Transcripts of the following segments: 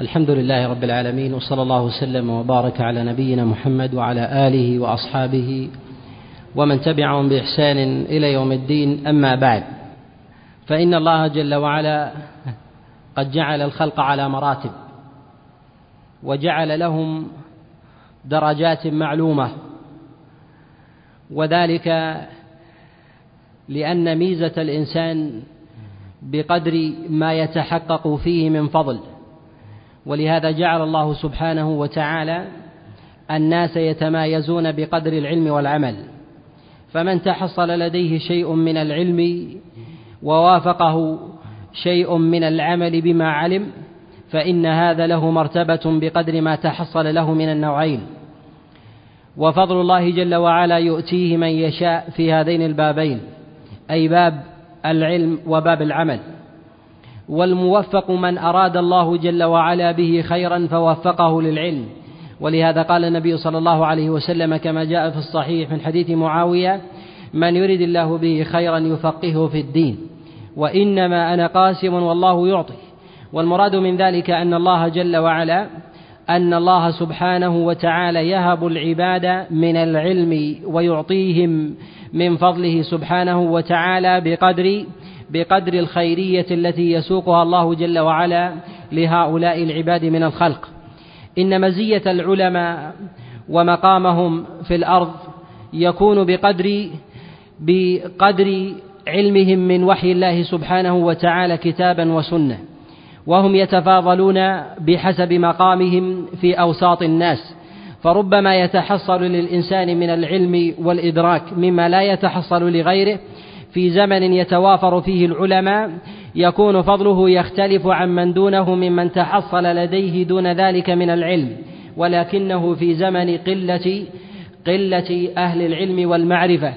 الحمد لله رب العالمين وصلى الله وسلم وبارك على نبينا محمد وعلى آله وأصحابه ومن تبعهم بإحسان إلى يوم الدين أما بعد. فإن الله جل وعلا قد جعل الخلق على مراتب وجعل لهم درجات معلومة وذلك لأن ميزة الإنسان بقدر ما يتحقق فيه من فضل. ولهذا جعل الله سبحانه وتعالى الناس يتمايزون بقدر العلم والعمل. فمن تحصل لديه شيء من العلم ووافقه شيء من العمل بما علم فإن هذا له مرتبة بقدر ما تحصل له من النوعين. وفضل الله جل وعلا يؤتيه من يشاء في هذين البابين أي باب العلم وباب العمل. والموفق من أراد الله جل وعلا به خيرا فوفقه للعلم. ولهذا قال النبي صلى الله عليه وسلم كما جاء في الصحيح من حديث معاوية من يرد الله به خيرا يفقهه في الدين وإنما أنا قاسم والله يعطي. والمراد من ذلك أن الله جل وعلا أن الله سبحانه وتعالى يهب العباد من العلم ويعطيهم من فضله سبحانه وتعالى بقدر بقدر الخيرية التي يسوقها الله جل وعلا لهؤلاء العباد من الخلق. إن مزية العلماء ومقامهم في الأرض يكون بقدر بقدر علمهم من وحي الله سبحانه وتعالى كتابا وسنة. وهم يتفاضلون بحسب مقامهم في أوساط الناس. فربما يتحصل للإنسان من العلم والإدراك مما لا يتحصل لغيره في زمن يتوافر فيه العلماء يكون فضله يختلف عن من دونه ممن تحصل لديه دون ذلك من العلم. ولكنه في زمن قلة قلة أهل العلم والمعرفة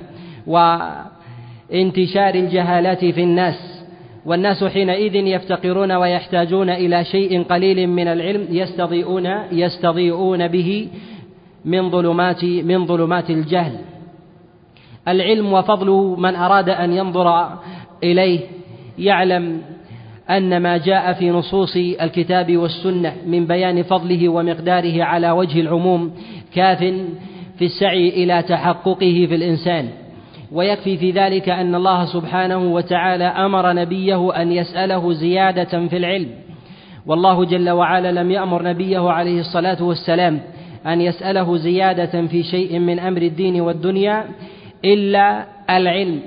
وانتشار الجهالات في الناس. والناس حينئذ يفتقرون ويحتاجون إلى شيء قليل من العلم يستضيئون يستضيئون به من ظلمات من ظلمات الجهل. العلم وفضله من أراد أن ينظر إليه يعلم أن ما جاء في نصوص الكتاب والسنة من بيان فضله ومقداره على وجه العموم كاف في السعي إلى تحققه في الإنسان. ويكفي في ذلك أن الله سبحانه وتعالى أمر نبيه أن يسأله زيادة في العلم. والله جل وعلا لم يأمر نبيه عليه الصلاة والسلام أن يسأله زيادة في شيء من أمر الدين والدنيا إلا العلم.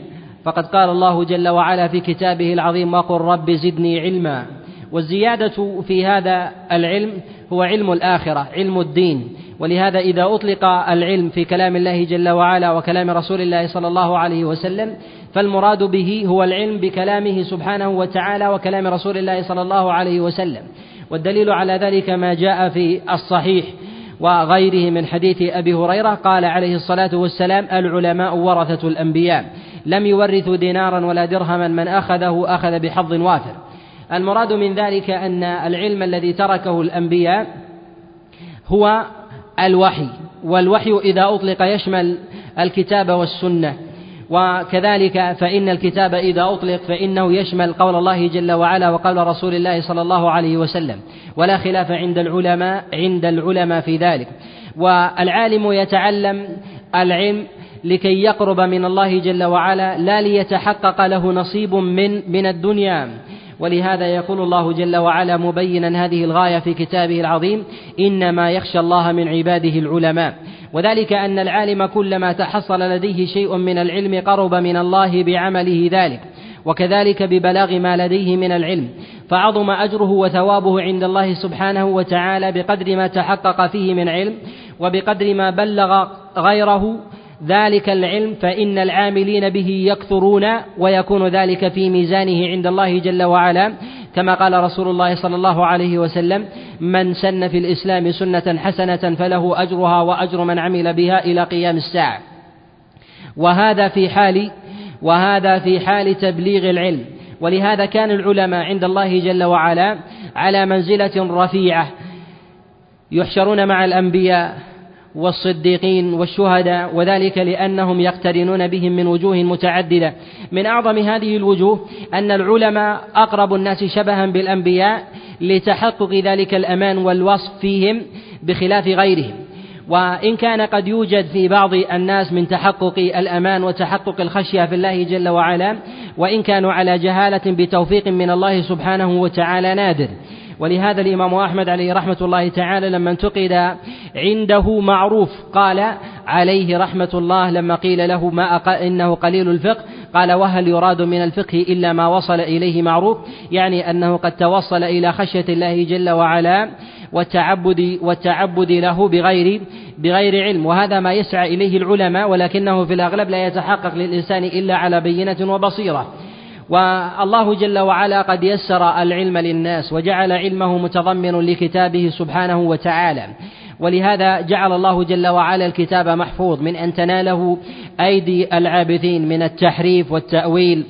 فقد قال الله جل وعلا في كتابه العظيم وقل رب زدني علما. والزيادة في هذا العلم هو علم الآخرة علم الدين. ولهذا إذا أطلق العلم في كلام الله جل وعلا وكلام رسول الله صلى الله عليه وسلم فالمراد به هو العلم بكلامه سبحانه وتعالى وكلام رسول الله صلى الله عليه وسلم. والدليل على ذلك ما جاء في الصحيح. وغيره من حديث أبي هريرة قال عليه الصلاة والسلام العلماء ورثة الأنبياء. لم يورثوا دينارا ولا درهما من أخذه أخذ بحظ وافر. المراد من ذلك أن العلم الذي تركه الأنبياء هو الوحي والوحي إذا أطلق يشمل الكتاب والسنة. وكذلك فإن الكتاب إذا أطلق فإنه يشمل قول الله جل وعلا وقول رسول الله صلى الله عليه وسلم. ولا خلاف عند العلماء عند العلماء في ذلك. والعالم يتعلم العلم لكي يقرب من الله جل وعلا لا ليتحقق له نصيب من من الدنيا. ولهذا يقول الله جل وعلا مبينا هذه الغاية في كتابه العظيم إنما يخشى الله من عباده العلماء. وذلك أن العالم كلما تحصل لديه شيء من العلم قرب من الله بعمله ذلك وكذلك ببلاغ ما لديه من العلم. فعظم أجره وثوابه عند الله سبحانه وتعالى بقدر ما تحقق فيه من علم وبقدر ما بلغ غيره ذلك العلم فإن العاملين به يكثرون ويكون ذلك في ميزانه عند الله جل وعلا. كما قال رسول الله صلى الله عليه وسلم من سن في الإسلام سنة حسنة فله أجرها وأجر من عمل بها إلى قيام الساعة. وهذا في حال وهذا في حال تبليغ العلم. ولهذا كان العلماء عند الله جل وعلا على منزلة رفيعة يحشرون مع الأنبياء والصديقين والشهداء وذلك لأنهم يقترنون بهم من وجوه متعددة. من أعظم هذه الوجوه أن العلماء أقرب الناس شبها بالأنبياء لتحقق ذلك الأمان والوصف فيهم بخلاف غيرهم. وإن كان قد يوجد في بعض الناس من تحقق الأمان وتحقق الخشية في الله جل وعلا وإن كانوا على جهالة بتوفيق من الله سبحانه وتعالى نادر. ولهذا الإمام أحمد عليه رحمة الله تعالى لما انتقد عنده معروف قال عليه رحمة الله لما قيل له ما أقل إنه قليل الفقه قال وهل يراد من الفقه إلا ما وصل إليه معروف؟ يعني أنه قد توصل إلى خشية الله جل وعلا والتعبد والتعبد له بغير بغير علم وهذا ما يسعى إليه العلماء ولكنه في الأغلب لا يتحقق للإنسان إلا على بينة وبصيرة. والله جل وعلا قد يسر العلم للناس وجعل علمه متضمن لكتابه سبحانه وتعالى. ولهذا جعل الله جل وعلا الكتاب محفوظ من أن تناله أيدي العابثين من التحريف والتأويل.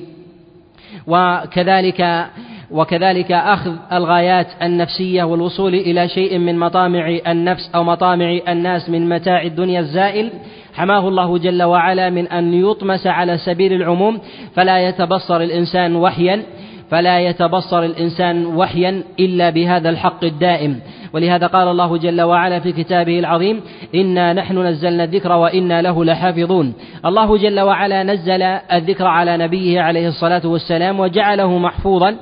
وكذلك وكذلك أخذ الغايات النفسية والوصول إلى شيء من مطامع النفس أو مطامع الناس من متاع الدنيا الزائل حماه الله جل وعلا من أن يطمس على سبيل العموم فلا يتبصر الإنسان وحيا فلا يتبصر الإنسان وحيا إلا بهذا الحق الدائم. ولهذا قال الله جل وعلا في كتابه العظيم إنا نحن نزلنا الذكر وإنا له لحافظون. الله جل وعلا نزل الذكر على نبيه عليه الصلاة والسلام وجعله محفوظا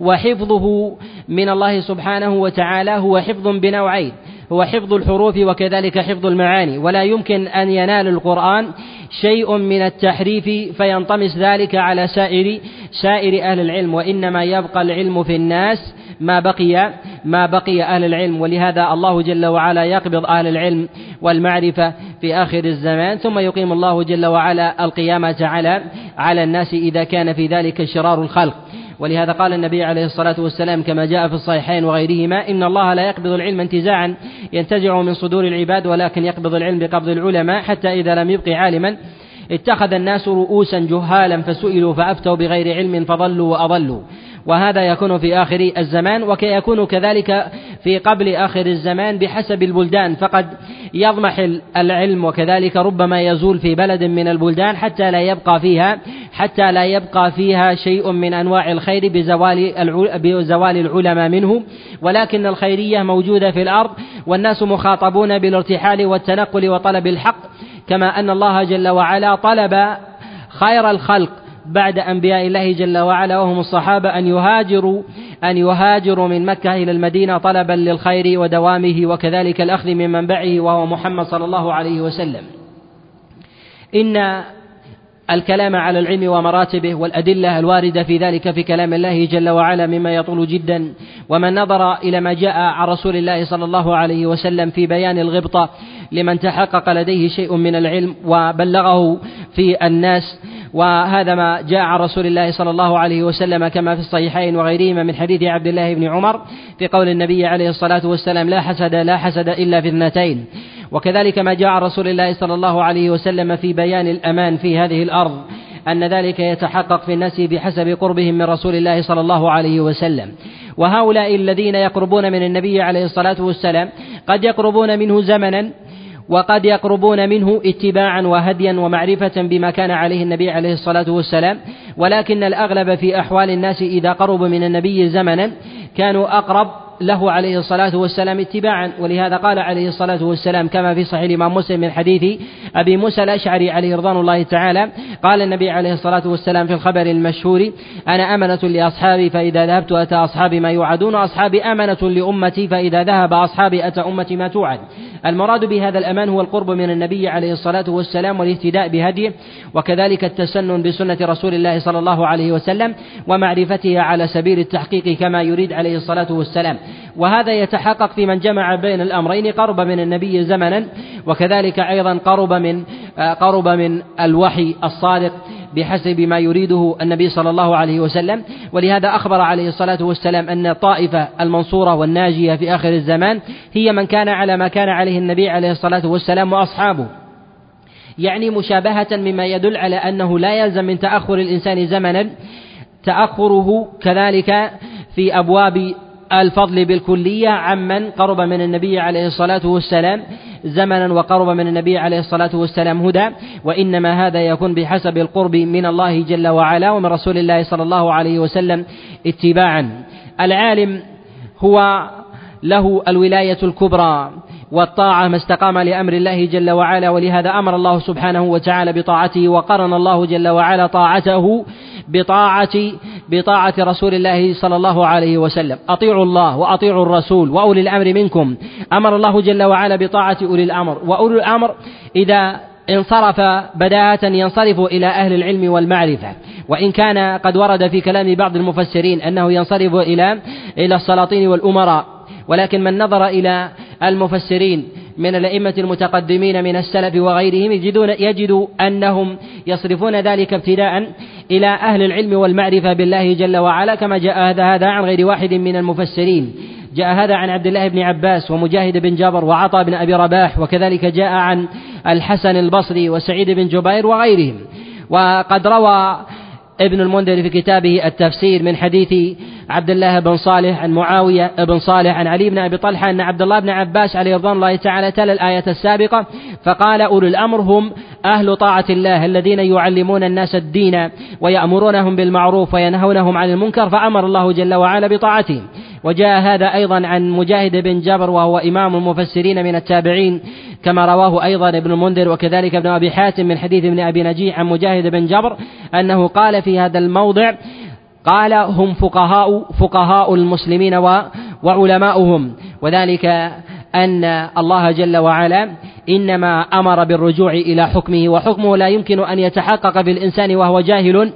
وحفظه من الله سبحانه وتعالى هو حفظ بنوعين. هو حفظ الحروف وكذلك حفظ المعاني ولا يمكن أن ينال القرآن شيء من التحريف فينطمس ذلك على سائر سائر أهل العلم وإنما يبقى العلم في الناس ما بقي ما بقي أهل العلم ولهذا الله جل وعلا يقبض أهل العلم والمعرفة في آخر الزمان ثم يقيم الله جل وعلا القيامة على على الناس إذا كان في ذلك شرار الخلق. ولهذا قال النبي عليه الصلاة والسلام كما جاء في الصحيحين وغيرهما إن الله لا يقبض العلم انتزاعا ينتزع من صدور العباد ولكن يقبض العلم بقبض العلماء حتى إذا لم يبق عالما اتخذ الناس رؤوسا جهالا فسئلوا فأفتوا بغير علم فضلوا وأضلوا. وهذا يكون في آخر الزمان ويكون كذلك في قبل آخر الزمان بحسب البلدان. فقد يضمح العلم وكذلك ربما يزول في بلد من البلدان حتى لا يبقى فيها حتى لا يبقى فيها شيء من أنواع الخير بزوال بزوال العلماء منه. ولكن الخيرية موجودة في الأرض والناس مخاطبون بالارتحال والتنقل وطلب الحق كما أن الله جل وعلا طلب خير الخلق بعد أنبياء الله جل وعلا وهم الصحابة أن يهاجروا أن يهاجروا من مكة إلى المدينة طلبا للخير ودوامه وكذلك الأخذ من منبعه وهو محمد صلى الله عليه وسلم. إن الكلام على العلم ومراتبه والأدلة الواردة في ذلك في كلام الله جل وعلا مما يطول جدا. ومن نظر إلى ما جاء عن رسول الله صلى الله عليه وسلم في بيان الغبطة لمن تحقق لديه شيء من العلم وبلغه في الناس وهذا ما جاء عن رسول الله صلى الله عليه وسلم كما في الصحيحين وغيرهما من حديث عبد الله بن عمر في قول النبي عليه الصلاة والسلام لا حسد لا حسد إلا في اثنتين. وكذلك ما جاء عن رسول الله صلى الله عليه وسلم في بيان الأمان في هذه الأرض أن ذلك يتحقق في الناس بحسب قربهم من رسول الله صلى الله عليه وسلم. وهؤلاء الذين يقربون من النبي عليه الصلاة والسلام قد يقربون منه زمنا وقد يقربون منه اتباعا وهديا ومعرفة بما كان عليه النبي عليه الصلاة والسلام. ولكن الأغلب في أحوال الناس إذا قربوا من النبي زمنا كانوا أقرب له عليه الصلاة والسلام اتباعا. ولهذا قال عليه الصلاة والسلام كما في صحيح الإمام مسلم من حديث أبي موسى الأشعري عليه رضوان الله تعالى قال النبي عليه الصلاة والسلام في الخبر المشهور أنا أمنة لأصحابي فإذا ذهبت أتى أصحابي ما يوعدون أصحابي أمنة لأمتي فإذا ذهب أصحابي أتى أمتي ما توعد. المراد بهذا الأمان هو القرب من النبي عليه الصلاة والسلام والاهتداء بهديه وكذلك التسنن بسنة رسول الله صلى الله عليه وسلم ومعرفتها على سبيل التحقيق كما يريد عليه الصلاة والسلام. وهذا يتحقق في من جمع بين الأمرين قرب من النبي زمنا وكذلك أيضا قرب من قرب من الوحي الصادق بحسب ما يريده النبي صلى الله عليه وسلم. ولهذا أخبر عليه الصلاة والسلام أن الطائفة المنصورة والناجية في آخر الزمان هي من كان على ما كان عليه النبي عليه الصلاة والسلام وأصحابه. يعني مشابهة مما يدل على أنه لا يلزم من تأخر الإنسان زمنا تأخره كذلك في أبواب الفضل بالكلية عمن قرب من النبي عليه الصلاة والسلام زمنا وقرب من النبي عليه الصلاة والسلام هدى وإنما هذا يكون بحسب القرب من الله جل وعلا ومن رسول الله صلى الله عليه وسلم اتباعا. العالم هو له الولاية الكبرى. والطاعة ما استقام لأمر الله جل وعلا ولهذا أمر الله سبحانه وتعالى بطاعته وقرن الله جل وعلا طاعته بطاعة بطاعة رسول الله صلى الله عليه وسلم. أطيعوا الله وأطيعوا الرسول وأولي الأمر منكم. أمر الله جل وعلا بطاعة أولي الأمر. وأولي الأمر إذا انصرف بداهة ينصرف إلى أهل العلم والمعرفة. وإن كان قد ورد في كلام بعض المفسرين أنه ينصرف إلى إلى السلاطين والأمراء. ولكن من نظر إلى المفسرين من الأئمة المتقدمين من السلف وغيرهم يجدون يجد أنهم يصرفون ذلك ابتداء إلى أهل العلم والمعرفة بالله جل وعلا كما جاء هذا هذا عن غير واحد من المفسرين. جاء هذا عن عبد الله بن عباس ومجاهد بن جبر وعطاء بن أبي رباح وكذلك جاء عن الحسن البصري وسعيد بن جبير وغيرهم. وقد روى ابن المنذر في كتابه التفسير من حديث عبد الله بن صالح عن معاوية بن صالح عن علي بن أبي طلحة أن عبد الله بن عباس عليه رضوان الله تعالى تلا الآية السابقة فقال أولو الأمر هم أهل طاعة الله الذين يعلمون الناس الدين ويأمرونهم بالمعروف وينهونهم عن المنكر فأمر الله جل وعلا بطاعتهم وجاء هذا أيضا عن مجاهد بن جبر وهو إمام المفسرين من التابعين كما رواه أيضا ابن المنذر وكذلك ابن أبي حاتم من حديث ابن أبي نجيح عن مجاهد بن جبر أنه قال في هذا الموضع قال هم فقهاء فقهاء المسلمين وعلماؤهم. وذلك أن الله جل وعلا إنما أمر بالرجوع إلى حكمه وحكمه لا يمكن أن يتحقق بالإنسان وهو جاهل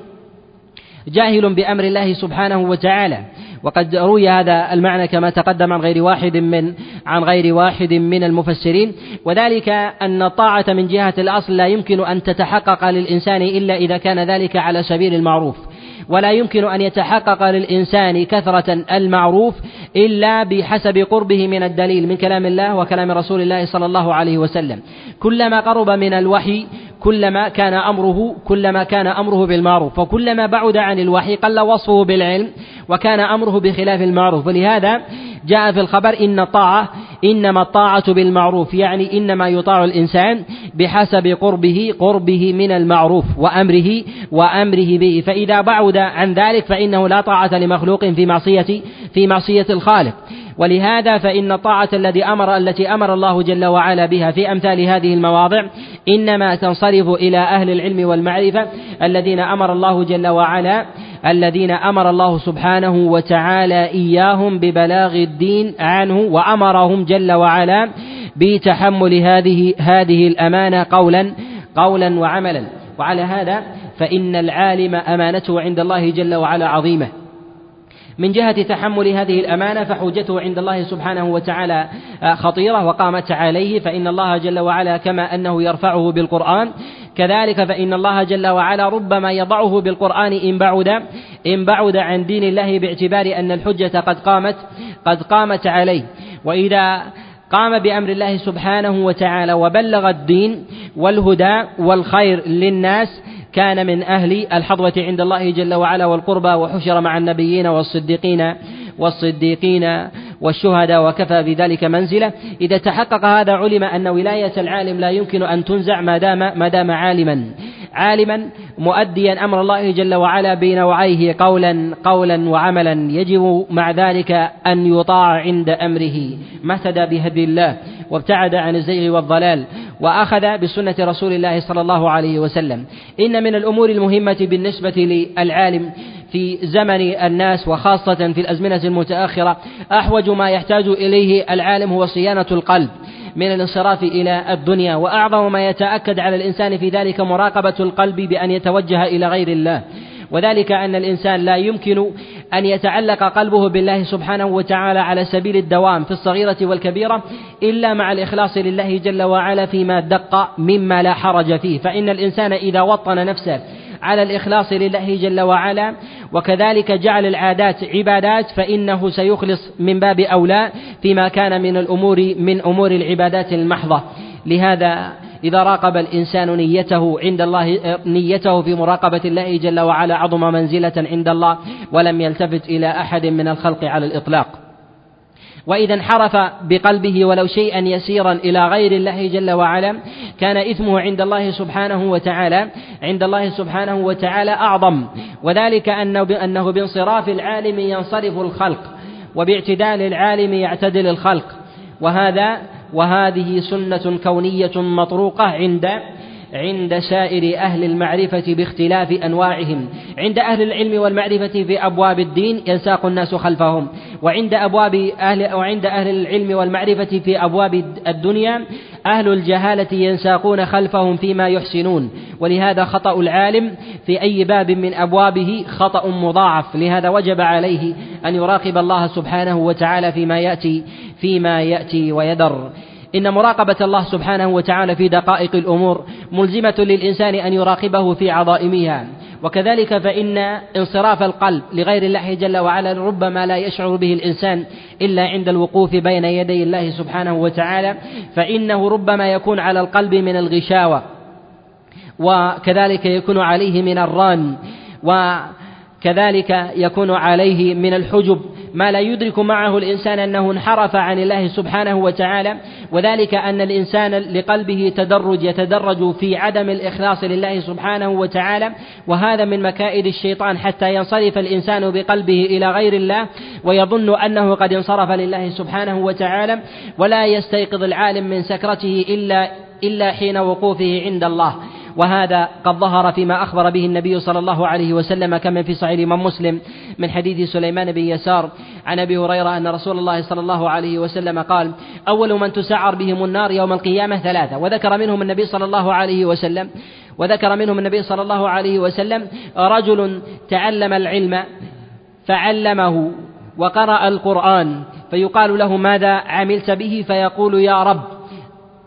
جاهل بأمر الله سبحانه وتعالى. وقد روي هذا المعنى كما تقدم عن غير واحد من عن غير واحد من المفسرين. وذلك أن الطاعة من جهة الأصل لا يمكن أن تتحقق للإنسان إلا إذا كان ذلك على سبيل المعروف. ولا يمكن أن يتحقق للإنسان كثرة المعروف إلا بحسب قربه من الدليل من كلام الله وكلام رسول الله صلى الله عليه وسلم. كلما قرب من الوحي كلما كان أمره كلما كان أمره بالمعروف وكلما بعد عن الوحي قل وصفه بالعلم وكان أمره بخلاف المعروف. ولهذا جاء في الخبر إن الطاعة إنما الطاعة بالمعروف يعني إنما يطاع الإنسان بحسب قربه قربه من المعروف وأمره وأمره به. فإذا بعد عن ذلك فإنه لا طاعة لمخلوق في معصية في معصية الخالق. ولهذا فإن الطاعة الذي أمر التي أمر الله جل وعلا بها في أمثال هذه المواضع إنما تنصرف إلى أهل العلم والمعرفة الذين أمر الله جل وعلا الذين أمر الله سبحانه وتعالى إياهم ببلاغ الدين عنه وأمرهم جل وعلا بتحمل هذه هذه الأمانة قولا قولا وعملا. وعلى هذا فإن العالم أمانته عند الله جل وعلا عظيمة. من جهة تحمل هذه الأمانة فحجته عند الله سبحانه وتعالى خطيرة وقامت عليه فإن الله جل وعلا كما أنه يرفعه بالقرآن. كذلك فإن الله جل وعلا ربما يضعه بالقرآن إن بعد إن بعد عن دين الله باعتبار أن الحجة قد قامت قد قامت عليه. وإذا قام بأمر الله سبحانه وتعالى وبلغ الدين والهدى والخير للناس كان من أهل الحظوة عند الله جل وعلا والقربى وحشر مع النبيين والصديقين والصديقين والشهداء وكفى بذلك منزلة. إذا تحقق هذا علم أن ولاية العالم لا يمكن أن تنزع ما دام ما دام عالما. عالما مؤديا أمر الله جل وعلا بنوعيه قولا قولا وعملا. يجب مع ذلك أن يطاع عند أمره. ما اهتدى بهدي الله وابتعد عن الزيغ والضلال. وأخذ بسنة رسول الله صلى الله عليه وسلم. إن من الأمور المهمة بالنسبة للعالم في زمن الناس وخاصة في الأزمنة المتأخرة أحوج ما يحتاج إليه العالم هو صيانة القلب من الانصراف إلى الدنيا وأعظم ما يتأكد على الإنسان في ذلك مراقبة القلب بأن يتوجه إلى غير الله. وذلك أن الإنسان لا يمكن أن يتعلق قلبه بالله سبحانه وتعالى على سبيل الدوام في الصغيرة والكبيرة إلا مع الإخلاص لله جل وعلا فيما دق مما لا حرج فيه. فإن الإنسان إذا وطن نفسه على الإخلاص لله جل وعلا وكذلك جعل العادات عبادات فإنه سيخلص من باب أولى فيما كان من الأمور من أمور العبادات المحضة. لهذا إذا راقب الإنسان نيته عند الله نيته في مراقبة الله جل وعلا عظم منزلة عند الله ولم يلتفت إلى أحد من الخلق على الإطلاق. وإذا انحرف بقلبه ولو شيئا يسيرا إلى غير الله جل وعلا كان إثمه عند الله سبحانه وتعالى عند الله سبحانه وتعالى أعظم. وذلك أنه أنه بانصراف العالم ينصرف الخلق وباعتدال العالم يعتدل الخلق. وهذا وهذه سنة كونية مطروقة عند عند سائر أهل المعرفة باختلاف أنواعهم. عند أهل العلم والمعرفة في أبواب الدين ينساق الناس خلفهم. وعند أبواب أهل وعند أهل العلم والمعرفة في أبواب الدنيا أهل الجهالة ينساقون خلفهم فيما يحسنون ولهذا خطأ العالم في أي باب من أبوابه خطأ مضاعف لهذا وجب عليه أن يراقب الله سبحانه وتعالى فيما يأتي فيما يأتي ويذر. إن مراقبة الله سبحانه وتعالى في دقائق الأمور ملزمة للإنسان أن يراقبه في عظائمها. وكذلك فإن انصراف القلب لغير الله جل وعلا ربما لا يشعر به الإنسان إلا عند الوقوف بين يدي الله سبحانه وتعالى فإنه ربما يكون على القلب من الغشاوة وكذلك يكون عليه من الران وكذلك يكون عليه من الحجب ما لا يدرك معه الإنسان أنه انحرف عن الله سبحانه وتعالى وذلك أن الإنسان لقلبه تدرج يتدرج في عدم الإخلاص لله سبحانه وتعالى وهذا من مكائد الشيطان حتى ينصرف الإنسان بقلبه إلى غير الله ويظن أنه قد انصرف لله سبحانه وتعالى ولا يستيقظ العالم من سكرته إلا إلا حين وقوفه عند الله. وهذا قد ظهر فيما أخبر به النبي صلى الله عليه وسلم كما في صحيح الإمام مسلم من حديث سليمان بن يسار عن أبي هريرة أن رسول الله صلى الله عليه وسلم قال أول من تسعر بهم النار يوم القيامة ثلاثة وذكر منهم النبي صلى الله عليه وسلم وذكر منهم النبي صلى الله عليه وسلم رجل تعلم العلم فعلمه وقرأ القرآن فيقال له ماذا عملت به؟ فيقول يا رب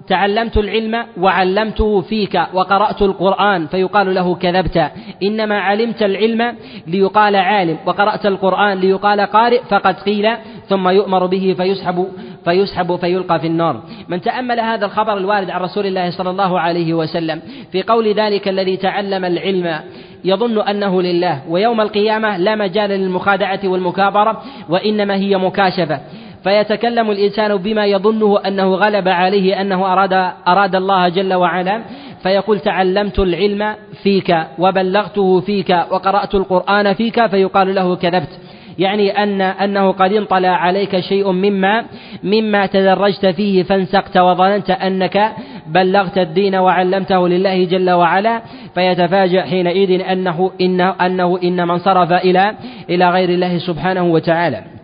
تعلمت العلم وعلمته فيك وقرأت القرآن فيقال له كذبت. إنما علمت العلم ليقال عالم وقرأت القرآن ليقال قارئ فقد قيل ثم يؤمر به فيسحب فيسحب فيلقى في النار. من تأمل هذا الخبر الوارد عن رسول الله صلى الله عليه وسلم في قول ذلك الذي تعلم العلم يظن أنه لله ويوم القيامة لا مجال للمخادعة والمكابرة وإنما هي مكاشفة. فيتكلم الإنسان بما يظنه أنه غلب عليه أنه أراد أراد الله جل وعلا. فيقول تعلمت العلم فيك وبلغته فيك وقرأت القرآن فيك فيقال له كذبت. يعني أن أنه قد انطلع عليك شيء مما مما تدرجت فيه فانسقت وظننت أنك بلغت الدين وعلمته لله جل وعلا. فيتفاجأ حينئذ أنه إنه أنه إنما انصرف إلى إلى غير الله سبحانه وتعالى.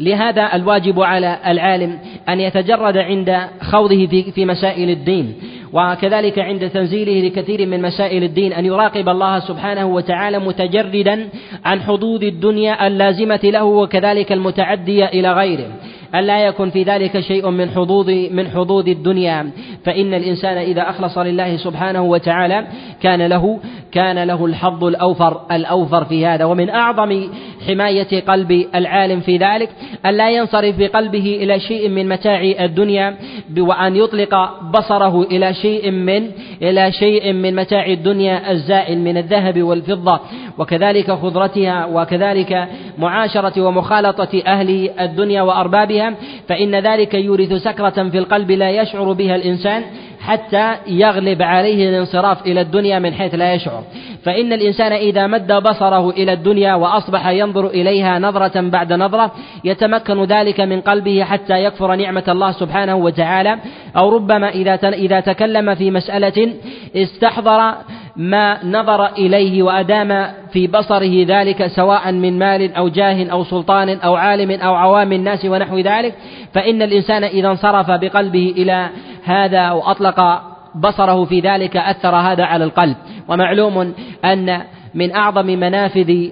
لهذا الواجب على العالم أن يتجرد عند خوضه في, في مسائل الدين. وكذلك عند تنزيله لكثير من مسائل الدين أن يراقب الله سبحانه وتعالى متجردا عن حدود الدنيا اللازمة له وكذلك المتعدية إلى غيره. ألا يكن في ذلك شيء من حظوظ من حظوظ الدنيا. فإن الإنسان إذا أخلص لله سبحانه وتعالى كان له كان له الحظ الأوفر الأوفر في هذا. ومن أعظم حماية قلب العالم في ذلك أن لا ينصرف بقلبه إلى شيء من متاع الدنيا وأن يطلق بصره إلى شيء من إلى شيء من متاع الدنيا الزائل من الذهب والفضة. وكذلك خضرتها وكذلك معاشرة ومخالطة أهل الدنيا وأربابها فإن ذلك يورث سكرة في القلب لا يشعر بها الإنسان حتى يغلب عليه الانصراف إلى الدنيا من حيث لا يشعر. فإن الإنسان إذا مد بصره إلى الدنيا وأصبح ينظر إليها نظرة بعد نظرة يتمكن ذلك من قلبه حتى يكفر نعمة الله سبحانه وتعالى أو ربما إذا إذا تكلم في مسألة استحضر ما نظر إليه وأدام في بصره ذلك سواء من مال أو جاه أو سلطان أو عالم أو عوام الناس ونحو ذلك. فإن الإنسان إذا انصرف بقلبه إلى هذا أو أطلق بصره في ذلك أثر هذا على القلب. ومعلوم أن من أعظم منافذ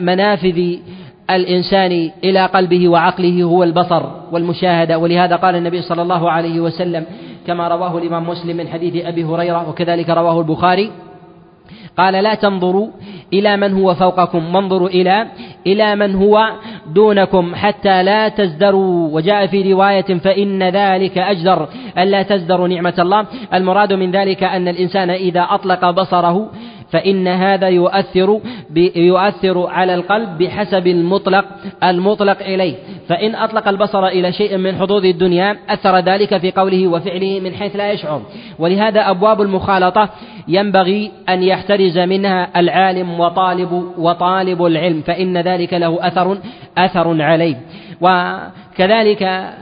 منافذ الإنسان إلى قلبه وعقله هو البصر والمشاهدة. ولهذا قال النبي صلى الله عليه وسلم كما رواه الإمام مسلم من حديث أبي هريرة وكذلك رواه البخاري. قال لا تنظروا إلى من هو فوقكم وانظروا إلى إلى من هو دونكم حتى لا تزدروا. وجاء في رواية فإن ذلك أجدر ألا تزدروا نعمة الله. المراد من ذلك أن الإنسان إذا أطلق بصره فإن هذا يؤثر يؤثر على القلب بحسب المطلق المطلق إليه. فإن أطلق البصر إلى شيء من حظوظ الدنيا أثر ذلك في قوله وفعله من حيث لا يشعر. ولهذا أبواب المخالطة ينبغي أن يحترز منها العالم وطالب وطالب العلم فإن ذلك له أثر أثر عليه. وكذلك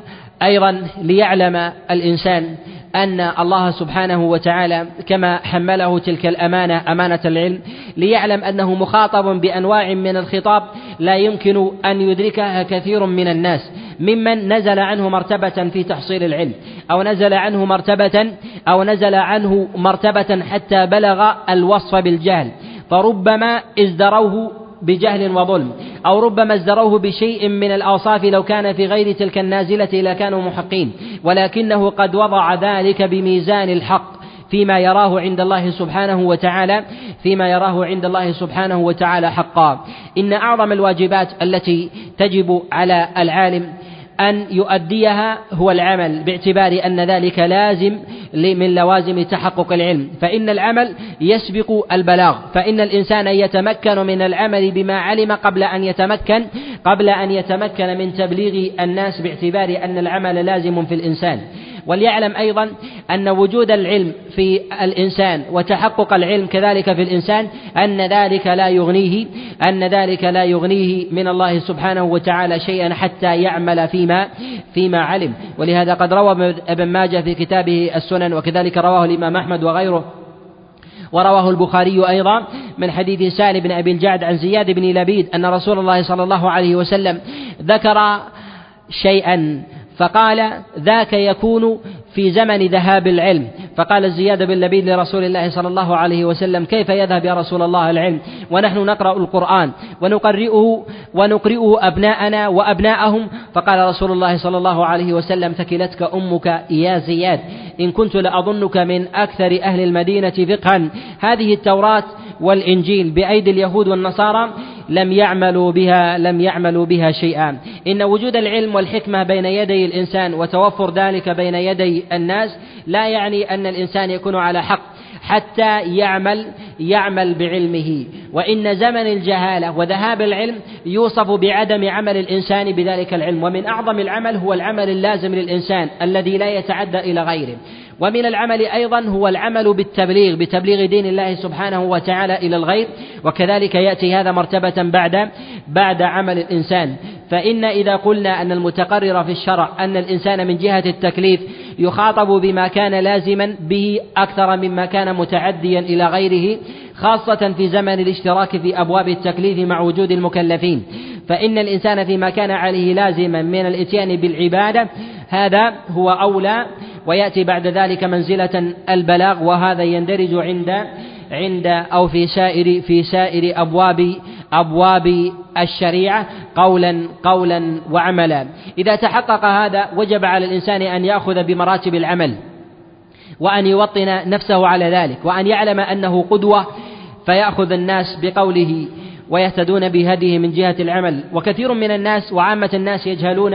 أيضا ليعلم الإنسان أن الله سبحانه وتعالى كما حمله تلك الأمانة أمانة العلم ليعلم أنه مخاطب بأنواع من الخطاب لا يمكن أن يدركها كثير من الناس ممن نزل عنه مرتبة في تحصيل العلم أو نزل عنه مرتبة أو نزل عنه مرتبة حتى بلغ الوصف بالجهل فربما ازدروه بجهل وظلم أو ربما ازدروه بشيء من الأوصاف لو كان في غير تلك النازلة لكانوا محقين. ولكنه قد وضع ذلك بميزان الحق فيما يراه عند الله سبحانه وتعالى فيما يراه عند الله سبحانه وتعالى حقا. إن أعظم الواجبات التي تجب على العالم أن يؤديها هو العمل باعتبار أن ذلك لازم من لوازم تحقق العلم. فإن العمل يسبق البلاغ. فإن الإنسان يتمكن من العمل بما علم قبل أن يتمكن قبل أن يتمكن من تبليغ الناس باعتبار أن العمل لازم في الإنسان. وليعلم أيضا أن وجود العلم في الإنسان وتحقق العلم كذلك في الإنسان أن ذلك لا يغنيه أن ذلك لا يغنيه من الله سبحانه وتعالى شيئا حتى يعمل فيما فيما علم. ولهذا قد روى ابن ماجه في كتابه السنن وكذلك رواه الإمام أحمد وغيره. ورواه البخاري أيضا من حديث سالم بن أبي الجعد عن زياد بن لبيد أن رسول الله صلى الله عليه وسلم ذكر شيئا فقال ذاك يكون في زمن ذهاب العلم. فقال زياد بن لبيد لرسول الله صلى الله عليه وسلم كيف يذهب يا رسول الله العلم؟ ونحن نقرأ القرآن ونقرئه ونقرئه أبناءنا وأبناءهم. فقال رسول الله صلى الله عليه وسلم ثكلتك أمك يا زياد إن كنت لأظنك من أكثر أهل المدينة فقها. هذه التوراة والإنجيل بأيدي اليهود والنصارى لم يعملوا بها لم يعملوا بها شيئا. إن وجود العلم والحكمة بين يدي الإنسان وتوفر ذلك بين يدي الناس لا يعني أن الإنسان يكون على حق حتى يعمل يعمل بعلمه. وإن زمن الجهالة وذهاب العلم يوصف بعدم عمل الإنسان بذلك العلم. ومن أعظم العمل هو العمل اللازم للإنسان الذي لا يتعدى إلى غيره. ومن العمل أيضا هو العمل بالتبليغ بتبليغ دين الله سبحانه وتعالى إلى الغير وكذلك يأتي هذا مرتبة بعد بعد عمل الإنسان. فإن إذا قلنا أن المتقرر في الشرع أن الإنسان من جهة التكليف يخاطب بما كان لازما به أكثر مما كان متعديا إلى غيره خاصة في زمن الاشتراك في أبواب التكليف مع وجود المكلفين. فإن الإنسان فيما كان عليه لازما من الإتيان بالعبادة هذا هو أولى ويأتي بعد ذلك منزلة البلاغ وهذا يندرج عند عند أو في سائر في سائر أبواب أبواب الشريعة قولا قولا وعملا. إذا تحقق هذا وجب على الإنسان أن يأخذ بمراتب العمل وأن يوطن نفسه على ذلك وأن يعلم أنه قدوة فيأخذ الناس بقوله ويهتدون بهديه من جهة العمل. وكثير من الناس وعامة الناس يجهلون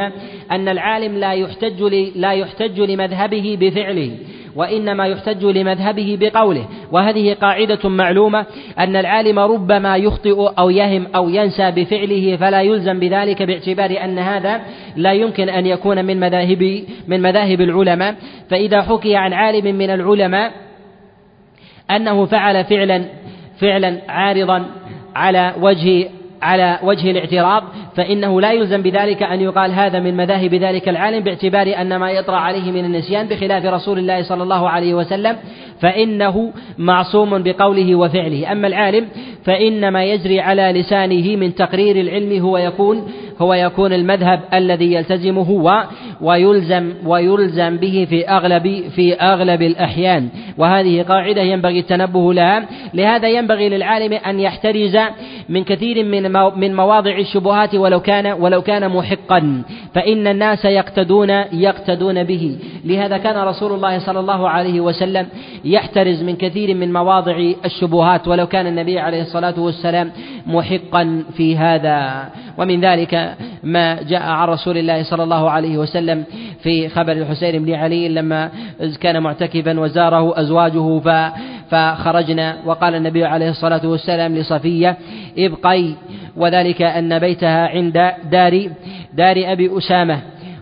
أن العالم لا يحتج لا يحتج لمذهبه بفعله وإنما يحتج لمذهبه بقوله. وهذه قاعدة معلومة أن العالم ربما يخطئ أو يهم أو ينسى بفعله فلا يلزم بذلك باعتبار أن هذا لا يمكن أن يكون من مذاهب من مذاهب العلماء. فإذا حكي عن عالم من العلماء أنه فعل فعلا فعلا عارضا على وجه على وجه الاعتراض فإنه لا يلزم بذلك أن يقال هذا من مذاهب ذلك العالم باعتبار أن ما يطرأ عليه من النسيان بخلاف رسول الله صلى الله عليه وسلم فإنه معصوم بقوله وفعله. أما العالم فإنما يجري على لسانه من تقرير العلم هو يكون هو يكون المذهب الذي يلتزمه ويلزم ويلزم به في أغلب في أغلب الأحيان. وهذه قاعدة ينبغي التنبه لها. لهذا ينبغي للعالم أن يحترز من كثير من من مواضع الشبهات ولو كان ولو كان محقا فإن الناس يقتدون يقتدون به. لهذا كان رسول الله صلى الله عليه وسلم يحترز من كثير من مواضع الشبهات ولو كان النبي عليه الصلاة والسلام محقا في هذا. ومن ذلك ما جاء عن رسول الله صلى الله عليه وسلم في خبر الحسين بن علي لما كان معتكفا وزاره أزواجه فخرجنا. وقال النبي عليه الصلاة والسلام لصفية ابقي. وذلك أن بيتها عند دار دار أبي أسامة.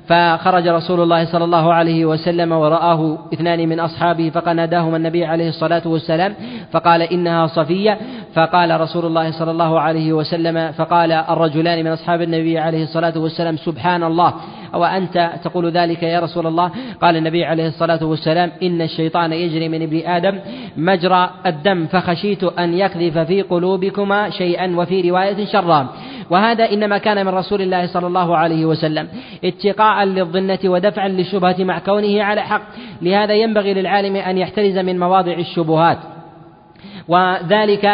فخرج رسول الله صلى الله عليه وسلم ورآه اثنان من أصحابه فقناداهما النبي عليه الصلاة والسلام فقال إنها صفية. فقال رسول الله صلى الله عليه وسلم فقال الرجلان من أصحاب النبي عليه الصلاة والسلام سبحان الله. أو أنت تقول ذلك يا رسول الله؟ قال النبي عليه الصلاة والسلام إن الشيطان يجري من ابن آدم مجرى الدم فخشيت أن يقذف في قلوبكما شيئا وفي رواية شرا. وهذا إنما كان من رسول الله صلى الله عليه وسلم. اتقاء للظنة ودفعا للشبهة مع كونه على حق. لهذا ينبغي للعالم أن يحترز من مواضع الشبهات. وذلك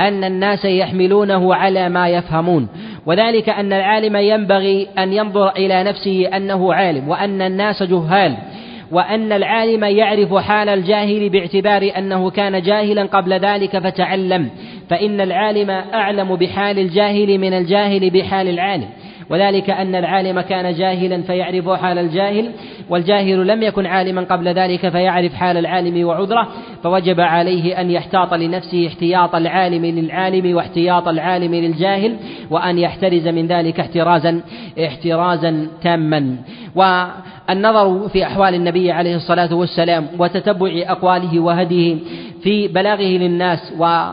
أن الناس يحملونه على ما يفهمون. وذلك أن العالم ينبغي أن ينظر إلى نفسه أنه عالم وأن الناس جهال وأن العالم يعرف حال الجاهل باعتبار أنه كان جاهلا قبل ذلك فتعلم فإن العالم أعلم بحال الجاهل من الجاهل بحال العالم. وذلك أن العالم كان جاهلا فيعرف حال الجاهل والجاهل لم يكن عالما قبل ذلك فيعرف حال العالم وعذره فوجب عليه أن يحتاط لنفسه احتياط العالم للعالم واحتياط العالم للجاهل وأن يحترز من ذلك احترازا احترازا تاما. والنظر في أحوال النبي عليه الصلاة والسلام وتتبع أقواله وهديه في بلاغه للناس و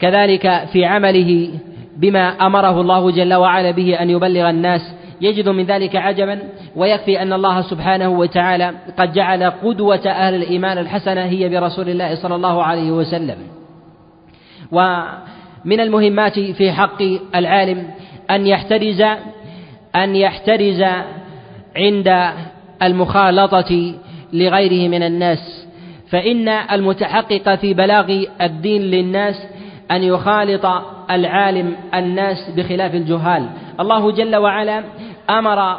وكذلك في عمله بما أمره الله جل وعلا به أن يبلغ الناس. يجد من ذلك عجبا ويكفي أن الله سبحانه وتعالى قد جعل قدوة أهل الإيمان الحسنة هي برسول الله صلى الله عليه وسلم. ومن المهمات في حق العالم أن يحترز أن يحترز عند المخالطة لغيره من الناس. فإن المتحقق في بلاغ الدين للناس أن يخالط العالم الناس بخلاف الجهال. الله جل وعلا أمر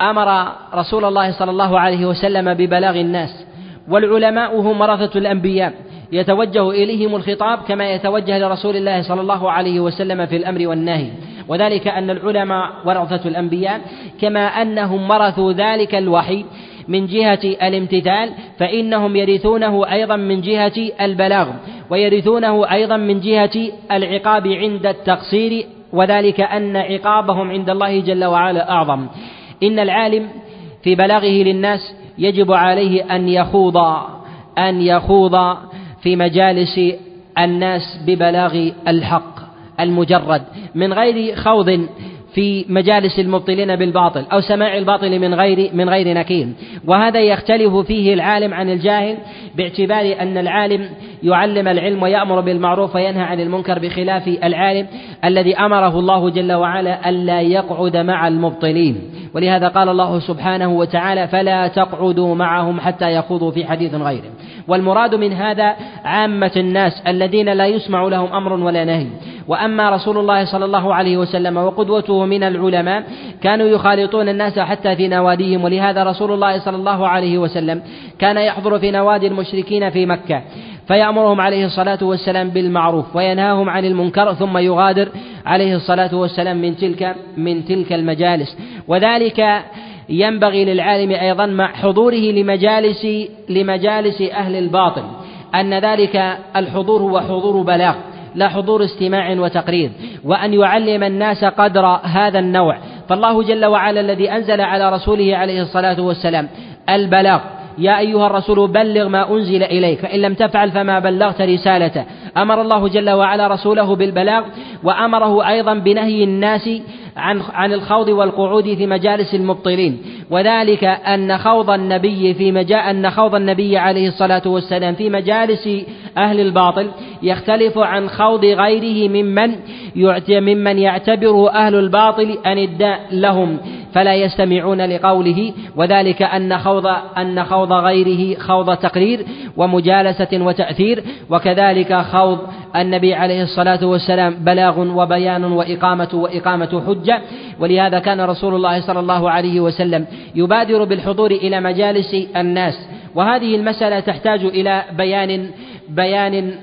أمر رسول الله صلى الله عليه وسلم ببلاغ الناس. والعلماء هم ورثة الأنبياء. يتوجه إليهم الخطاب كما يتوجه لرسول الله صلى الله عليه وسلم في الأمر والنهي. وذلك أن العلماء ورثة الأنبياء كما أنهم ورثوا ذلك الوحي من جهة الامتثال فإنهم يرثونه أيضا من جهة البلاغ ويرثونه أيضا من جهة العقاب عند التقصير وذلك أن عقابهم عند الله جل وعلا أعظم. إن العالم في بلاغه للناس يجب عليه أن يخوض أن يخوض في مجالس الناس ببلاغ الحق المجرد من غير خوض في مجالس المبطلين بالباطل أو سماع الباطل من غير من غير نكير وهذا يختلف فيه العالم عن الجاهل باعتبار أن العالم يعلم العلم ويأمر بالمعروف وينهى عن المنكر بخلاف العالم الذي أمره الله جل وعلا ألا يقعد مع المبطلين. ولهذا قال الله سبحانه وتعالى فلا تقعدوا معهم حتى يخوضوا في حديث غيره. والمراد من هذا عامة الناس الذين لا يسمع لهم أمر ولا نهي. وأما رسول الله صلى الله عليه وسلم وقدوته من العلماء كانوا يخالطون الناس حتى في نواديهم. ولهذا رسول الله صلى الله عليه وسلم كان يحضر في نوادي المشركين في مكة. فيأمرهم عليه الصلاة والسلام بالمعروف وينهاهم عن المنكر ثم يغادر عليه الصلاة والسلام من تلك من تلك المجالس. وذلك ينبغي للعالم أيضا مع حضوره لمجالس لمجالس أهل الباطل أن ذلك الحضور هو حضور بلاغ لا حضور استماع وتقرير وأن يعلم الناس قدر هذا النوع. فالله جل وعلا الذي أنزل على رسوله عليه الصلاة والسلام البلاغ يا أيها الرسول بلغ ما أنزل إليك فإن لم تفعل فما بلغت رسالته. أمر الله جل وعلا رسوله بالبلاغ وأمره أيضا بنهي الناس عن عن الخوض والقعود في مجالس المبطلين. وذلك أن خوض النبي في مجال أن خوض النبي عليه الصلاة والسلام في مجالس أهل الباطل يختلف عن خوض غيره ممن ممن يعتبره أهل الباطل أنداء لهم. فلا يستمعون لقوله وذلك أن خوض أن خوض غيره خوض تقرير ومجالسة وتأثير وكذلك خوض النبي عليه الصلاة والسلام بلاغ وبيان وإقامة وإقامة حجة ولهذا كان رسول الله صلى الله عليه وسلم يبادر بالحضور إلى مجالس الناس وهذه المسألة تحتاج إلى بيان بيان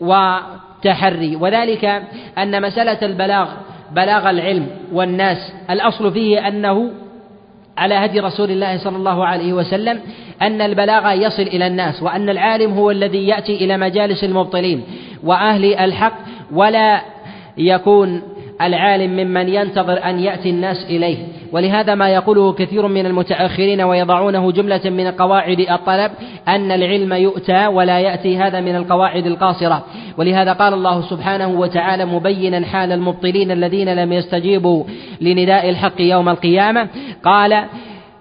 وتحري وذلك أن مسألة البلاغ بلاغ العلم والناس. الأصل فيه أنه على هدي رسول الله صلى الله عليه وسلم أن البلاغ يصل إلى الناس وأن العالم هو الذي يأتي إلى مجالس المبطلين. وأهل الحق ولا يكون العالم ممن ينتظر أن يأتي الناس إليه. ولهذا ما يقوله كثير من المتأخرين ويضعونه جملة من قواعد الطلب أن العلم يؤتى ولا يأتي هذا من القواعد القاصرة. ولهذا قال الله سبحانه وتعالى مبينا حال المبطلين الذين لم يستجيبوا لنداء الحق يوم القيامة. قال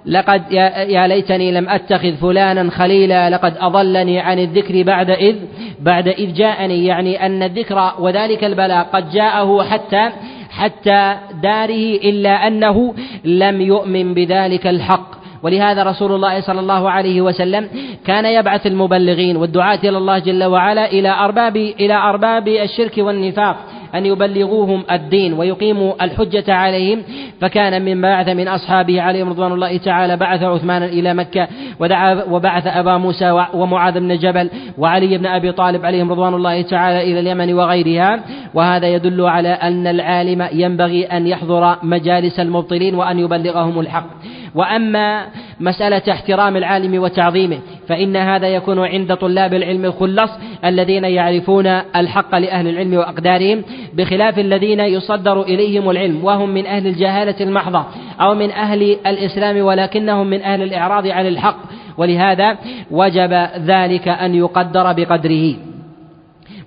لقد يا ليتني لم أتخذ فلانا خليلا لقد أضلني عن الذكر بعد إذ بعد إذ جاءني. يعني أن الذكر وذلك البلاء قد جاءه حتى حتى داره إلا أنه لم يؤمن بذلك الحق. ولهذا رسول الله صلى الله عليه وسلم كان يبعث المبلغين والدعاة إلى الله جل وعلا إلى أرباب إلى أرباب الشرك والنفاق. أن يبلغوهم الدين ويقيموا الحجة عليهم فكان من بعث من أصحابه عليهم رضوان الله تعالى بعث عثمان إلى مكة ودعا وبعث أبا موسى ومعاذ بن جبل وعلي بن أبي طالب عليهم رضوان الله تعالى إلى اليمن وغيرها. وهذا يدل على أن العالم ينبغي أن يحضر مجالس المبطلين وأن يبلغهم الحق. وأما مسألة احترام العالم وتعظيمه فإن هذا يكون عند طلاب العلم الخلص الذين يعرفون الحق لأهل العلم وأقدارهم بخلاف الذين يصدر إليهم العلم وهم من أهل الجهالة المحضة أو من أهل الإسلام ولكنهم من أهل الإعراض عن الحق. ولهذا وجب ذلك أن يقدر بقدره.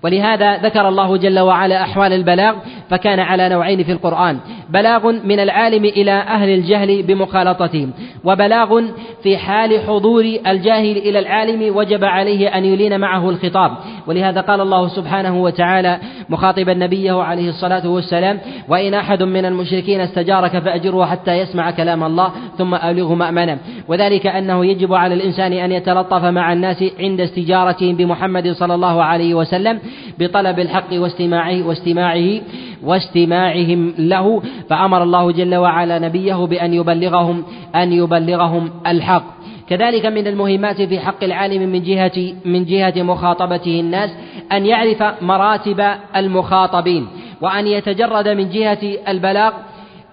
ولهذا ذكر الله جل وعلا أحوال البلاغ فكان على نوعين في القرآن. بلاغ من العالم إلى أهل الجهل بمخالطتهم وبلاغ في حال حضور الجاهل إلى العالم وجب عليه أن يلين معه الخطاب. ولهذا قال الله سبحانه وتعالى مخاطبا نبيه عليه الصلاة والسلام وإن أحد من المشركين استجارك فأجره حتى يسمع كلام الله ثم أبلغه مأمنا وذلك أنه يجب على الإنسان أن يتلطف مع الناس عند استجارتهم بمحمد صلى الله عليه وسلم بطلب الحق واستماعه واستماعه. واستماعهم له فأمر الله جل وعلا نبيه بأن يبلغهم أن يبلغهم الحق. كذلك من المهمات في حق العالم من جهة من جهة مخاطبته الناس أن يعرف مراتب المخاطبين وأن يتجرد من جهة البلاغ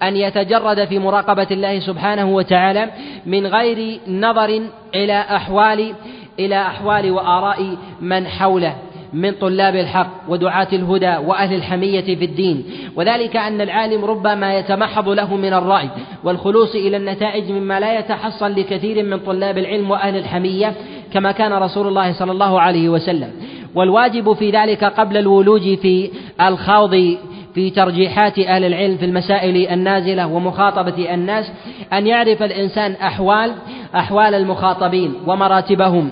أن يتجرد في مراقبة الله سبحانه وتعالى من غير نظر إلى أحوال إلى أحوال وآراء من حوله. من طلاب الحق ودعاة الهدى وأهل الحمية في الدين. وذلك أن العالم ربما يتمحض له من الرأي والخلوص إلى النتائج مما لا يتحصل لكثير من طلاب العلم وأهل الحمية كما كان رسول الله صلى الله عليه وسلم. والواجب في ذلك قبل الولوج في الخوض في ترجيحات أهل العلم في المسائل النازلة ومخاطبة الناس أن يعرف الإنسان أحوال أحوال المخاطبين ومراتبهم.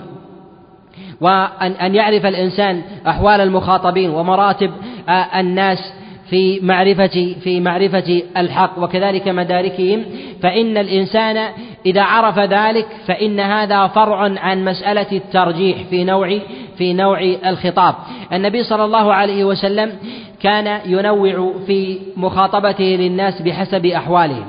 وأن أن يعرف الإنسان أحوال المخاطبين ومراتب آه، الناس في معرفة في معرفة الحق وكذلك مداركهم فإن الإنسان إذا عرف ذلك فإن هذا فرع عن مسألة الترجيح في نوع في نوع الخطاب. النبي صلى الله عليه وسلم كان ينوع في مخاطبته للناس بحسب أحوالهم.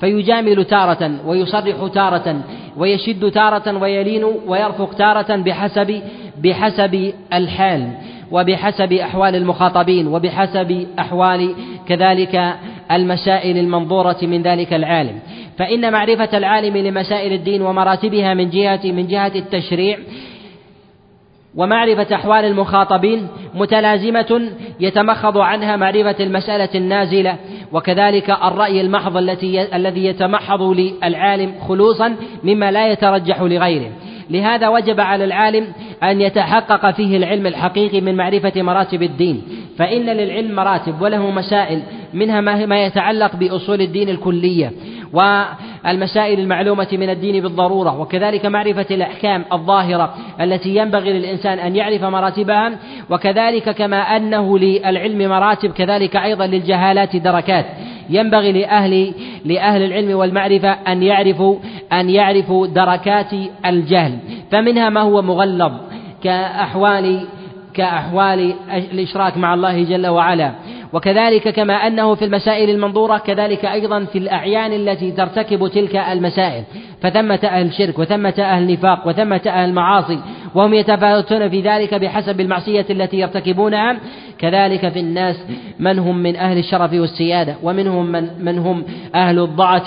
فيجامل تارة ويصرح تارة ويشد تارة ويلين ويرفق تارة بحسب بحسب الحال وبحسب أحوال المخاطبين وبحسب أحوال كذلك المسائل المنظورة من ذلك العالم. فإن معرفة العالم لمسائل الدين ومراتبها من جهة من جهة التشريع ومعرفة أحوال المخاطبين متلازمة يتمخض عنها معرفة المسألة النازلة وكذلك الرأي المحض التي الذي يتمحض للعالم خلوصا مما لا يترجح لغيره. لهذا وجب على العالم أن يتحقق فيه العلم الحقيقي من معرفة مراتب الدين. فإن للعلم مراتب وله مسائل منها ما يتعلق بأصول الدين الكلية. والمسائل المعلومة من الدين بالضرورة وكذلك معرفة الأحكام الظاهرة التي ينبغي للإنسان أن يعرف مراتبها وكذلك كما أنه للعلم مراتب كذلك أيضا للجهالات دركات. ينبغي لأهل لأهل العلم والمعرفة أن يعرفوا أن يعرفوا دركات الجهل. فمنها ما هو مغلظ كأحوال كأحوال الإشراك مع الله جل وعلا. وكذلك كما أنه في المسائل المنظورة كذلك أيضا في الأعيان التي ترتكب تلك المسائل. فثمة أهل شرك وثمة أهل نفاق وثمة أهل معاصي وهم يتفاوتون في ذلك بحسب المعصية التي يرتكبونها. كذلك في الناس من هم من أهل الشرف والسيادة ومنهم من, من هم أهل الضعة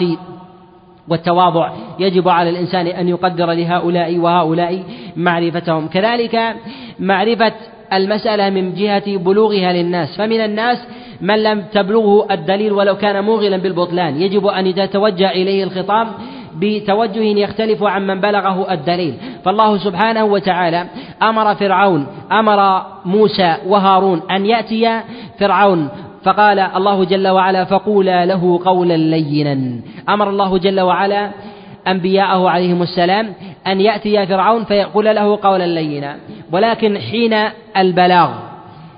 والتواضع. يجب على الإنسان أن يقدر لهؤلاء وهؤلاء معرفتهم. كذلك معرفة المسألة من جهة بلوغها للناس. فمن الناس من لم تبلغه الدليل ولو كان موغلا بالبطلان. يجب أن يتوجه إليه الخطاب بتوجه يختلف عن من بلغه الدليل. فالله سبحانه وتعالى أمر فرعون أمر موسى وهارون أن يأتي فرعون. فقال الله جل وعلا فقولا له قولا لينا. أمر الله جل وعلا أنبياءه عليهم السلام أن يأتي فرعون فيقول له قولا لينا. ولكن حين البلاغ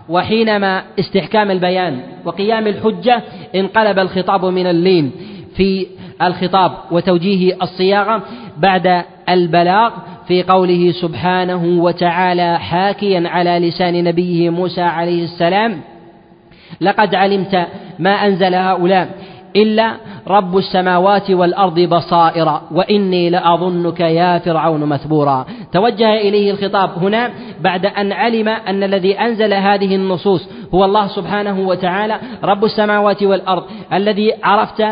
وحينما استحكام البيان وقيام الحجة انقلب الخطاب من اللين في الخطاب وتوجيه الصياغة بعد البلاغ في قوله سبحانه وتعالى حاكيا على لسان نبيه موسى عليه السلام لقد علمت ما أنزل هؤلاء إلا رب السماوات والأرض بصائر وإني لأظنك يا فرعون مثبورا. توجه إليه الخطاب هنا بعد أن علم أن الذي أنزل هذه النصوص هو الله سبحانه وتعالى رب السماوات والأرض الذي عرفت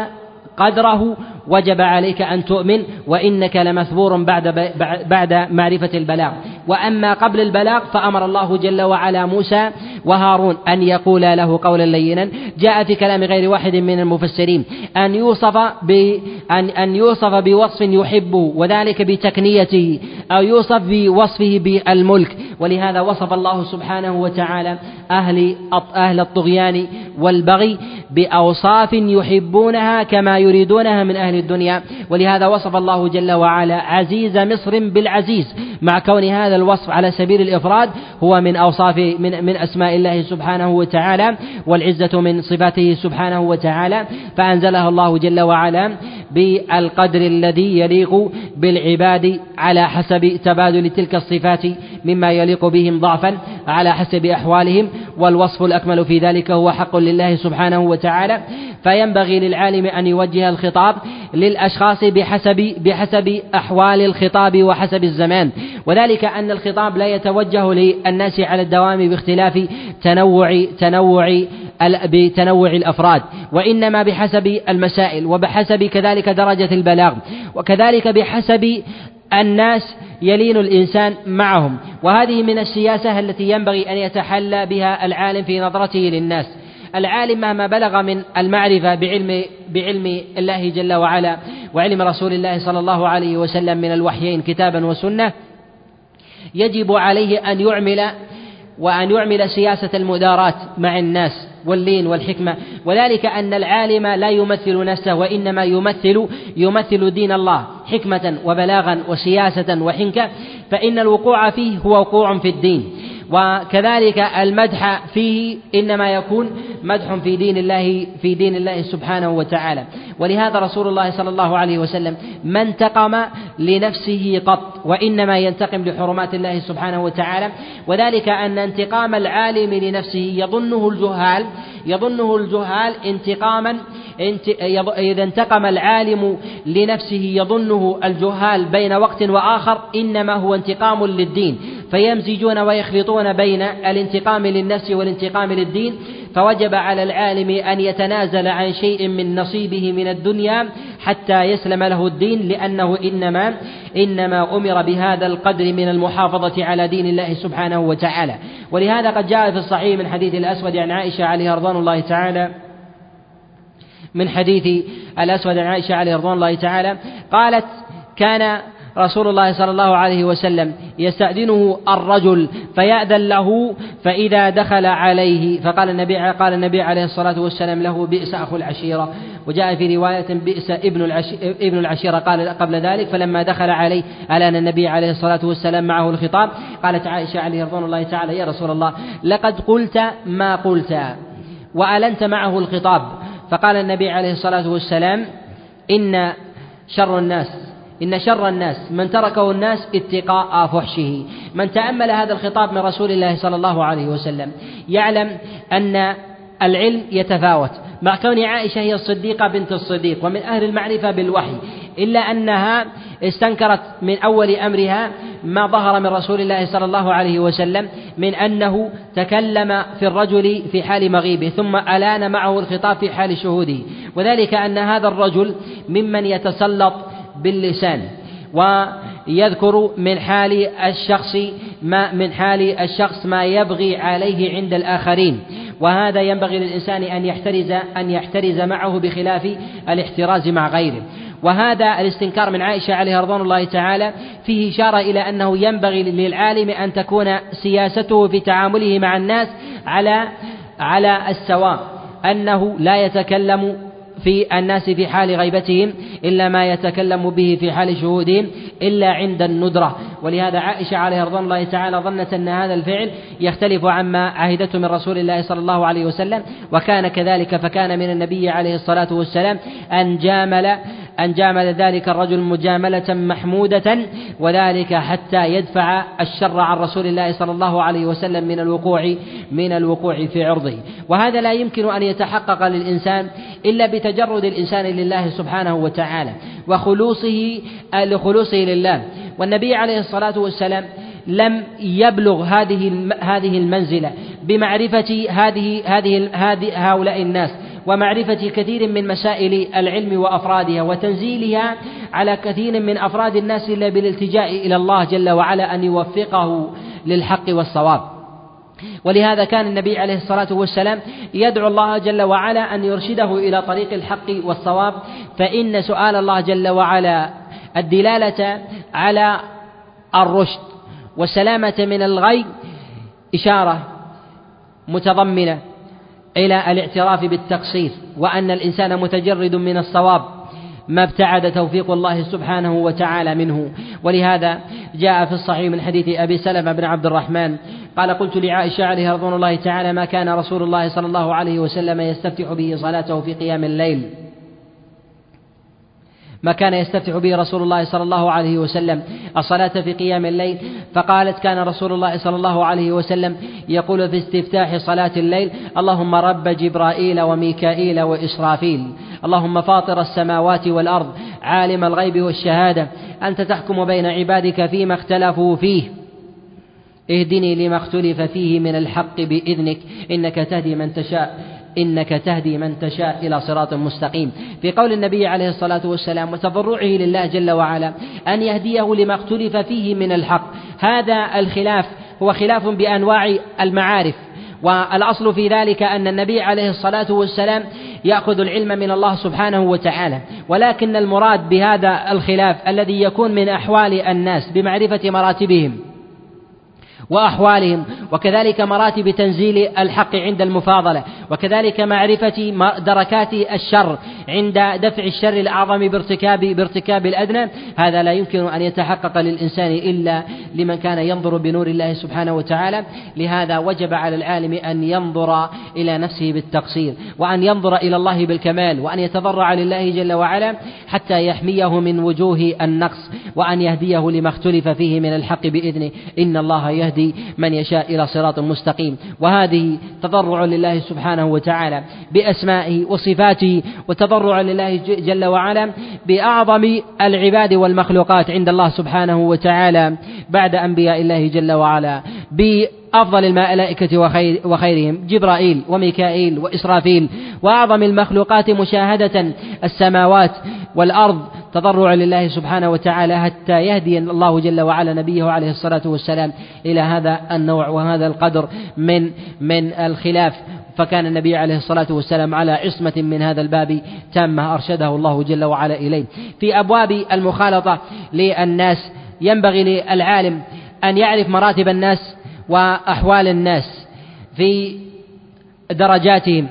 قدره وجب عليك أن تؤمن وإنك لمثبور بعد بعد معرفة البلاغ. وأما قبل البلاغ فأمر الله جل وعلا موسى وهارون أن يقولا له قولا لينا. جاء في كلام غير واحد من المفسرين. أن يوصف ب أن أن يوصف بوصف يحبه وذلك بتكنيته أو يوصف بوصفه بالملك. ولهذا وصف الله سبحانه وتعالى أهل أهل الطغيان والبغي بأوصاف يحبونها كما يريدونها من أهل الدنيا. ولهذا وصف الله جل وعلا عزيز مصر بالعزيز مع كون هذا الوصف على سبيل الإفراد هو من أوصاف من من أسماء الله سبحانه وتعالى والعزة من صفاته سبحانه وتعالى. فأنزلها الله جل وعلا بالقدر الذي يليق بالعباد على حسب تبادل تلك الصفات مما يليق بهم ضعفا على حسب أحوالهم والوصف الأكمل في ذلك هو حق لله سبحانه وتعالى. فينبغي للعالم أن يوجه الخطاب للأشخاص بحسب بحسب أحوال الخطاب وحسب الزمان. وذلك أن الخطاب لا يتوجه للناس على الدوام باختلاف تنوع تنوع بتنوع الأفراد وإنما بحسب المسائل وبحسب كذلك درجة البلاغ وكذلك بحسب الناس يلين الإنسان معهم. وهذه من السياسة التي ينبغي أن يتحلى بها العالم في نظرته للناس. العالم مهما بلغ من المعرفة بعلم بعلم الله جل وعلا وعلم رسول الله صلى الله عليه وسلم من الوحيين كتابا وسنة يجب عليه أن يعمل وأن يعمل سياسة المداراة مع الناس واللين والحكمة. وذلك أن العالم لا يمثل نفسه وإنما يمثل يمثل دين الله حكمة وبلاغا وسياسة وحنكة. فإن الوقوع فيه هو وقوع في الدين. وكذلك المدح فيه إنما يكون مدح في دين الله في دين الله سبحانه وتعالى. ولهذا رسول الله صلى الله عليه وسلم ما انتقم لنفسه قط وإنما ينتقم لحرمات الله سبحانه وتعالى. وذلك أن انتقام العالم لنفسه يظنه الجهال يظنه الجهال انتقاما إذا انتقم العالم لنفسه يظنه الجهال بين وقت وآخر إنما هو انتقام للدين. فيمزجون ويخلطون بين الانتقام للنفس والانتقام للدين. فوجب على العالم أن يتنازل عن شيء من نصيبه من الدنيا حتى يسلم له الدين لأنه إنما إنما أمر بهذا القدر من المحافظة على دين الله سبحانه وتعالى. ولهذا قد جاء في الصحيح من حديث الأسود عن عائشة عليه رضوان الله تعالى من حديث الأسود عن عائشة عليه رضوان الله تعالى قالت كان رسول الله صلى الله عليه وسلم يستأذنه الرجل فيأذن له فإذا دخل عليه فقال النبي قال النبي عليه الصلاة والسلام له بئس أخو العشيرة وجاء في رواية بئس ابن ابن العشيرة قال قبل ذلك فلما دخل عليه ألان النبي عليه الصلاة والسلام معه الخطاب قالت عائشة عليه رضوان الله تعالى يا رسول الله لقد قلت ما قلت وألنت معه الخطاب. فقال النبي عليه الصلاة والسلام إن شر الناس إن شر الناس من تركه الناس اتقاء فحشه. من تأمل هذا الخطاب من رسول الله صلى الله عليه وسلم. يعلم أن العلم يتفاوت. مع كون عائشة هي الصديقة بنت الصديق ومن أهل المعرفة بالوحي إلا أنها استنكرت من أول أمرها ما ظهر من رسول الله صلى الله عليه وسلم من أنه تكلم في الرجل في حال مغيبه ثم ألان معه الخطاب في حال شهوده. وذلك أن هذا الرجل ممن يتسلط باللسان ويذكر من حال الشخص ما من حال الشخص ما يبغي عليه عند الآخرين. وهذا ينبغي للإنسان أن يحترز أن يحترز معه بخلاف الاحتراز مع غيره. وهذا الاستنكار من عائشة عليها رضوان الله تعالى فيه إشارة إلى أنه ينبغي للعالم أن تكون سياسته في تعامله مع الناس على على السواء أنه لا يتكلم في الناس في حال غيبتهم إلا ما يتكلم به في حال شهودهم إلا عند الندرة. ولهذا عائشة عليه رضوان الله تعالى ظنت أن هذا الفعل يختلف عما عهدته من رسول الله صلى الله عليه وسلم وكان كذلك فكان من النبي عليه الصلاة والسلام أن جامل أن جامل ذلك الرجل مجاملة محمودة وذلك حتى يدفع الشر عن رسول الله صلى الله عليه وسلم من الوقوع من الوقوع في عرضه. وهذا لا يمكن أن يتحقق للإنسان إلا بتجرد الإنسان لله سبحانه وتعالى وخلوصه لخلوصه لله. والنبي عليه الصلاة والسلام لم يبلغ هذه هذه المنزلة بمعرفة هذه هذه هؤلاء الناس ومعرفة كثير من مسائل العلم وأفرادها وتنزيلها على كثير من أفراد الناس إلا بالالتجاء إلى الله جل وعلا أن يوفقه للحق والصواب. ولهذا كان النبي عليه الصلاة والسلام يدعو الله جل وعلا أن يرشده إلى طريق الحق والصواب فإن سؤال الله جل وعلا الدلالة على الرشد والسلامة من الغي إشارة متضمنة إلى الاعتراف بالتقصير وأن الإنسان متجرد من الصواب ما ابتعد توفيق الله سبحانه وتعالى منه. ولهذا جاء في الصحيح من حديث أبي سلمة بن عبد الرحمن قال قلت لعائشة عليه رضوان الله تعالى ما كان رسول الله صلى الله عليه وسلم يستفتح به صلاته في قيام الليل؟ ما كان يستفتح به رسول الله صلى الله عليه وسلم. الصلاة في قيام الليل. فقالت كان رسول الله صلى الله عليه وسلم يقول في استفتاح صلاة الليل اللهم رب جبرائيل وميكائيل وإسرافيل. اللهم فاطر السماوات والأرض عالم الغيب والشهادة. أنت تحكم بين عبادك فيما اختلفوا فيه. اهدني لما اختلف فيه من الحق بإذنك. إنك تهدي من تشاء. إنك تهدي من تشاء إلى صراط مستقيم. في قول النبي عليه الصلاة والسلام وتضرعه لله جل وعلا أن يهديه لما اختلف فيه من الحق. هذا الخلاف هو خلاف بأنواع المعارف والأصل في ذلك أن النبي عليه الصلاة والسلام يأخذ العلم من الله سبحانه وتعالى. ولكن المراد بهذا الخلاف الذي يكون من أحوال الناس بمعرفة مراتبهم. وأحوالهم وكذلك مراتب تنزيل الحق عند المفاضلة وكذلك معرفة دركات الشر عند دفع الشر الأعظم بارتكاب بارتكاب الأدنى. هذا لا يمكن أن يتحقق للإنسان إلا لمن كان ينظر بنور الله سبحانه وتعالى. لهذا وجب على العالم أن ينظر إلى نفسه بالتقصير وأن ينظر إلى الله بالكمال وأن يتضرع لله جل وعلا حتى يحميه من وجوه النقص وأن يهديه لما اختلف فيه من الحق بإذنه. إن الله يهدي من يشاء إلى صراط مستقيم. وهذه تضرع لله سبحانه وتعالى بأسمائه وصفاته وتضرع لله جل وعلا بأعظم العباد والمخلوقات عند الله سبحانه وتعالى بعد أنبياء الله جل وعلا أفضل الملائكة وخير وخيرهم جبرائيل وميكائيل وإسرافيل وأعظم المخلوقات مشاهدة السماوات والأرض تضرعا لله سبحانه وتعالى حتى يهدي الله جل وعلا نبيه عليه الصلاة والسلام إلى هذا النوع وهذا القدر من من الخلاف. فكان النبي عليه الصلاة والسلام على عصمة من هذا الباب تامة أرشده الله جل وعلا إليه. في أبواب المخالطة للناس ينبغي للعالم أن يعرف مراتب الناس وأحوال الناس في درجاتهم.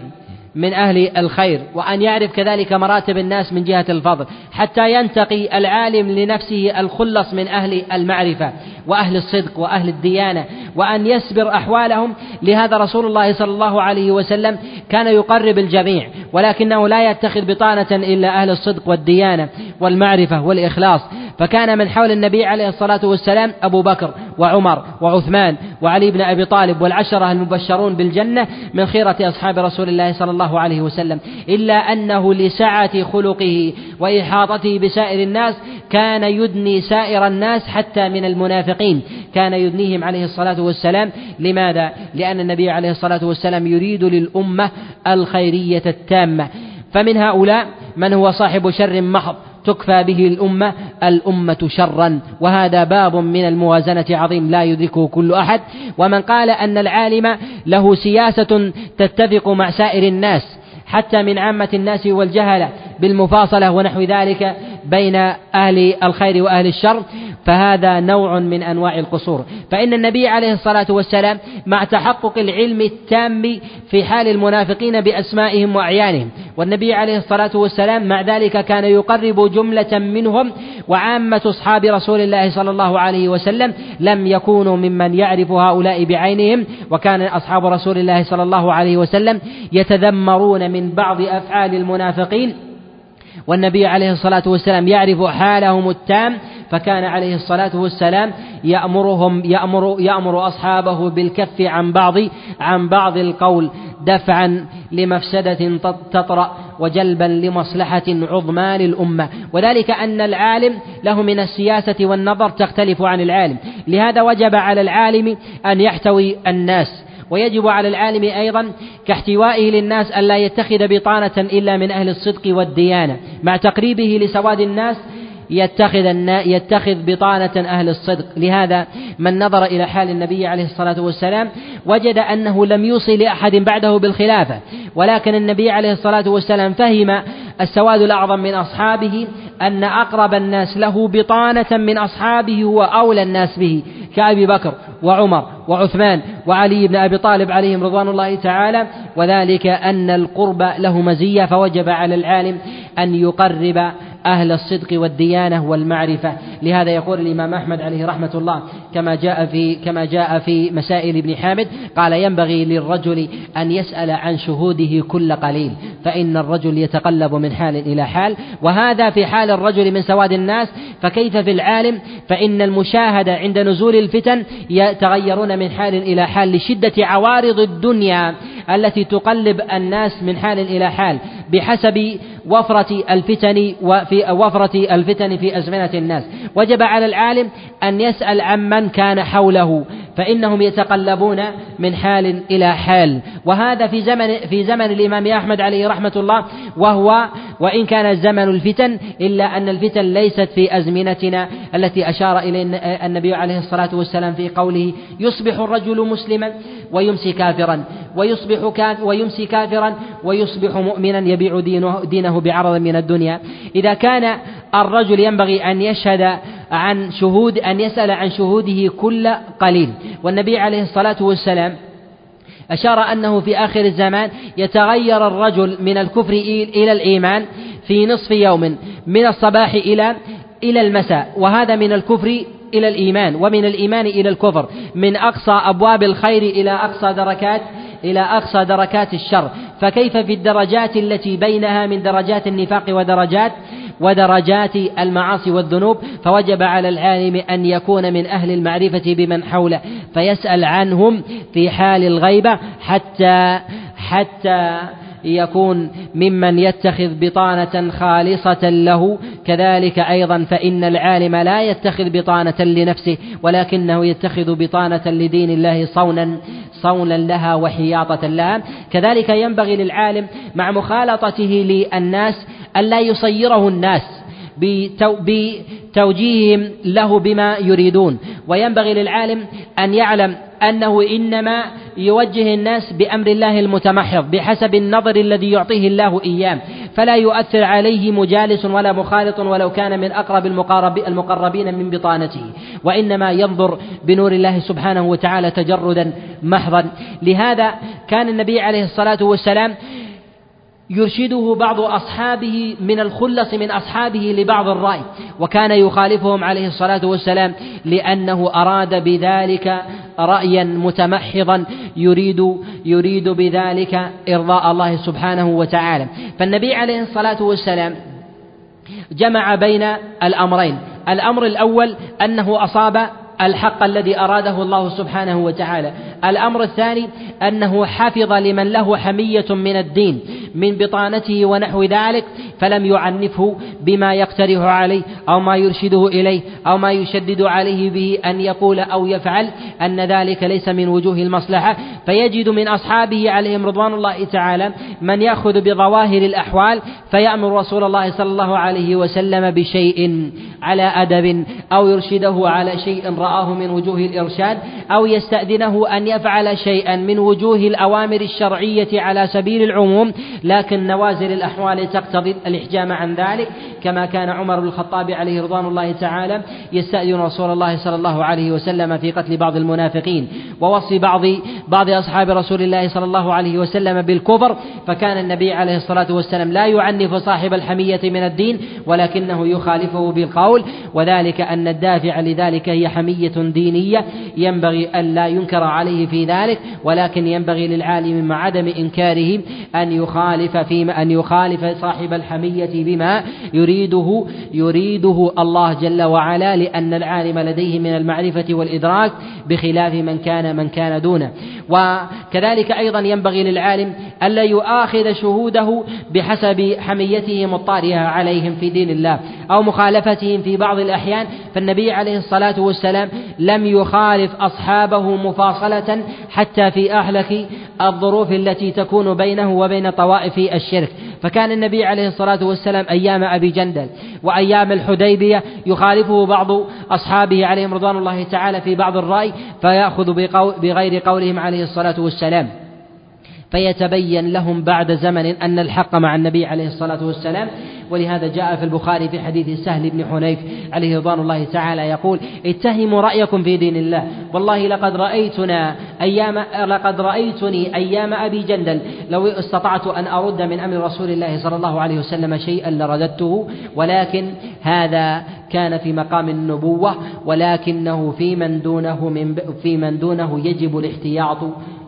من أهل الخير وأن يعرف كذلك مراتب الناس من جهة الفضل حتى ينتقي العالم لنفسه الخلص من أهل المعرفة وأهل الصدق وأهل الديانة وأن يسبر أحوالهم. لهذا رسول الله صلى الله عليه وسلم كان يقرب الجميع ولكنه لا يتخذ بطانة إلا أهل الصدق والديانة والمعرفة والإخلاص. فكان من حول النبي عليه الصلاة والسلام أبو بكر وعمر وعثمان وعلي بن أبي طالب والعشرة المبشرون بالجنة من خيرة أصحاب رسول الله صلى الله عليه وسلم إلا أنه لسعة خلقه وإحاطته بسائر الناس كان يدني سائر الناس حتى من المنافقين كان يدنيهم عليه الصلاة والسلام لماذا؟ لأن النبي عليه الصلاة والسلام يريد للأمة الخيرية التامة فمن هؤلاء من هو صاحب شر محض تكفى به الأمة الأمة شرا. وهذا باب من الموازنة عظيم لا يدركه كل أحد. ومن قال أن العالم له سياسة تتفق مع سائر الناس حتى من عامة الناس والجهلة بالمفاصلة ونحو ذلك بين أهل الخير وأهل الشر فهذا نوع من أنواع القصور. فإن النبي عليه الصلاة والسلام مع تحقق العلم التام في حال المنافقين بأسمائهم وأعيانهم والنبي عليه الصلاة والسلام مع ذلك كان يقرب جملة منهم وعامة أصحاب رسول الله صلى الله عليه وسلم لم يكونوا ممن يعرف هؤلاء بعينهم وكان أصحاب رسول الله صلى الله عليه وسلم يتذمرون من بعض أفعال المنافقين والنبي عليه الصلاة والسلام يعرف حالهم التام فكان عليه الصلاة والسلام يأمرهم يأمر يأمر أصحابه بالكف عن بعض عن بعض القول دفعا لمفسدة تطرأ وجلبا لمصلحة عظمى للأمة. وذلك أن العالم له من السياسة والنظر تختلف عن العالم. لهذا وجب على العالم أن يحتوي الناس. ويجب على العالم أيضا كاحتوائه للناس ألا يتخذ بطانة إلا من أهل الصدق والديانة مع تقريبه لسواد الناس يتخذ يتخذ بطانة أهل الصدق. لهذا من نظر إلى حال النبي عليه الصلاة والسلام وجد أنه لم يوصي لأحد بعده بالخلافة ولكن النبي عليه الصلاة والسلام فهم السواد الأعظم من أصحابه أن أقرب الناس له بطانة من أصحابه هو أولى الناس به كأبي بكر وعمر وعثمان وعلي بن أبي طالب عليهم رضوان الله تعالى. وذلك أن القرب له مزية فوجب على العالم أن يقرب أهل الصدق والديانة والمعرفة. لهذا يقول الإمام أحمد عليه رحمة الله كما جاء في كما جاء في مسائل ابن حامد قال ينبغي للرجل أن يسأل عن شهوده كل قليل فإن الرجل يتقلب من حال إلى حال. وهذا في حال الرجل من سواد الناس فكيف في العالم؟ فإن المشاهدة عند نزول الفتن يتغيرون من حال إلى حال لشدة عوارض الدنيا. التي تقلب الناس من حال إلى حال بحسب وفرة الفتن وفي وفرة الفتن في أزمنة الناس. وجب على العالم أن يسأل عمن كان حوله فإنهم يتقلبون من حال إلى حال. وهذا في زمن في زمن الإمام أحمد عليه رحمة الله وهو وإن كان زمن الفتن إلا أن الفتن ليست في أزمنتنا التي أشار إليه النبي عليه الصلاة والسلام في قوله يصبح الرجل مسلما ويمسي كافرا ويصبح ويمسي كافرا ويصبح مؤمنا يبيع دينه, دينه بعرض من الدنيا. إذا كان الرجل ينبغي أن يشهد عن شهود أن يسأل عن شهوده كل قليل. والنبي عليه الصلاة والسلام أشار أنه في آخر الزمان يتغير الرجل من الكفر إلى الإيمان في نصف يوم من الصباح إلى إلى المساء وهذا من الكفر إلى الإيمان ومن الإيمان إلى الكفر من أقصى أبواب الخير إلى أقصى دركات إلى أقصى دركات الشر. فكيف في الدرجات التي بينها من درجات النفاق ودرجات؟ ودرجات المعاصي والذنوب فوجب على العالم أن يكون من أهل المعرفة بمن حوله. فيسأل عنهم في حال الغيبة حتى حتى يكون ممن يتخذ بطانة خالصة له. كذلك أيضا فإن العالم لا يتخذ بطانة لنفسه ولكنه يتخذ بطانة لدين الله صونا صونا لها وحياطة لها. كذلك ينبغي للعالم مع مخالطته للناس ألا يصيره الناس بتوجيههم له بما يريدون. وينبغي للعالم أن يعلم أنه إنما يوجه الناس بأمر الله المتمحض بحسب النظر الذي يعطيه الله إياه. فلا يؤثر عليه مجالس ولا مخالط ولو كان من أقرب المقربين من بطانته. وإنما ينظر بنور الله سبحانه وتعالى تجردا محضا. لهذا كان النبي عليه الصلاة والسلام يرشده بعض أصحابه من الخلص من أصحابه لبعض الرأي وكان يخالفهم عليه الصلاة والسلام لأنه أراد بذلك رأيا متمحضا يريد يريد بذلك إرضاء الله سبحانه وتعالى. فالنبي عليه الصلاة والسلام جمع بين الأمرين. الأمر الأول أنه أصاب الحق الذي أراده الله سبحانه وتعالى. الأمر الثاني أنه حفظ لمن له حمية من الدين من بطانته ونحو ذلك فلم يعنفه بما يقترح عليه أو ما يرشده إليه أو ما يشدد عليه به أن يقول أو يفعل أن ذلك ليس من وجوه المصلحة. فيجد من أصحابه عليهم رضوان الله تعالى من يأخذ بظواهر الأحوال فيأمر رسول الله صلى الله عليه وسلم بشيء على أدب أو يرشده على شيء رآه من وجوه الإرشاد أو يستأذنه أن يفعل شيئا من وجوه الأوامر الشرعية على سبيل العموم لكن نوازل الأحوال تقتضي الإحجام عن ذلك. كما كان عمر بن الخطاب عليه رضوان الله تعالى يستأذن رسول الله صلى الله عليه وسلم في قتل بعض المنافقين. ووصف بعض بعض أصحاب رسول الله صلى الله عليه وسلم بالكفر فكان النبي عليه الصلاة والسلام لا يعنف صاحب الحمية من الدين ولكنه يخالفه بالقول وذلك أن الدافع لذلك هي حمية دينية ينبغي أن لا ينكر عليه في ذلك ولكن ينبغي للعالم مع عدم إنكاره أن يخالف فيما أن يخالف صاحب الحمية بما يريده يريده الله جل وعلا لأن العالم لديه من المعرفة والإدراك بخلاف من كان من كان دونه. وكذلك أيضا ينبغي للعالم ألا يؤاخذ شهوده بحسب حميتهم الطارئة عليهم في دين الله أو مخالفتهم في بعض الأحيان. فالنبي عليه الصلاة والسلام لم يخالف أصحابه مفاصلة حتى في أهلك الظروف التي تكون بينه وبين طوائف الشرك. فكان النبي عليه الصلاة والسلام أيام أبي جندل وأيام الحديبية يخالفه بعض أصحابه عليهم رضوان الله تعالى في بعض الرأي فيأخذ بغير قولهم عليه الصلاة والسلام. فيتبين لهم بعد زمن أن الحق مع النبي عليه الصلاة والسلام. ولهذا جاء في البخاري في حديث سهل بن حنيف عليه رضوان الله تعالى يقول اتهموا رأيكم في دين الله. والله لقد رأيتنا أيام لقد رأيتني أيام أبي جندل. لو استطعت أن أرد من أمر رسول الله صلى الله عليه وسلم شيئا لرددته ولكن هذا كان في مقام النبوة ولكنه في من دونه من في من دونه يجب الاحتياط.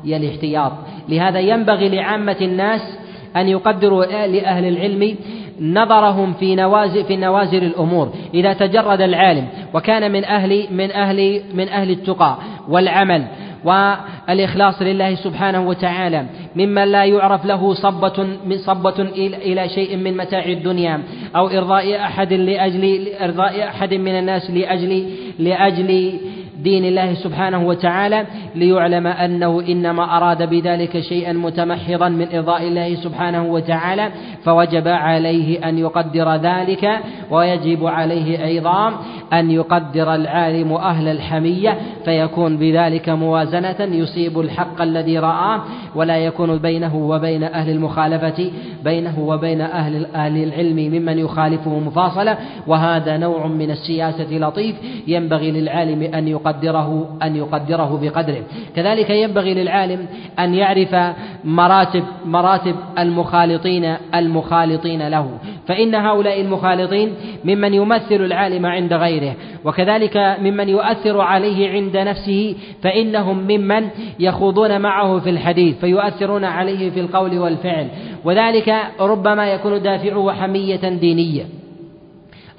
الاحتياط. لهذا ينبغي لعامة الناس أن يقدروا لأهل العلم نظرهم في نوازل في نوازل الأمور. إذا تجرد العالم وكان من أهل من أهل من أهل التقى والعمل والإخلاص لله سبحانه وتعالى ممن لا يعرف له صبة صبة إلى شيء من متاع الدنيا أو إرضاء أحد لأجل إرضاء أحد من الناس لأجل لأجل دين الله سبحانه وتعالى ليعلم أنه إنما أراد بذلك شيئا متمحضا من إرضاء الله سبحانه وتعالى فوجب عليه أن يقدر ذلك ويجب عليه أيضا أن يقدر العالم أهل الحمية فيكون بذلك موازنة يصيب الحق الذي رآه ولا يكون بينه وبين أهل المخالفة بينه وبين أهل أهل العلم ممن يخالفه مفاصلة. وهذا نوع من السياسة لطيف ينبغي للعالم أن يقدره أن يقدره بقدره. كذلك ينبغي للعالم أن يعرف مراتب مراتب المخالطين المخالطين له. فإن هؤلاء المخالطين ممن يمثل العالم عند غيره وكذلك ممن يؤثر عليه عند نفسه فإنهم ممن يخوضون معه في الحديث فيؤثرون عليه في القول والفعل. وذلك ربما يكون دافعه حمية دينية.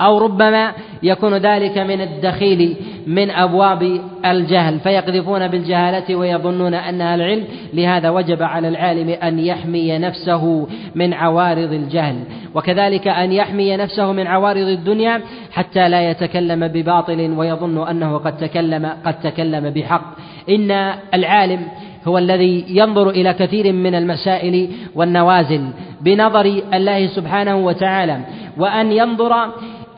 أو ربما يكون ذلك من الدخيل من أبواب الجهل فيقذفون بالجهالة ويظنون أنها العلم لهذا وجب على العالم أن يحمي نفسه من عوارض الجهل. وكذلك أن يحمي نفسه من عوارض الدنيا حتى لا يتكلم بباطل ويظن أنه قد تكلم قد تكلم بحق. إن العالم هو الذي ينظر إلى كثير من المسائل والنوازل بنظر الله سبحانه وتعالى وأن ينظر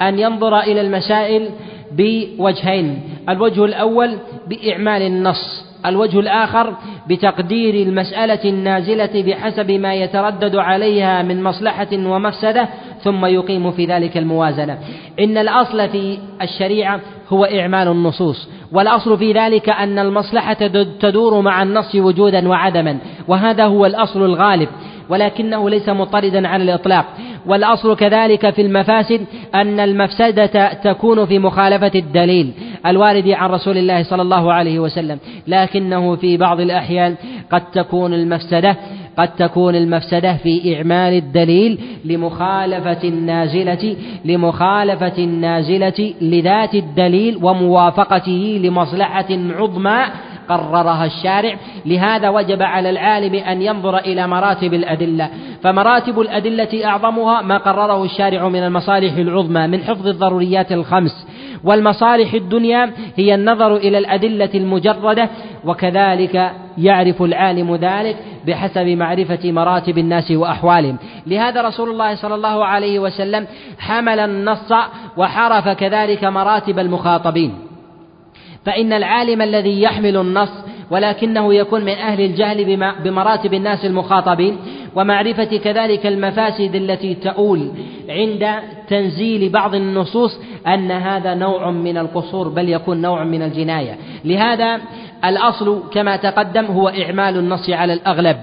أن ينظر إلى المسائل بوجهين. الوجه الأول بإعمال النص الوجه الآخر بتقدير المسألة النازلة بحسب ما يتردد عليها من مصلحة ومفسدة ثم يقيم في ذلك الموازنة. إن الأصل في الشريعة هو إعمال النصوص والأصل في ذلك أن المصلحة تدور مع النص وجودا وعدما وهذا هو الأصل الغالب ولكنه ليس مطردا على الإطلاق. والأصل كذلك في المفاسد أن المفسدة تكون في مخالفة الدليل الوارد عن رسول الله صلى الله عليه وسلم لكنه في بعض الأحيان قد تكون المفسدة قد تكون المفسدة في إعمال الدليل لمخالفة النازلة لمخالفة النازلة لذات الدليل وموافقته لمصلحة عظمى قررها الشارع. لهذا وجب على العالم أن ينظر إلى مراتب الأدلة. فمراتب الأدلة أعظمها ما قرره الشارع من المصالح العظمى من حفظ الضروريات الخمس. والمصالح الدنيا هي النظر إلى الأدلة المجردة وكذلك يعرف العالم ذلك بحسب معرفة مراتب الناس وأحوالهم. لهذا رسول الله صلى الله عليه وسلم حمل النص وحرف كذلك مراتب المخاطبين. فإن العالم الذي يحمل النص ولكنه يكون من أهل الجهل بمراتب الناس المخاطبين ومعرفة كذلك المفاسد التي تؤول عند تنزيل بعض النصوص أن هذا نوع من القصور بل يكون نوع من الجناية. لهذا الأصل كما تقدم هو إعمال النص على الأغلب.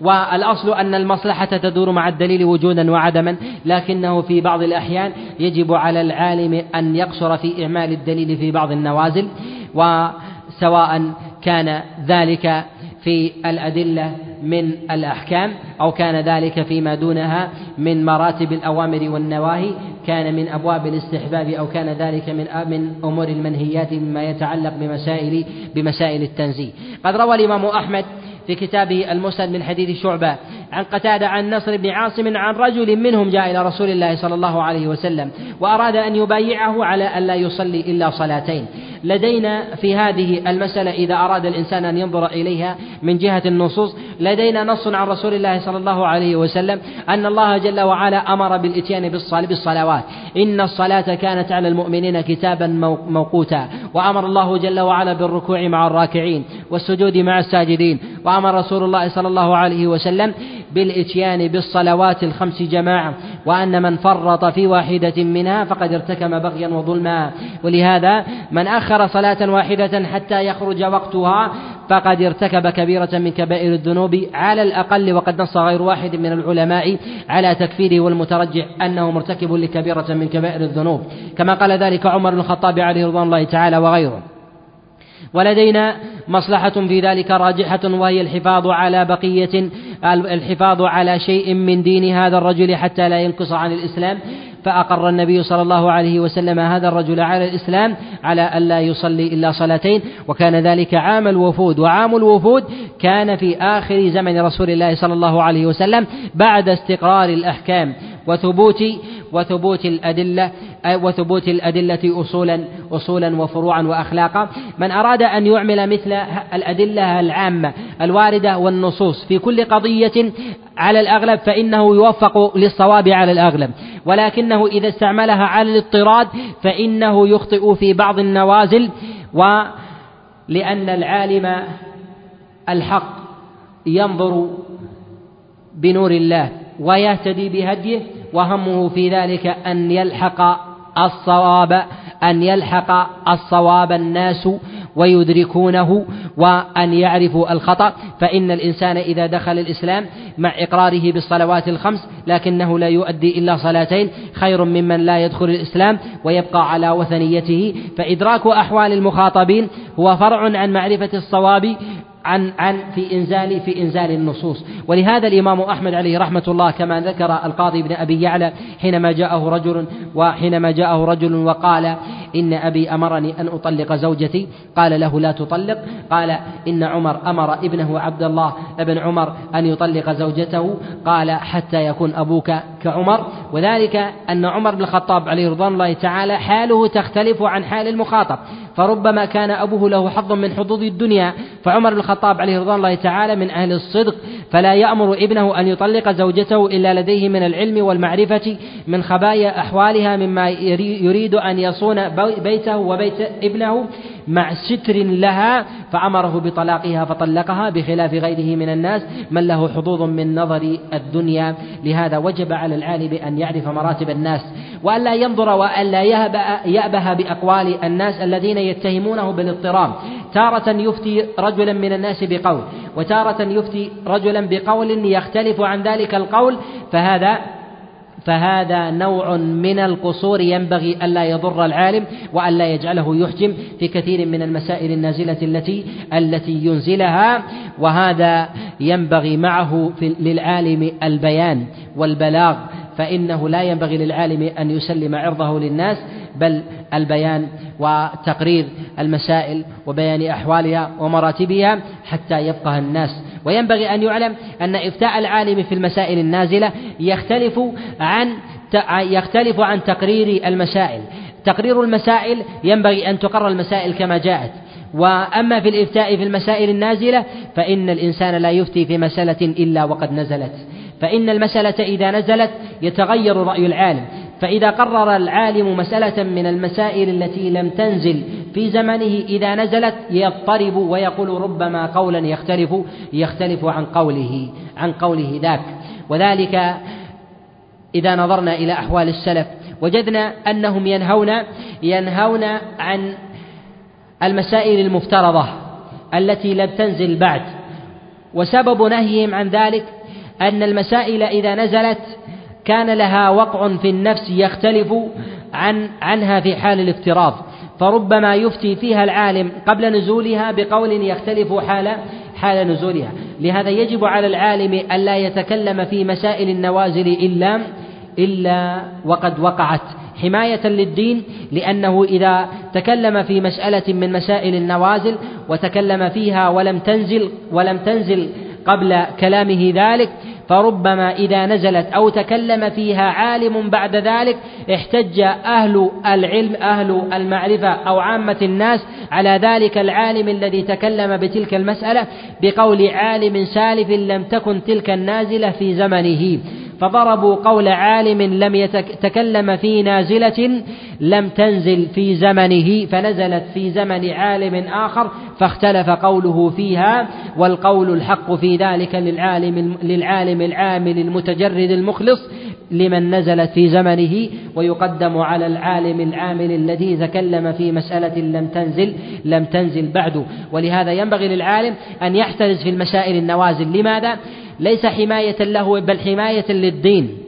والأصل أن المصلحة تدور مع الدليل وجودا وعدما لكنه في بعض الأحيان يجب على العالم أن يقصر في إعمال الدليل في بعض النوازل. وسواء كان ذلك في الأدلة من الأحكام أو كان ذلك فيما دونها من مراتب الأوامر والنواهي كان من أبواب الاستحباب أو كان ذلك من من أمور المنهيات مما يتعلق بمسائل بمسائل التنزيه. قد روى الإمام أحمد في كتابه المسند من حديث شعبة عن قتادة عن نصر بن عاصم عن رجل منهم جاء إلى رسول الله صلى الله عليه وسلم وأراد أن يبايعه على أن لا يصلي إلا صلاتين. لدينا في هذه المسألة إذا أراد الإنسان أن ينظر إليها من جهة النصوص لدينا نص عن رسول الله صلى الله عليه وسلم أن الله جل وعلا أمر بالإتيان بالصلوات. إن الصلاة كانت على المؤمنين كتابا موقوتا. وأمر الله جل وعلا بالركوع مع الراكعين والسجود مع الساجدين. وأمر رسول الله صلى الله عليه وسلم بالإتيان بالصلوات الخمس جماعة وأن من فرط في واحدة منها فقد ارتكب بغيا وظلما. ولهذا من أخر صلاة واحدة حتى يخرج وقتها فقد ارتكب كبيرة من كبائر الذنوب على الأقل وقد نص غير واحد من العلماء على تكفيره والمترجح أنه مرتكب لكبيرة من كبائر الذنوب. كما قال ذلك عمر بن الخطاب عليه رضوان الله تعالى وغيره. ولدينا مصلحة في ذلك راجحة وهي الحفاظ على بقية الحفاظ على شيء من دين هذا الرجل حتى لا ينقص عن الإسلام. فأقر النبي صلى الله عليه وسلم هذا الرجل على الإسلام على ألا يصلي إلا صلاتين وكان ذلك عام الوفود. وعام الوفود كان في آخر زمن رسول الله صلى الله عليه وسلم بعد استقرار الأحكام وثبوت وثبوت الأدلة وثبوت الأدلة أصولا أصولا وفروعا وأخلاقا. من أراد أن يعمل مثل الأدلة العامة الواردة والنصوص في كل قضية على الأغلب فإنه يوفق للصواب على الأغلب. ولكنه إذا استعملها على الاضطراد فإنه يخطئ في بعض النوازل ولأن العالم الحق ينظر بنور الله ويهتدي بهديه وهمه في ذلك أن يلحق الصواب أن يلحق الصواب الناس ويدركونه وأن يعرفوا الخطأ فإن الإنسان إذا دخل الإسلام مع إقراره بالصلوات الخمس لكنه لا يؤدي إلا صلاتين خير ممن لا يدخل الإسلام ويبقى على وثنيته. فإدراك أحوال المخاطبين هو فرع عن معرفة الصواب عن عن في إنزال في إنزال النصوص. ولهذا الإمام أحمد عليه رحمة الله كما ذكر القاضي بن أبي يعلى حينما جاءه رجل وحينما جاءه رجل وقال إن أبي أمرني أن أطلق زوجتي قال له لا تطلق قال إن عمر أمر ابنه عبد الله ابن عمر أن يطلق زوجته قال حتى يكون أبوك كعمر وذلك أن عمر بن الخطاب عليه رضوان الله تعالى حاله تختلف عن حال المخاطب فربما كان أبوه له حظ من حظوظ الدنيا فعمر بن الخطاب عليه رضوان الله تعالى من أهل الصدق فلا يأمر ابنه أن يطلق زوجته إلا لديه من العلم والمعرفة من خبايا أحوالها مما يريد أن يصون بيته وبيت ابنه مع ستر لها فأمره بطلاقها فطلقها بخلاف غيره من الناس من له حظوظ من نظر الدنيا. لهذا وجب على العالم أن يعرف مراتب الناس وألا ينظر وألا يأبه بأقوال الناس الذين يتهمونه بالاضطراب. تارة يفتي رجلا من الناس بقول وتارة يفتي رجلا بقول يختلف عن ذلك القول فهذا فهذا نوع من القصور ينبغي ألا يضر العالم وألا يجعله يحجم في كثير من المسائل النازلة التي التي ينزلها وهذا ينبغي معه في للعالم البيان والبلاغ. فإنه لا ينبغي للعالم أن يسلم عرضه للناس بل البيان وتقرير المسائل وبيان أحوالها ومراتبها حتى يفقه الناس. وينبغي أن يعلم أن إفتاء العالم في المسائل النازلة يختلف عن يختلف عن تقرير المسائل. تقرير المسائل ينبغي أن تقرر المسائل كما جاءت. وأما في الإفتاء في المسائل النازلة فإن الإنسان لا يفتي في مسألة إلا وقد نزلت. فإن المسألة إذا نزلت يتغير رأي العالم. فإذا قرر العالم مسألة من المسائل التي لم تنزل في زمنه إذا نزلت يضطرب ويقول ربما قولا يختلف يختلف عن قوله عن قوله ذاك. وذلك إذا نظرنا إلى أحوال السلف. وجدنا أنهم ينهون ينهون عن المسائل المفترضة التي لم تنزل بعد. وسبب نهيهم عن ذلك أن المسائل إذا نزلت كان لها وقع في النفس يختلف عن عنها في حال الافتراض. فربما يفتي فيها العالم قبل نزولها بقول يختلف حال حال نزولها. لهذا يجب على العالم ألا يتكلم في مسائل النوازل إلا إلا وقد وقعت. حماية للدين لأنه إذا تكلم في مسألة من مسائل النوازل وتكلم فيها ولم تنزل ولم تنزل قبل كلامه ذلك فربما إذا نزلت أو تكلم فيها عالم بعد ذلك احتج أهل العلم أهل المعرفة أو عامة الناس على ذلك العالم الذي تكلم بتلك المسألة بقول عالم سالف لم تكن تلك النازلة في زمنه. فضربوا قول عالم لم يتكلم في نازلة لم تنزل في زمنه فنزلت في زمن عالم آخر فاختلف قوله فيها والقول الحق في ذلك للعالم للعالم العامل المتجرد المخلص لمن نزلت في زمنه ويقدم على العالم العامل الذي تكلم في مسألة لم تنزل لم تنزل بعد ولهذا ينبغي للعالم أن يحترز في المسائل النوازل لماذا؟ ليس حماية له بل حماية للدين.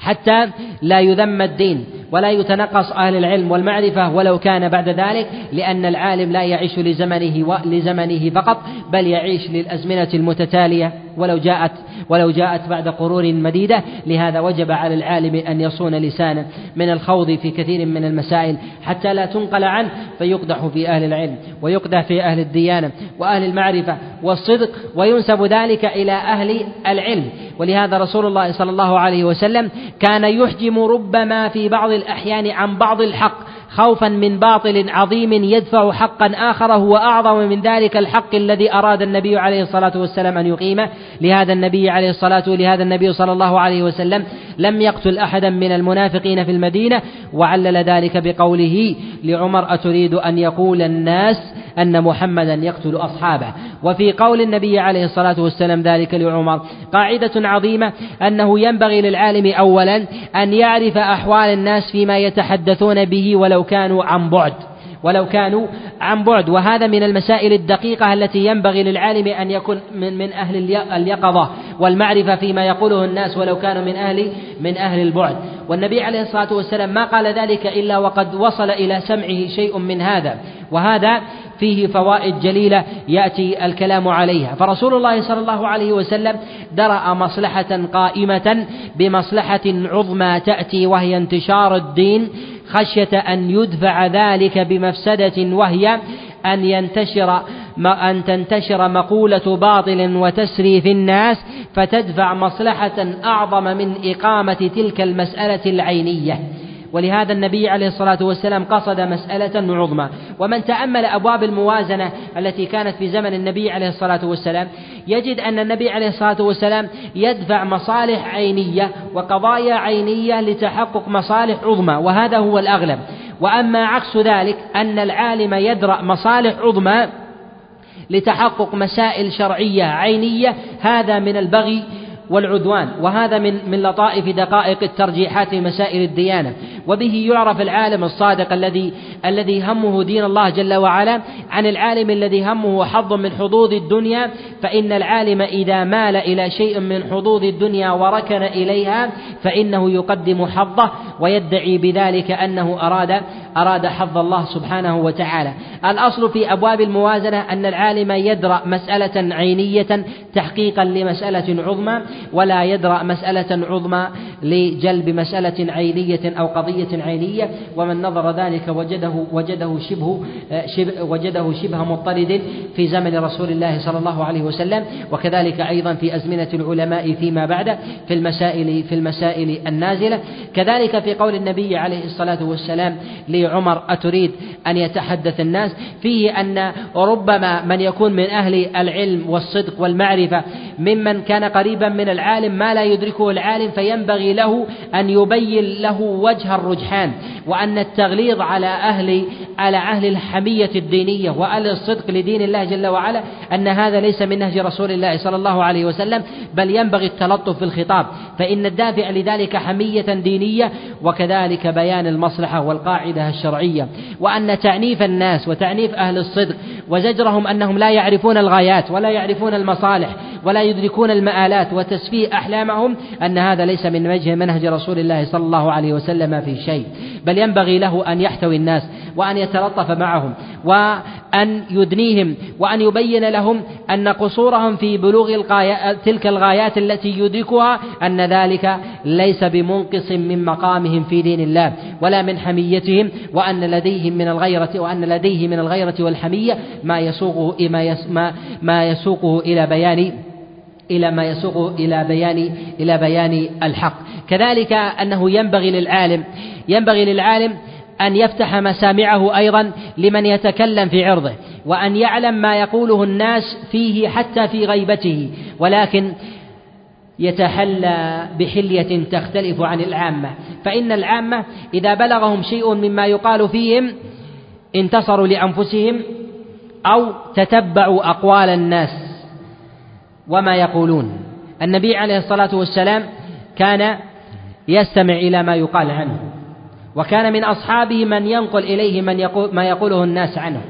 حتى لا يذم الدين ولا يتنقص أهل العلم والمعرفة ولو كان بعد ذلك لأن العالم لا يعيش لزمنه لزمنه فقط بل يعيش للأزمنة المتتالية. ولو جاءت ولو جاءت بعد قرون مديدة لهذا وجب على العالم أن يصون لسانه من الخوض في كثير من المسائل حتى لا تنقل عنه فيقدح في أهل العلم ويقدح في أهل الديانة وأهل المعرفة والصدق وينسب ذلك إلى أهل العلم. ولهذا رسول الله صلى الله عليه وسلم كان يحجم ربما في بعض الأحيان عن بعض الحق خوفا من باطل عظيم يدفع حقا آخر هو أعظم من ذلك الحق الذي أراد النبي عليه الصلاة والسلام أن يقيمه. لهذا النبي عليه الصلاة لهذا النبي صلى الله عليه وسلم لم يقتل أحدا من المنافقين في المدينة وعلل ذلك بقوله لعمر أتريد أن يقول الناس أن محمدا يقتل أصحابه. وفي قول النبي عليه الصلاة والسلام ذلك لعمر قاعدة عظيمة أنه ينبغي للعالم أولا أن يعرف أحوال الناس فيما يتحدثون به ولو كانوا عن بعد ولو كانوا عن بعد. وهذا من المسائل الدقيقة التي ينبغي للعالم أن يكون من, من أهل اليقظة والمعرفة فيما يقوله الناس ولو كانوا من أهل من أهل البعد. والنبي عليه الصلاة والسلام ما قال ذلك إلا وقد وصل إلى سمعه شيء من هذا. وهذا فيه فوائد جليلة يأتي الكلام عليها. فرسول الله صلى الله عليه وسلم درأ مصلحة قائمة بمصلحة عظمى تأتي وهي انتشار الدين خشية أن يدفع ذلك بمفسدة وهي أن ينتشر أن تنتشر مقولة باطل وتسري في الناس فتدفع مصلحة أعظم من إقامة تلك المسألة العينية. ولهذا النبي عليه الصلاة والسلام قصد مسألة عظمى ومن تأمل أبواب الموازنة التي كانت في زمن النبي عليه الصلاة والسلام يجد أن النبي عليه الصلاة والسلام يدفع مصالح عينية وقضايا عينية لتحقق مصالح عظمى وهذا هو الأغلب. وأما عكس ذلك أن العالم يدرأ مصالح عظمى لتحقق مسائل شرعية عينية هذا من البغي والعدوان وهذا من من لطائف دقائق الترجيحات في مسائل الديانة. وبه يعرف العالم الصادق الذي الذي همه دين الله جل وعلا عن العالم الذي همه حظ من حظوظ الدنيا فإن العالم إذا مال إلى شيء من حظوظ الدنيا وركن إليها فإنه يقدم حظه ويدعي بذلك أنه أراد أراد حظ الله سبحانه وتعالى. الأصل في أبواب الموازنة أن العالم يدرأ مسألة عينية تحقيقا لمسألة عظمى ولا يدرأ مسألة عظمى لجلب مسألة عينية أو قضية ظاهرية عينية ومن نظر ذلك وجده وجده شبه, شبه وجده شبه مضطرد في زمن رسول الله صلى الله عليه وسلم وكذلك أيضا في أزمنة العلماء فيما بعد في المسائل في المسائل النازلة. كذلك في قول النبي عليه الصلاة والسلام لعمر أتريد أن يتحدث الناس؟ فيه أن ربما من يكون من أهل العلم والصدق والمعرفة ممن كان قريبا من العالم ما لا يدركه العالم فينبغي له أن يبين له وجه الرجحان وأن التغليظ على أهل على أهل الحمية الدينية وأهل الصدق لدين الله جل وعلا أن هذا ليس من نهج رسول الله صلى الله عليه وسلم بل ينبغي التلطف في الخطاب. فإن الدافع لذلك حمية دينية وكذلك بيان المصلحة والقاعدة الشرعية. وأن تعنيف الناس وتعنيف أهل الصدق وزجرهم أنهم لا يعرفون الغايات ولا يعرفون المصالح ولا يدركون المآلات وتسفيه أحلامهم أن هذا ليس من وجه منهج رسول الله صلى الله عليه وسلم في شيء. بل ينبغي له أن يحتوي الناس وأن يتلطف معهم وأن يدنيهم وأن يبين لهم أن قصورهم في بلوغ الغايات تلك الغايات التي يدركها أن ذلك ليس بمنقص من مقامهم في دين الله ولا من حميتهم وأن لديهم من الغيرة وأن لديه من الغيرة والحمية ما يسوقه ما يسوقه إلى بيان إلى ما يسوق إلى بيان إلى بيان الحق. كذلك أنه ينبغي للعالم ينبغي للعالم أن يفتح مسامعه أيضا لمن يتكلم في عرضه وأن يعلم ما يقوله الناس فيه حتى في غيبته. ولكن يتحلى بحلية تختلف عن العامة. فإن العامة إذا بلغهم شيء مما يقال فيهم انتصروا لأنفسهم أو تتبعوا أقوال الناس. وما يقولون. النبي عليه الصلاة والسلام كان يستمع إلى ما يقال عنه وكان من أصحابه من ينقل إليه من يقول ما يقوله الناس عنه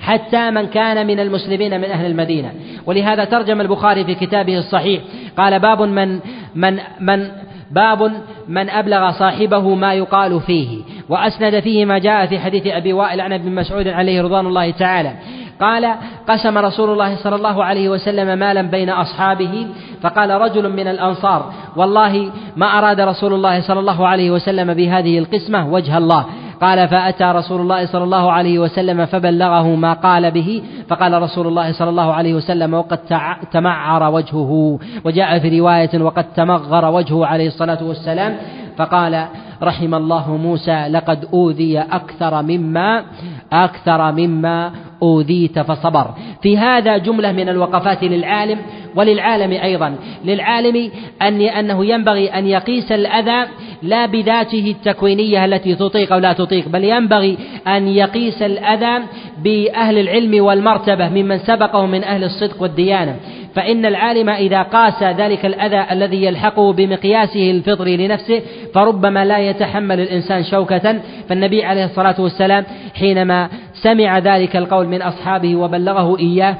حتى من كان من المسلمين من أهل المدينة. ولهذا ترجم البخاري في كتابه الصحيح قال باب من من من باب من أبلغ صاحبه ما يقال فيه وأسند فيه ما جاء في حديث أبي وائل عن ابن مسعود عليه رضوان الله تعالى. قال قسم رسول الله صلى الله عليه وسلم مالا بين أصحابه فقال رجل من الأنصار والله ما أراد رسول الله صلى الله عليه وسلم بهذه القسمة وجه الله. قال فأتى رسول الله صلى الله عليه وسلم فبلغه ما قال به فقال رسول الله صلى الله عليه وسلم وقد تمعر وجهه وجاء في رواية وقد تمغر وجهه عليه الصلاة والسلام فقال رحم الله موسى لقد أوذي أكثر مما أكثر مما أوذيت فصبر. في هذا جملة من الوقفات للعالم وللعالم أيضا. للعالم أن أنه ينبغي أن يقيس الأذى لا بذاته التكوينية التي تطيق أو لا تطيق بل ينبغي أن يقيس الأذى بأهل العلم والمرتبة ممن سبقه من أهل الصدق والديانة. فإن العالم إذا قاس ذلك الأذى الذي يلحقه بمقياسه الفطري لنفسه فربما لا يتحمل الإنسان شوكة. فالنبي عليه الصلاة والسلام حينما سمع ذلك القول من أصحابه وبلغه إياه.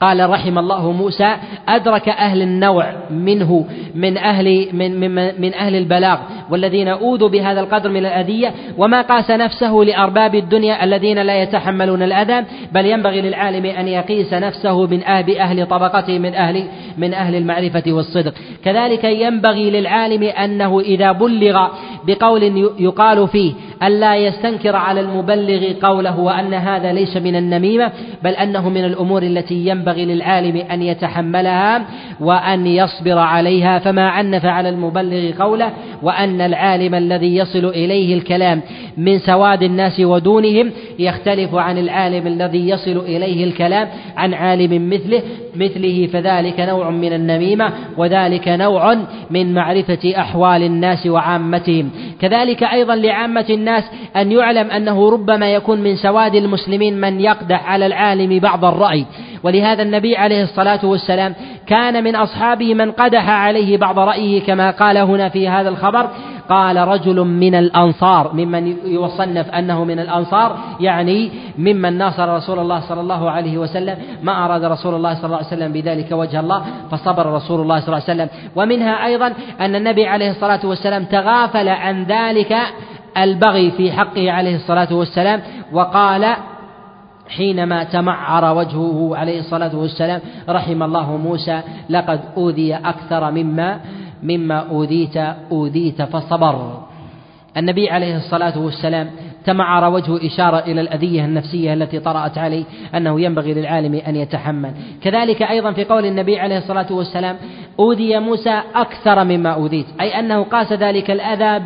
قال رحم الله موسى أدرك أهل النوع منه من أهل من, من, من أهل البلاغ. والذين أوذوا بهذا القدر من الأذية وما قاس نفسه لأرباب الدنيا الذين لا يتحملون الأذى بل ينبغي للعالم أن يقيس نفسه من أهل أهل طبقته من أهل من أهل المعرفة والصدق. كذلك ينبغي للعالم أنه إذا بلغ بقول يقال فيه ألا يستنكر على المبلغ قوله وأن هذا ليس من النميمة بل أنه من الأمور التي ينبغي للعالم أن يتحملها وأن يصبر عليها فما عنف على المبلغ قوله وأن العالم الذي يصل إليه الكلام من سواد الناس ودونهم يختلف عن العالم الذي يصل إليه الكلام عن عالم مثله مثله فذلك نوع من النميمة وذلك نوع من معرفة أحوال الناس وعامتهم. كذلك أيضا لعامة الناس أن يعلم أنه ربما يكون من سواد المسلمين من يقدح على العالم بعض الرأي. ولهذا النبي عليه الصلاة والسلام كان من أصحابه من قدح عليه بعض رأيه كما قال هنا في هذا الخبر قال رجل من الأنصار ممن يصنف أنه من الأنصار يعني ممن ناصر رسول الله صلى الله عليه وسلم ما أراد رسول الله صلى الله عليه وسلم بذلك وجه الله فصبر رسول الله صلى الله عليه وسلم. ومنها أيضا أن النبي عليه الصلاة والسلام تغافل عن ذلك البغي في حقه عليه الصلاة والسلام وقال حينما تمعر وجهه عليه الصلاة والسلام رحم الله موسى لقد أوذي أكثر مما مما أوذيت أوذيت فصبر. النبي عليه الصلاة والسلام تمعر وجه إشارة إلى الأذية النفسية التي طرأت عليه أنه ينبغي للعالم أن يتحمل. كذلك أيضا في قول النبي عليه الصلاة والسلام أوذي موسى أكثر مما أوذيت. أي أنه قاس ذلك الأذى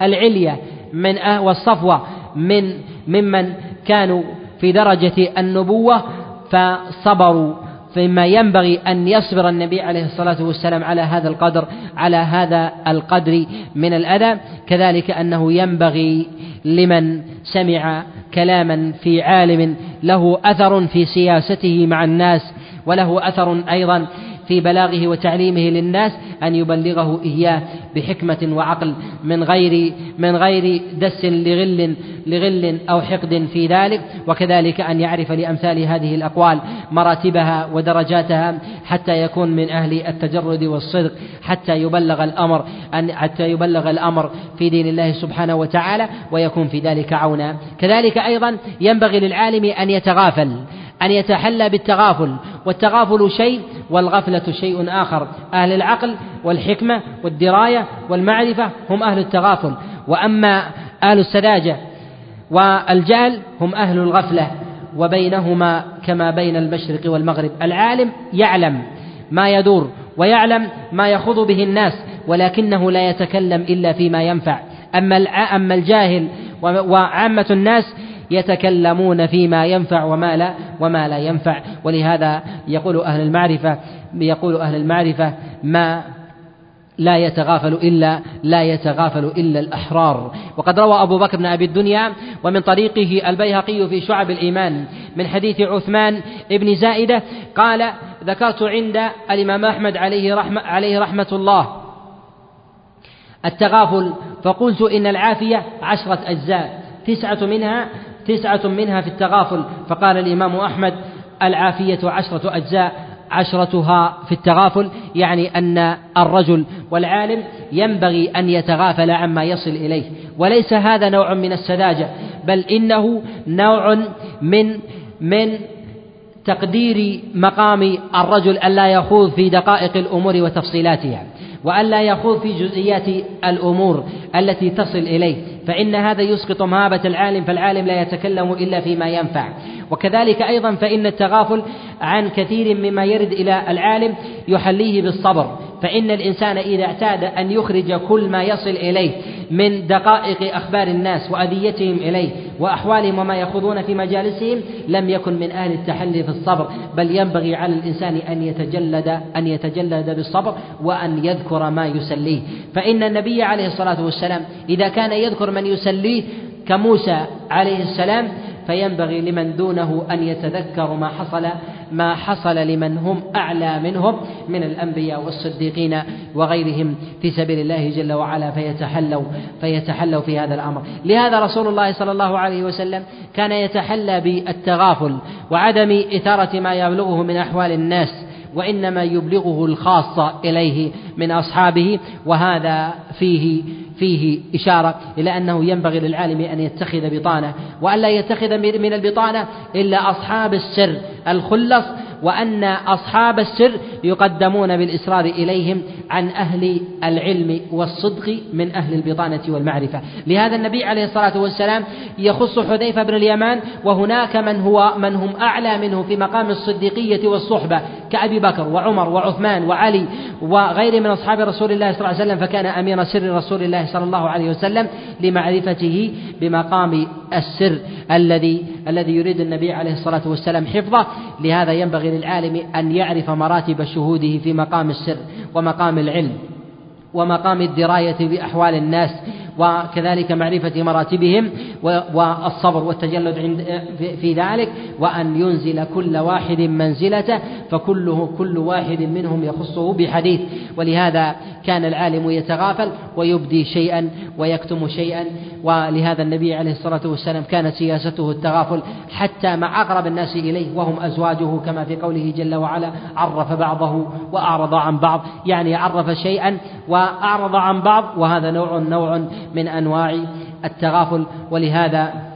بالعلية من والصفوة من ممن كانوا في درجة النبوة فصبروا. فيما ينبغي أن يصبر النبي عليه الصلاة والسلام على هذا القدر على هذا القدر من الأذى. كذلك أنه ينبغي لمن سمع كلاما في عالم له أثر في سياسته مع الناس وله أثر أيضا في بلاغه وتعليمه للناس أن يبلغه إياه بحكمة وعقل من غير من غير دس لغل لغل أو حقد في ذلك وكذلك أن يعرف لأمثال هذه الأقوال مراتبها ودرجاتها حتى يكون من أهل التجرد والصدق حتى يبلغ الأمر أن حتى يبلغ الأمر في دين الله سبحانه وتعالى ويكون في ذلك عونا. كذلك أيضا ينبغي للعالم أن يتغافل أن يتحلى بالتغافل والتغافل شيء والغفلة شيء آخر. أهل العقل والحكمة والدراية والمعرفة هم أهل التغافل. وأما أهل السذاجة والجهل هم أهل الغفلة. وبينهما كما بين المشرق والمغرب. العالم يعلم ما يدور ويعلم ما يخوض به الناس ولكنه لا يتكلم إلا فيما ينفع. أما أما الجاهل وعامة الناس يتكلمون فيما ينفع وما لا وما لا ينفع. ولهذا يقول أهل المعرفة يقول أهل المعرفة ما لا يتغافل إلا لا يتغافل إلا الأحرار. وقد روى أبو بكر بن أبي الدنيا ومن طريقه البيهقي في شعب الإيمان من حديث عثمان بن زائدة قال ذكرت عند الإمام أحمد عليه رحمة, عليه رحمة الله التغافل فقلت إن العافية عشرة أجزاء تسعة منها تسعة منها في التغافل. فقال الإمام أحمد العافية عشرة أجزاء عشرتها في التغافل يعني أن الرجل والعالم ينبغي أن يتغافل عما يصل إليه. وليس هذا نوع من السذاجة بل إنه نوع من من تقدير مقام الرجل ألا يخوض في دقائق الأمور وتفصيلاتها وألا يخوض في جزئيات الأمور التي تصل إليه. فإن هذا يسقط مهابة العالم فالعالم لا يتكلم إلا فيما ينفع. وكذلك أيضا فإن التغافل عن كثير مما يرد إلى العالم يحليه بالصبر فإن الإنسان إذا اعتاد أن يخرج كل ما يصل إليه من دقائق أخبار الناس وأذيتهم إليه وأحوالهم وما يخوضون في مجالسهم لم يكن من أهل التحلي في الصبر بل ينبغي على الإنسان أن يتجلد أن يتجلد بالصبر وأن يذكر ما يسليه. فإن النبي عليه الصلاة والسلام إذا كان يذكر من يسليه كموسى عليه السلام فينبغي لمن دونه أن يتذكر ما حصل ما حصل لمن هم أعلى منهم من الأنبياء والصديقين وغيرهم في سبيل الله جل وعلا فيتحلوا فيتحلوا في هذا الأمر. لهذا رسول الله صلى الله عليه وسلم كان يتحلى بالتغافل وعدم إثارة ما يبلغه من أحوال الناس. وإنما يبلغه الخاصة إليه من أصحابه وهذا فيه فيه إشارة إلى أنه ينبغي للعالم أن يتخذ بطانة وألا يتخذ من البطانة إلا أصحاب السر الخلص وأن أصحاب السر يقدمون بالإصرار إليهم عن أهل العلم والصدق من أهل البطانة والمعرفة. لهذا النبي عليه الصلاة والسلام يخص حذيفة بن اليمان وهناك من هو من هم أعلى منه في مقام الصديقية والصحبة. كأبي بكر وعمر وعثمان وعلي وغير من أصحاب رسول الله صلى الله عليه وسلم فكان أمير سر رسول الله صلى الله عليه وسلم لمعرفته بمقام السر الذي الذي يريد النبي عليه الصلاة والسلام حفظه. لهذا ينبغي للعالم أن يعرف مراتب شهوده في مقام السر ومقام العلم ومقام الدراية بأحوال الناس وكذلك معرفة مراتبهم والصبر والتجلد عند في ذلك وأن ينزل كل واحد منزلته فكله كل واحد منهم يخصه بحديث. ولهذا كان العالم يتغافل ويبدي شيئا ويكتم شيئا. ولهذا النبي عليه الصلاة والسلام كانت سياسته التغافل حتى مع أقرب الناس إليه وهم أزواجه كما في قوله جل وعلا عرف بعضه وأعرض عن بعض. يعني عرف شيئا وأعرض عن بعض وهذا نوع نوع من أنواع التغافل ولهذا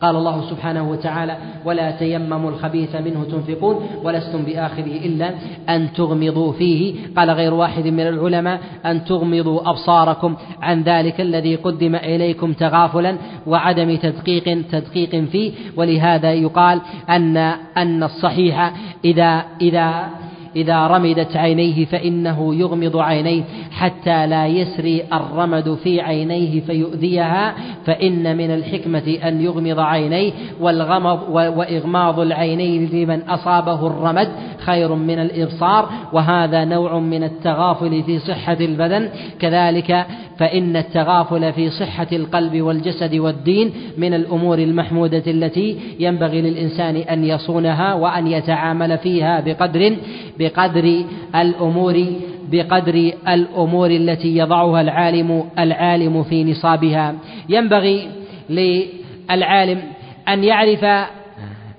قال الله سبحانه وتعالى ولا تيمموا الخبيث منه تنفقون ولستم بآخره إلا أن تغمضوا فيه. قال غير واحد من العلماء أن تغمضوا أبصاركم عن ذلك الذي قدم إليكم تغافلا وعدم تدقيق تدقيق فيه. ولهذا يقال أن أن الصحيح إذا إذا إذا رمدت عينيه فإنه يغمض عينيه حتى لا يسري الرمد في عينيه فيؤذيها فإن من الحكمة أن يغمض عينيه والغمض وإغماض العينين لمن أصابه الرمد خير من الإبصار وهذا نوع من التغافل في صحة البدن. كذلك فإن التغافل في صحة القلب والجسد والدين من الأمور المحمودة التي ينبغي للإنسان أن يصونها وأن يتعامل فيها بقدر بقدر الأمور بقدر الأمور التي يضعها العالم العالم في نصابها. ينبغي للعالم أن يعرف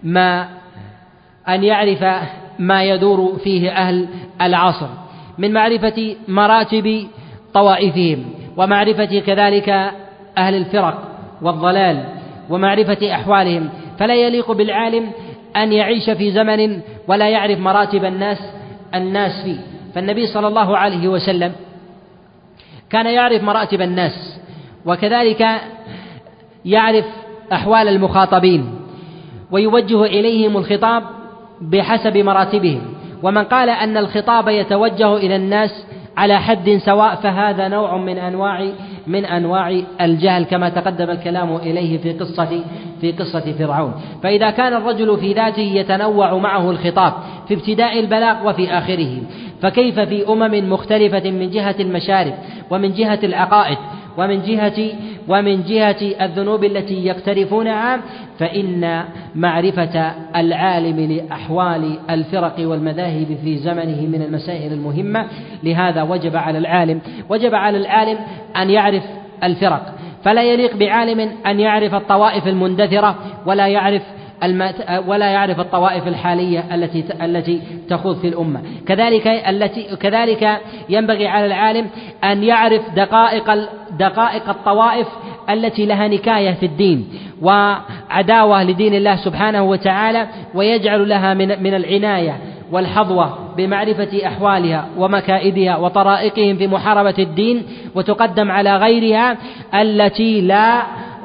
ما أن يعرف ما يدور فيه أهل العصر من معرفة مراتب طوائفهم. ومعرفة كذلك أهل الفرق والضلال ومعرفة أحوالهم. فلا يليق بالعالم أن يعيش في زمن ولا يعرف مراتب الناس الناس فيه. فالنبي صلى الله عليه وسلم كان يعرف مراتب الناس وكذلك يعرف أحوال المخاطبين ويوجه إليهم الخطاب بحسب مراتبهم. ومن قال أن الخطاب يتوجه إلى الناس على حد سواء فهذا نوع من أنواع من أنواع الجهل كما تقدم الكلام إليه في قصة في قصة فرعون. فإذا كان الرجل في ذاته يتنوع معه الخطاب في ابتداء البلاغ وفي آخره فكيف في أمم مختلفة من جهة المشارب ومن جهة العقائد ومن جهة ومن جهة الذنوب التي يقترفونها فإن معرفة العالم لأحوال الفرق والمذاهب في زمنه من المسائل المهمة لهذا وجب على العالم وجب على العالم أن يعرف الفرق. فلا يليق بعالم أن يعرف الطوائف المندثرة ولا يعرف ولا يعرف الطوائف الحالية التي التي تخوض في الأمة. كذلك التي كذلك ينبغي على العالم أن يعرف دقائق دقائق الطوائف التي لها نكاية في الدين وعداوة لدين الله سبحانه وتعالى ويجعل لها من من العناية والحظوة بمعرفة أحوالها ومكائدها وطرائقهم في محاربة الدين وتقدم على غيرها التي لا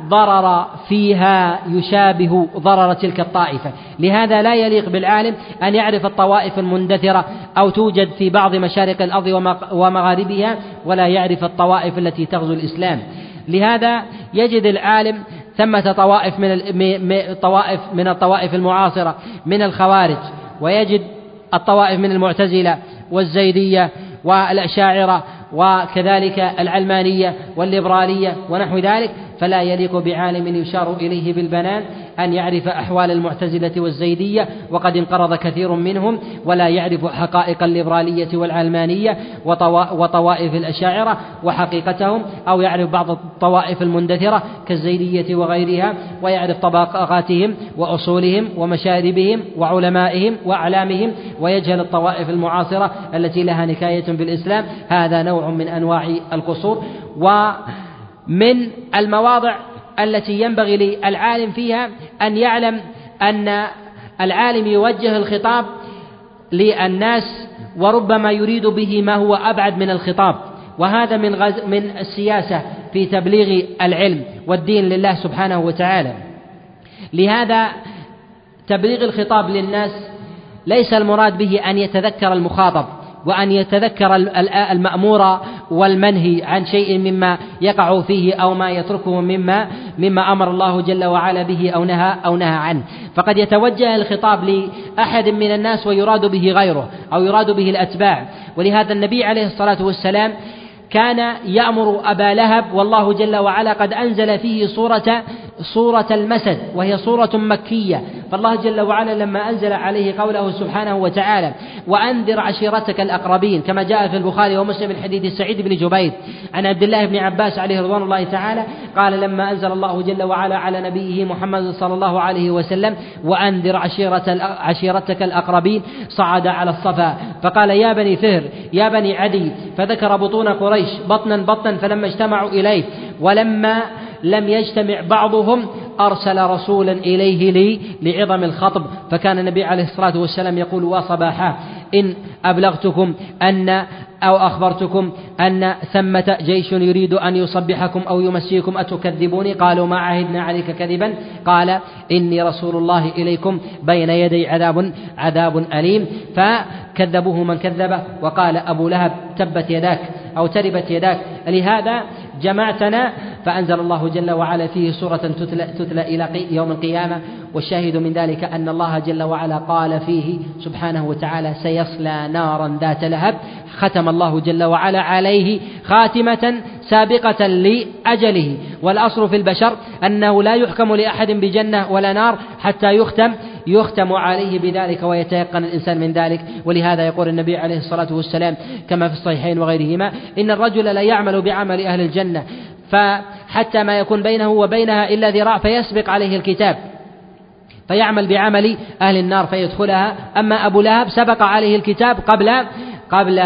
ضرر فيها يشابه ضرر تلك الطائفة. لهذا لا يليق بالعالم أن يعرف الطوائف المندثرة أو توجد في بعض مشارق الأرض ومغاربها ولا يعرف الطوائف التي تغزو الإسلام. لهذا يجد العالم ثمة طوائف من طوائف من الطوائف المعاصرة من الخوارج. ويجد الطوائف من المعتزلة والزيدية والأشاعرة وكذلك العلمانية والليبرالية ونحو ذلك فلا يليق بعالم يشار إليه بالبنان. أن يعرف أحوال المعتزلة والزيدية وقد انقرض كثير منهم ولا يعرف حقائق الليبرالية والعلمانية وطوائف الأشاعرة وحقيقتهم أو يعرف بعض الطوائف المندثرة كالزيدية وغيرها ويعرف طبقاتهم وأصولهم ومشاربهم وعلمائهم وأعلامهم ويجهل الطوائف المعاصرة التي لها نكاية بالإسلام. هذا نوع من أنواع القصور. ومن المواضع التي ينبغي للعالم فيها أن يعلم أن العالم يوجه الخطاب للناس وربما يريد به ما هو أبعد من الخطاب وهذا من غز من السياسة في تبليغ العلم والدين لله سبحانه وتعالى. لهذا تبليغ الخطاب للناس ليس المراد به أن يتذكر المخاطب. وأن يتذكر المأمور والمنهي عن شيء مما يقع فيه أو ما يتركه مما مما أمر الله جل وعلا به أو نهى أو نهى عنه. فقد يتوجه الخطاب لأحد من الناس ويراد به غيره أو يراد به الأتباع. ولهذا النبي عليه الصلاة والسلام كان يأمر أبا لهب والله جل وعلا قد أنزل فيه صورة صورة المسد وهي صورة مكية. فالله جل وعلا لما أنزل عليه قوله سبحانه وتعالى وأنذر عشيرتك الأقربين كما جاء في البخاري ومسلم من حديث سعيد بن جبير عن عبد الله بن عباس عليه رضوان الله تعالى قال لما أنزل الله جل وعلا على نبيه محمد صلى الله عليه وسلم وأنذر عشيرة عشيرتك الأقربين صعد على الصفا. فقال يا بني فهر يا بني عدي. فذكر بطون قريش بطنا بطنا فلما اجتمعوا إليه ولما لم يجتمع بعضهم أرسل رسولا إليه لي لعظم الخطب. فكان النبي عليه الصلاة والسلام يقول وصباحا إن أبلغتكم أن أو أخبرتكم أن ثمة جيش يريد أن يصبحكم أو يمسيكم أتكذبوني قالوا ما عهدنا عليك كذبا. قال إني رسول الله إليكم بين يدي عذاب عذاب أليم. فكذبوه من كذب. وقال أبو لهب تبت يداك أو تربت يداك. لهذا جمعتنا فأنزل الله جل وعلا فيه سورة تتلى, تتلى إلى يوم القيامة والشاهد من ذلك أن الله جل وعلا قال فيه سبحانه وتعالى سيصلى نارا ذات لهب. ختم الله جل وعلا عليه خاتمة سابقة لأجله. والأصل في البشر أنه لا يحكم لأحد بجنة ولا نار حتى يختم يختم عليه بذلك ويتيقن الإنسان من ذلك. ولهذا يقول النبي عليه الصلاة والسلام كما في الصحيحين وغيرهما إن الرجل لا يعمل بعمل أهل الجنة فحتى ما يكون بينه وبينها إلا ذراع فيسبق عليه الكتاب. فيعمل بعمل أهل النار فيدخلها. أما أبو لهب سبق عليه الكتاب قبل قبل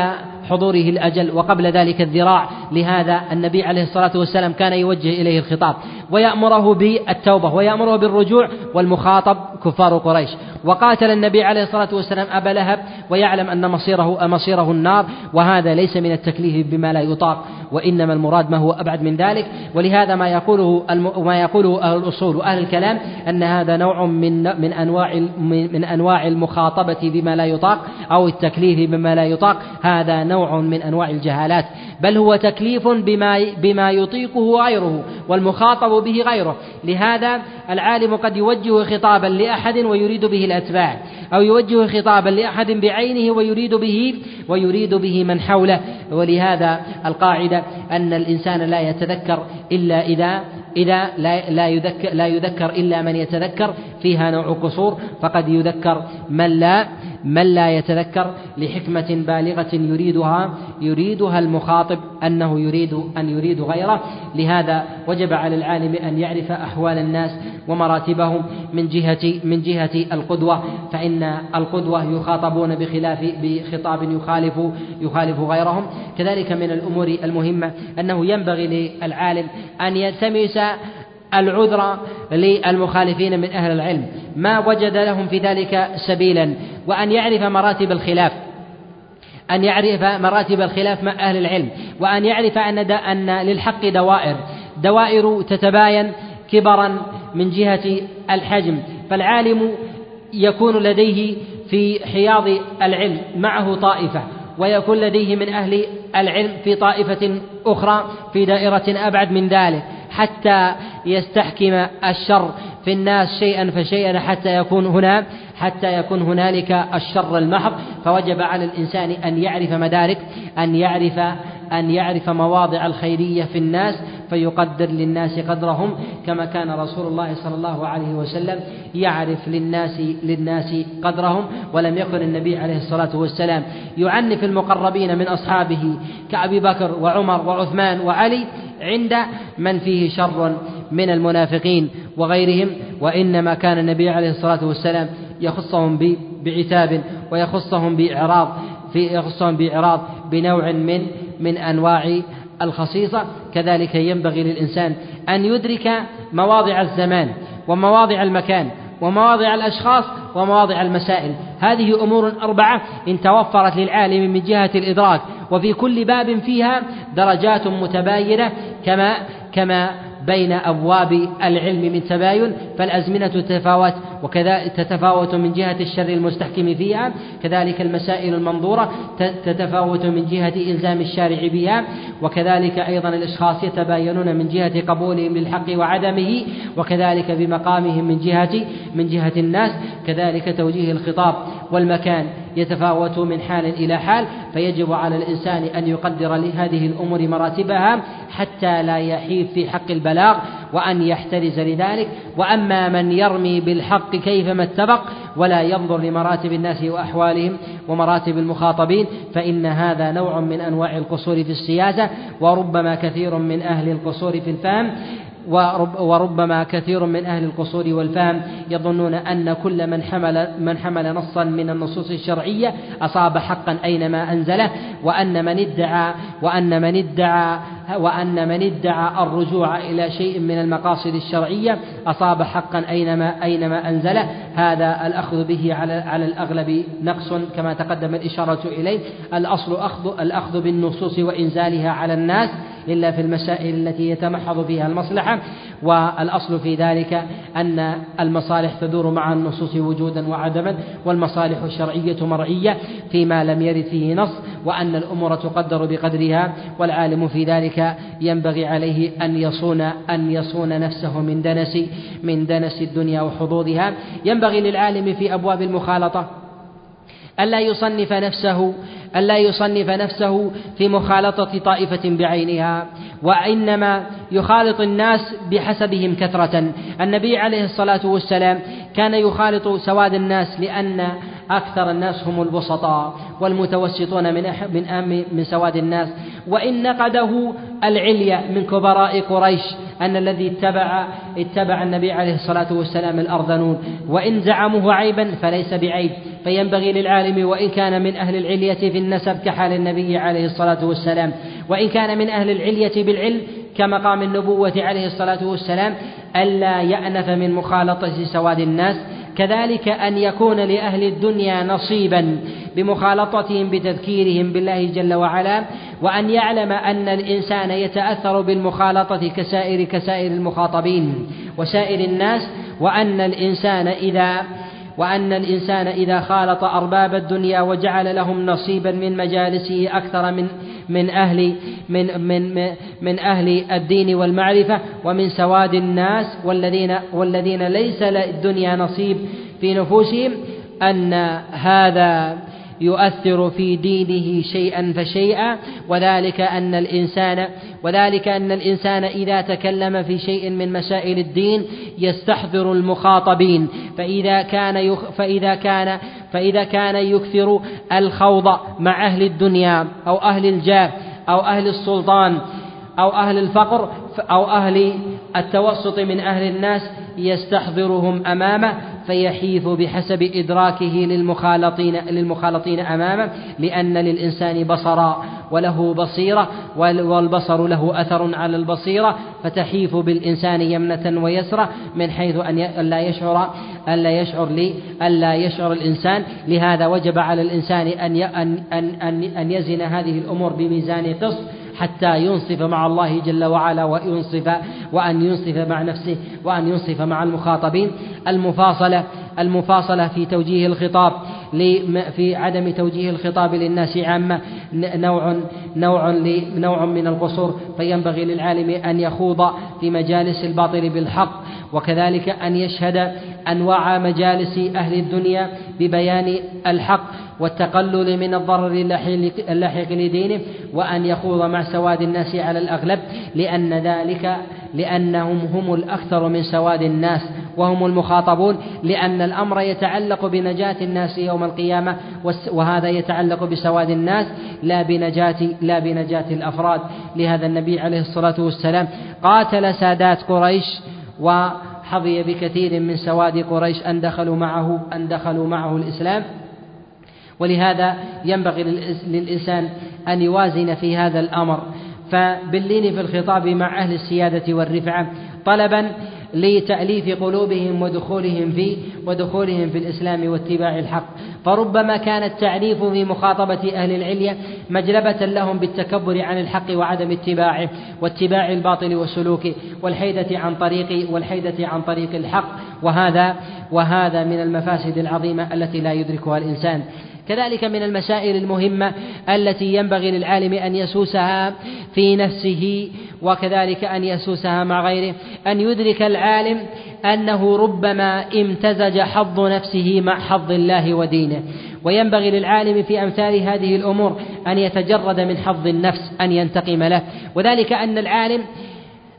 حضوره الأجل وقبل ذلك الذراع. لهذا النبي عليه الصلاة والسلام كان يوجه إليه الخطاب. ويأمره بالتوبة ويأمره بالرجوع والمخاطب كفار قريش. وقاتل النبي عليه الصلاة والسلام أبا لهب ويعلم أن مصيره مصيره النار وهذا ليس من التكليف بما لا يطاق وإنما المراد ما هو أبعد من ذلك. ولهذا ما يقوله ما يقوله أهل الأصول وأهل الكلام أن هذا نوع من من أنواع من أنواع المخاطبة بما لا يطاق أو التكليف بما لا يطاق. هذا نوع من أنواع الجهالات بل هو تكليف بما بما يطيقه غيره والمخاطب به غيره. لهذا العالم قد يوجه خطابا لأحد ويريد به الأتباع أو يوجه خطابا لأحد بعينه ويريد به ويريد به من حوله. ولهذا القاعدة أن الإنسان لا يتذكر إلا إذا إذا لا لا يذكر لا يذكر إلا من يتذكر فيها نوع قصور. فقد يذكر من لا من لا يتذكر لحكمة بالغة يريدها يريدها المخاطب أنه يريد أن يريد غيره. لهذا وجب على العالم أن يعرف أحوال الناس ومراتبهم من جهة من جهة القدوة. فإن القدوة يخاطبون بخلاف بخطاب يخالف يخالف غيرهم. كذلك من الأمور المهمة أنه ينبغي للعالم أن يلتمس العذر للمخالفين من أهل العلم. ما وجد لهم في ذلك سبيلا. وأن يعرف مراتب الخلاف. أن يعرف مراتب الخلاف مع أهل العلم. وأن يعرف أن أن للحق دوائر. دوائر تتباين كبرا من جهة الحجم. فالعالم يكون لديه في حياض العلم. معه طائفة. ويكون لديه من أهل العلم في طائفة أخرى في دائرة أبعد من ذلك. حتى يستحكم الشر في الناس شيئا فشيئا حتى يكون هنا حتى يكون هنالك الشر المحض. فوجب على الإنسان أن يعرف مدارك أن يعرف أن يعرف مواضع الخيرية في الناس فيقدر للناس قدرهم. كما كان رسول الله صلى الله عليه وسلم يعرف للناس للناس قدرهم. ولم يكن النبي عليه الصلاة والسلام يعنف المقربين من أصحابه كأبي بكر وعمر وعثمان وعلي عند من فيه شر من المنافقين وغيرهم وإنما كان النبي عليه الصلاة والسلام يخصهم بعتاب ويخصهم بإعراض في يخصهم بإعراض بنوع من من أنواع الخصيصة. كذلك ينبغي للإنسان أن يدرك مواضع الزمان ومواضع المكان ومواضع الأشخاص ومواضع المسائل. هذه أمور أربعة إن توفرت للعالم من جهة الإدراك وفي كل باب فيها درجات متباينة كما كما بين أبواب العلم من تباين فالأزمنة تتفاوت وكذا تتفاوت من جهة الشر المستحكم فيها كذلك المسائل المنظورة تتفاوت من جهة إلزام الشارع بها وكذلك أيضا الأشخاص يتباينون من جهة قبولهم للحق وعدمه وكذلك بمقامهم من جهة من جهة الناس كذلك توجيه الخطاب والمكان. يتفاوت من حال إلى حال فيجب على الإنسان أن يقدر لهذه الأمور مراتبها حتى لا يحيف في حق البلاغ وأن يحترز لذلك. وأما من يرمي بالحق كيفما اتفق ولا ينظر لمراتب الناس وأحوالهم ومراتب المخاطبين فإن هذا نوع من أنواع القصور في السياسة وربما كثير من أهل القصور في الفهم ورب وربما كثير من أهل القصور والفهم يظنون أن كل من حمل من حمل نصا من النصوص الشرعية أصاب حقا أينما أنزله وأن من ادعى وأن من ادعى وأن من ادعى الرجوع إلى شيء من المقاصد الشرعية أصاب حقا أينما أينما أنزله. هذا الأخذ به على على الأغلب نقص كما تقدم الإشارة إليه. الأصل أخذ الأخذ بالنصوص وإنزالها على الناس إلا في المسائل التي يتمحض فيها المصلحة والأصل في ذلك أن المصالح تدور مع النصوص وجودا وعدما والمصالح الشرعية مرعية فيما لم يرد فيه نص وأن الأمور تقدر بقدرها والعالم في ذلك ينبغي عليه أن يصون أن يصون نفسه من دنس من دنس الدنيا وحظوظها. ينبغي للعالم في أبواب المخالطة ألا يصنف نفسه ألا يصنف نفسه في مخالطة طائفة بعينها وإنما يخالط الناس بحسبهم كثرة. النبي عليه الصلاة والسلام كان يخالط سواد الناس لأن أكثر الناس هم البسطاء والمتوسطون من من أهم من سواد الناس. وإن نقده العلية من كبراء قريش أن الذي اتبع اتبع النبي عليه الصلاة والسلام الأرذنون. وإن زعموه عيبا فليس بعيب. فينبغي للعالم وإن كان من أهل العلية في النسب كحال النبي عليه الصلاة والسلام. وإن كان من أهل العلية بالعلم كمقام النبوة عليه الصلاة والسلام ألا يأنف من مخالطة سواد الناس. كذلك أن يكون لأهل الدنيا نصيبا بمخالطتهم بتذكيرهم بالله جل وعلا وأن يعلم أن الإنسان يتأثر بالمخالطة كسائر كسائر المخاطبين وسائر الناس وأن الإنسان إذا وأن الإنسان إذا خالط أرباب الدنيا وجعل لهم نصيبا من مجالسه أكثر من من أهل من من من أهل الدين والمعرفة ومن سواد الناس والذين والذين ليس للدنيا نصيب في نفوسهم أن هذا يؤثر في دينه شيئا فشيئا وذلك أن الإنسان وذلك أن الإنسان إذا تكلم في شيء من مسائل الدين يستحضر المخاطبين. فإذا كان يخ فإذا كان فإذا كان يكثر الخوض مع أهل الدنيا أو أهل الجاه أو أهل السلطان أو أهل الفقر أو أهل التوسط من أهل الناس يستحضرهم أمامه. فيحيث بحسب إدراكه للمخالطين للمخالطين أمامه لأن للإنسان بصرا وله بصيرة والبصر له أثر على البصيرة فتحيف بالإنسان يمنة ويسرة من حيث أن لا يشعر أن لا يشعر لي أن لا يشعر الإنسان. لهذا وجب على الإنسان أن أن أن أن يزن هذه الأمور بميزان قسط حتى ينصف مع الله جل وعلا وينصف وأن ينصف مع نفسه وأن ينصف مع المخاطبين. المفاصلة المفاصلة في توجيه الخطاب في عدم توجيه الخطاب للناس عامة نوع نوع نوع من القصور فينبغي للعالم أن يخوض في مجالس الباطل بالحق. وكذلك أن يشهد أنواع مجالس أهل الدنيا ببيان الحق والتقلل من الضرر اللاحق لدينه وأن يخوض مع سواد الناس على الأغلب لأن ذلك لأنهم هم الأكثر من سواد الناس وهم المخاطبون لأن الأمر يتعلق بنجاة الناس يوم القيامة وهذا يتعلق بسواد الناس لا بنجاة لا بنجاة الأفراد. لهذا النبي عليه الصلاة والسلام قاتل سادات قريش وحظي بكثير من سواد قريش أن دخلوا معه أن دخلوا معه الإسلام. ولهذا ينبغي للإنسان أن يوازن في هذا الأمر. فباللين في الخطاب مع أهل السيادة والرفعة طلبا لتأليف قلوبهم ودخولهم في ودخولهم في الإسلام واتباع الحق. فربما كان التعريف في مخاطبة أهل العلية مجلبة لهم بالتكبر عن الحق وعدم اتباعه واتباع الباطل وسلوكه والحيدة عن طريق والحيدة عن طريق الحق. وهذا وهذا من المفاسد العظيمة التي لا يدركها الإنسان. كذلك من المسائل المهمة التي ينبغي للعالم أن يسوسها في نفسه وكذلك أن يسوسها مع غيره. أن يدرك العالم أنه ربما امتزج حظ نفسه مع حظ الله ودينه. وينبغي للعالم في أمثال هذه الأمور أن يتجرد من حظ النفس أن ينتقم له. وذلك أن العالم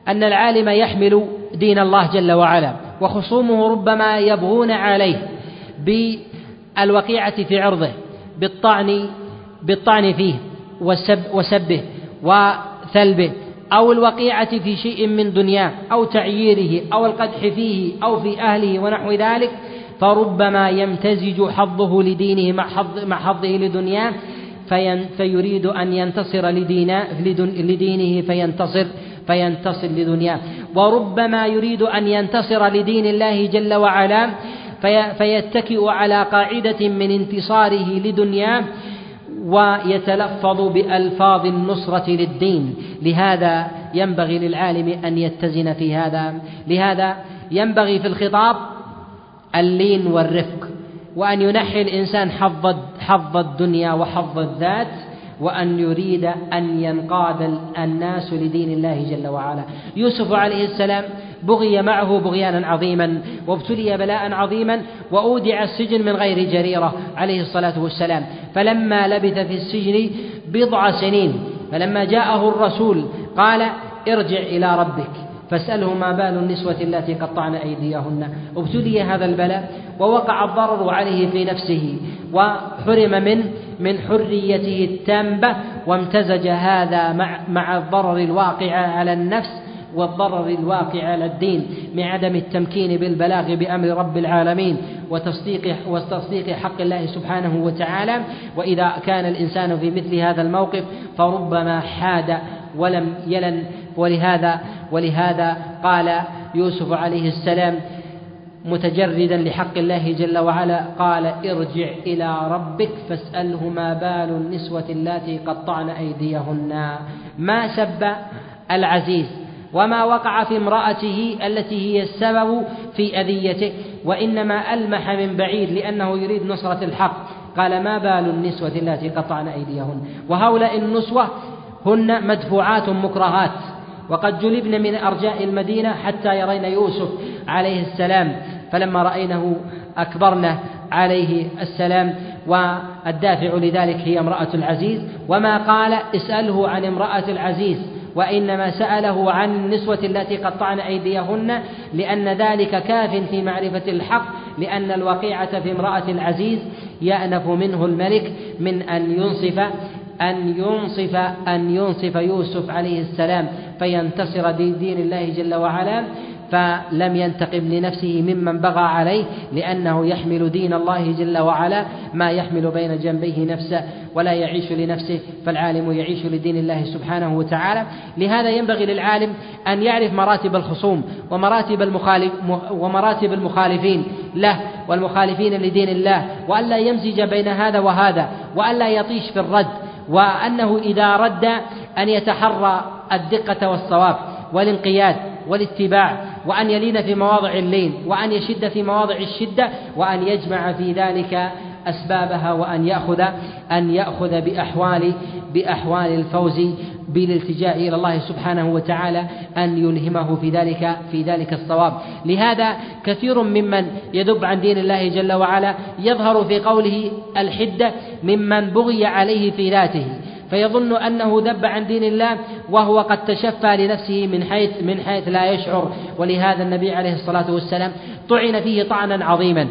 أن العالم يحمل دين الله جل وعلا وخصومه ربما يبغون عليه الوقيعة في عرضه بالطعن بالطعن فيه وسب وسبه وثلبه أو الوقيعة في شيء من دنياه أو تعييره أو القدح فيه أو في أهله ونحو ذلك فربما يمتزج حظه لدينه مع حظ مع حظه لدنياه فيريد أن ينتصر لدينه فينتصر فينتصر لدنياه. وربما يريد أن ينتصر لدين الله جل وعلا فيتكئ على قاعدة من انتصاره لدنياه ويتلفظ بألفاظ النصرة للدين. لهذا ينبغي للعالم أن يتزن في هذا. لهذا ينبغي في الخطاب اللين والرفق وأن ينحي الإنسان حظ حظ الدنيا وحظ الذات وأن يريد أن ينقاد الناس لدين الله جل وعلا. يوسف عليه السلام بغي معه بغيانا عظيما وابتلي بلاء عظيما وأودع السجن من غير جريرة عليه الصلاة والسلام. فلما لبث في السجن بضع سنين فلما جاءه الرسول قال ارجع إلى ربك فاسأله ما بال النسوة التي قطعن أيديهن. ابتلي هذا البلاء ووقع الضرر عليه في نفسه وحرم من من حريته التامة وامتزج هذا مع مع الضرر الواقع على النفس والضرر الواقع على الدين من عدم التمكين بالبلاغ بأمر رب العالمين وتصديق وتصديق حق الله سبحانه وتعالى. وإذا كان الإنسان في مثل هذا الموقف فربما حاد ولم يلن. ولهذا ولهذا قال يوسف عليه السلام متجردا لحق الله جل وعلا قال ارجع إلى ربك فاسأله ما بال النسوة اللاتي قطعن أيديهن. ما سب العزيز وما وقع في امرأته التي هي السبب في أذيته وإنما ألمح من بعيد لأنه يريد نصرة الحق. قال ما بال النسوة اللاتي قطعن أيديهن؟ وهؤلاء النسوة هن مدفوعات مكرهات. وقد جلبن من أرجاء المدينة حتى يرين يوسف عليه السلام فلما رأينه أكبرنا عليه السلام. والدافع لذلك هي امرأة العزيز. وما قال اسأله عن امرأة العزيز. وإنما سأله عن النسوة التي قطعن أيديهن لأن ذلك كاف في معرفة الحق لأن الوقيعة في امرأة العزيز يأنف منه الملك من أن ينصف أن ينصف أن ينصف يوسف عليه السلام فينتصر دين الله جل وعلا. فلم ينتقم لنفسه ممن بغى عليه لأنه يحمل دين الله جل وعلا ما يحمل بين جنبيه نفسه ولا يعيش لنفسه فالعالم يعيش لدين الله سبحانه وتعالى. لهذا ينبغي للعالم أن يعرف مراتب الخصوم ومراتب المخالف ومراتب المخالفين له والمخالفين لدين الله وألا يمزج بين هذا وهذا وألا يطيش في الرد وأنه إذا رد أن يتحرى الدقة والصواب والانقياد. والاتباع وأن يلين في مواضع اللين وأن يشد في مواضع الشدة وأن يجمع في ذلك أسبابها وأن يأخذ أن يأخذ بأحوال بأحوال الفوز بالالتجاء إلى الله سبحانه وتعالى أن يلهمه في ذلك في ذلك الصواب. لهذا كثير ممن يذب عن دين الله جل وعلا يظهر في قوله الحدة ممن بغي عليه في ذاته. فيظن أنه ذب عن دين الله وهو قد تشفى لنفسه من حيث من حيث لا يشعر. ولهذا النبي عليه الصلاة والسلام طعن فيه طعنا عظيما.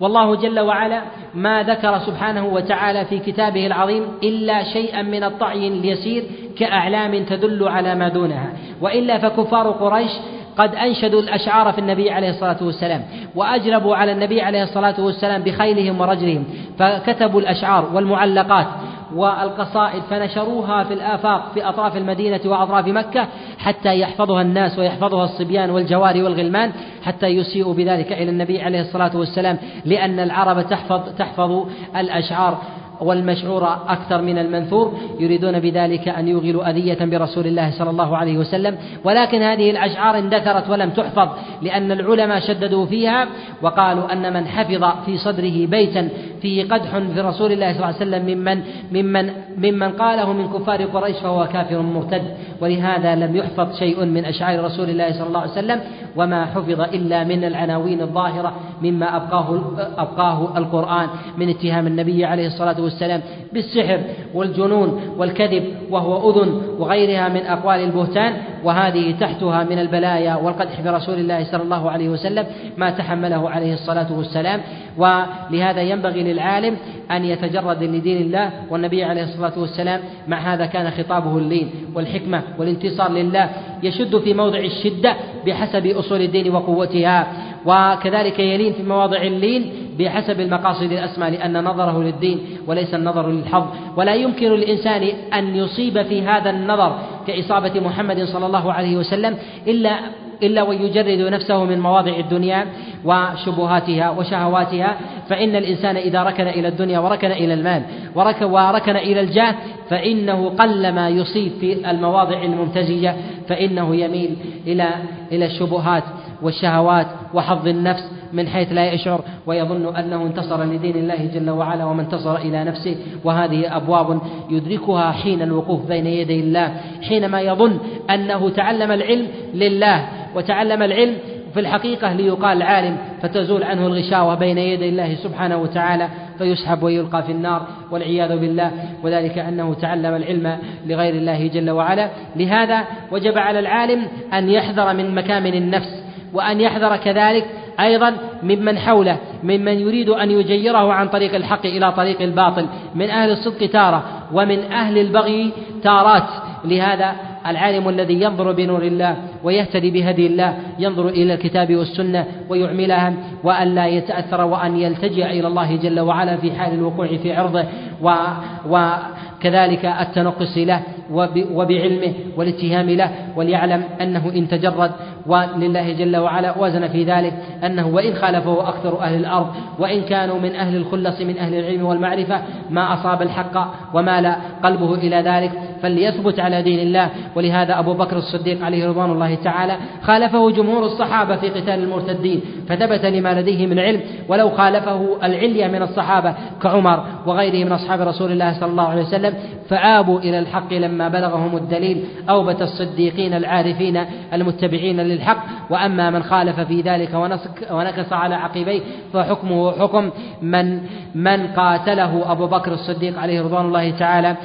والله جل وعلا ما ذكر سبحانه وتعالى في كتابه العظيم إلا شيئا من الطعي اليسير كأعلام تدل على ما دونها. وإلا فكفار قريش قد أنشدوا الأشعار في النبي عليه الصلاة والسلام وأجلبوا على النبي عليه الصلاة والسلام بخيلهم ورجلهم فكتبوا الأشعار والمعلقات والقصائد فنشروها في الآفاق في أطراف المدينة وأطراف مكة حتى يحفظها الناس ويحفظها الصبيان والجواري والغلمان حتى يسيئوا بذلك إلى النبي عليه الصلاة والسلام لأن العرب تحفظ تحفظ الأشعار. والمشعور أكثر من المنثور يريدون بذلك أن يوغلوا أذية برسول الله صلى الله عليه وسلم. ولكن هذه الأشعار اندثرت ولم تحفظ لأن العلماء شددوا فيها وقالوا أن من حفظ في صدره بيتا فيه قدح في رسول الله صلى الله عليه وسلم ممن ممن ممن قاله من كفار قريش فهو كافر مرتد. ولهذا لم يحفظ شيء من أشعار رسول الله صلى الله عليه وسلم وما حفظ إلا من العناوين الظاهرة مما أبقاه أبقاه القرآن من اتهام النبي عليه الصلاة والسلام بالسحر والجنون والكذب وهو أذن وغيرها من أقوال البهتان وهذه تحتها من البلايا والقدح برسول الله صلى الله عليه وسلم ما تحمله عليه الصلاة والسلام. ولهذا ينبغي للعالم أن يتجرد لدين الله والنبي عليه الصلاة والسلام. مع هذا كان خطابه اللين والحكمة والانتصار لله يشد في موضع الشدة بحسب أصول الدين وقوتها. وكذلك يلين في مواضع اللين بحسب المقاصد الأسمى لأن نظره للدين وليس النظر للحظ. ولا يمكن للإنسان أن يصيب في هذا النظر كإصابة محمد صلى الله عليه وسلم إلا إلا ويجرد نفسه من مواضع الدنيا وشبهاتها وشهواتها. فإن الإنسان إذا ركن إلى الدنيا وركن إلى المال وركن, وركن إلى الجاه فإنه قلما يصيب في المواضع الممتزجة فإنه يميل إلى إلى الشبهات. والشهوات وحظ النفس من حيث لا يشعر ويظن أنه انتصر لدين الله جل وعلا وما انتصر إلى نفسه. وهذه أبواب يدركها حين الوقوف بين يدي الله حينما يظن أنه تعلم العلم لله وتعلم العلم في الحقيقة ليقال عالم فتزول عنه الغشاوة بين يدي الله سبحانه وتعالى فيسحب ويلقى في النار والعياذ بالله. وذلك أنه تعلم العلم لغير الله جل وعلا. لهذا وجب على العالم أن يحذر من مكامن النفس وأن يحذر كذلك أيضا ممن حوله ممن يريد أن يجيره عن طريق الحق إلى طريق الباطل. من أهل الصدق تارة ومن أهل البغي تارات. لهذا العالم الذي ينظر بنور الله ويهتدي بهدي الله ينظر إلى الكتاب والسنة ويعملها وأن لا يتأثر وأن يلتجئ إلى الله جل وعلا في حال الوقوع في عرضه. و, و كذلك التنقص له وبعلمه والاتهام له وليعلم أنه إن تجرد ولله جل وعلا وزن في ذلك أنه وإن خالفه أكثر أهل الأرض وإن كانوا من أهل الخلص من أهل العلم والمعرفة ما أصاب الحق ومال قلبه إلى ذلك فليثبت على دين الله ولهذا أبو بكر الصديق عليه رضوان الله تعالى خالفه جمهور الصحابة في قتال المرتدين فثبت لما لديه من علم ولو خالفه العلية من الصحابة كعمر وغيره من أصحاب رسول الله صلى الله عليه وسلم فآبوا إلى الحق لما بلغهم الدليل. أوبت الصديقين العارفين المتبعين للحق وأما من خالف في ذلك ونكص على عقبيه فحكمه حكم من من قاتله أبو بكر الصديق عليه رضوان الله تعالى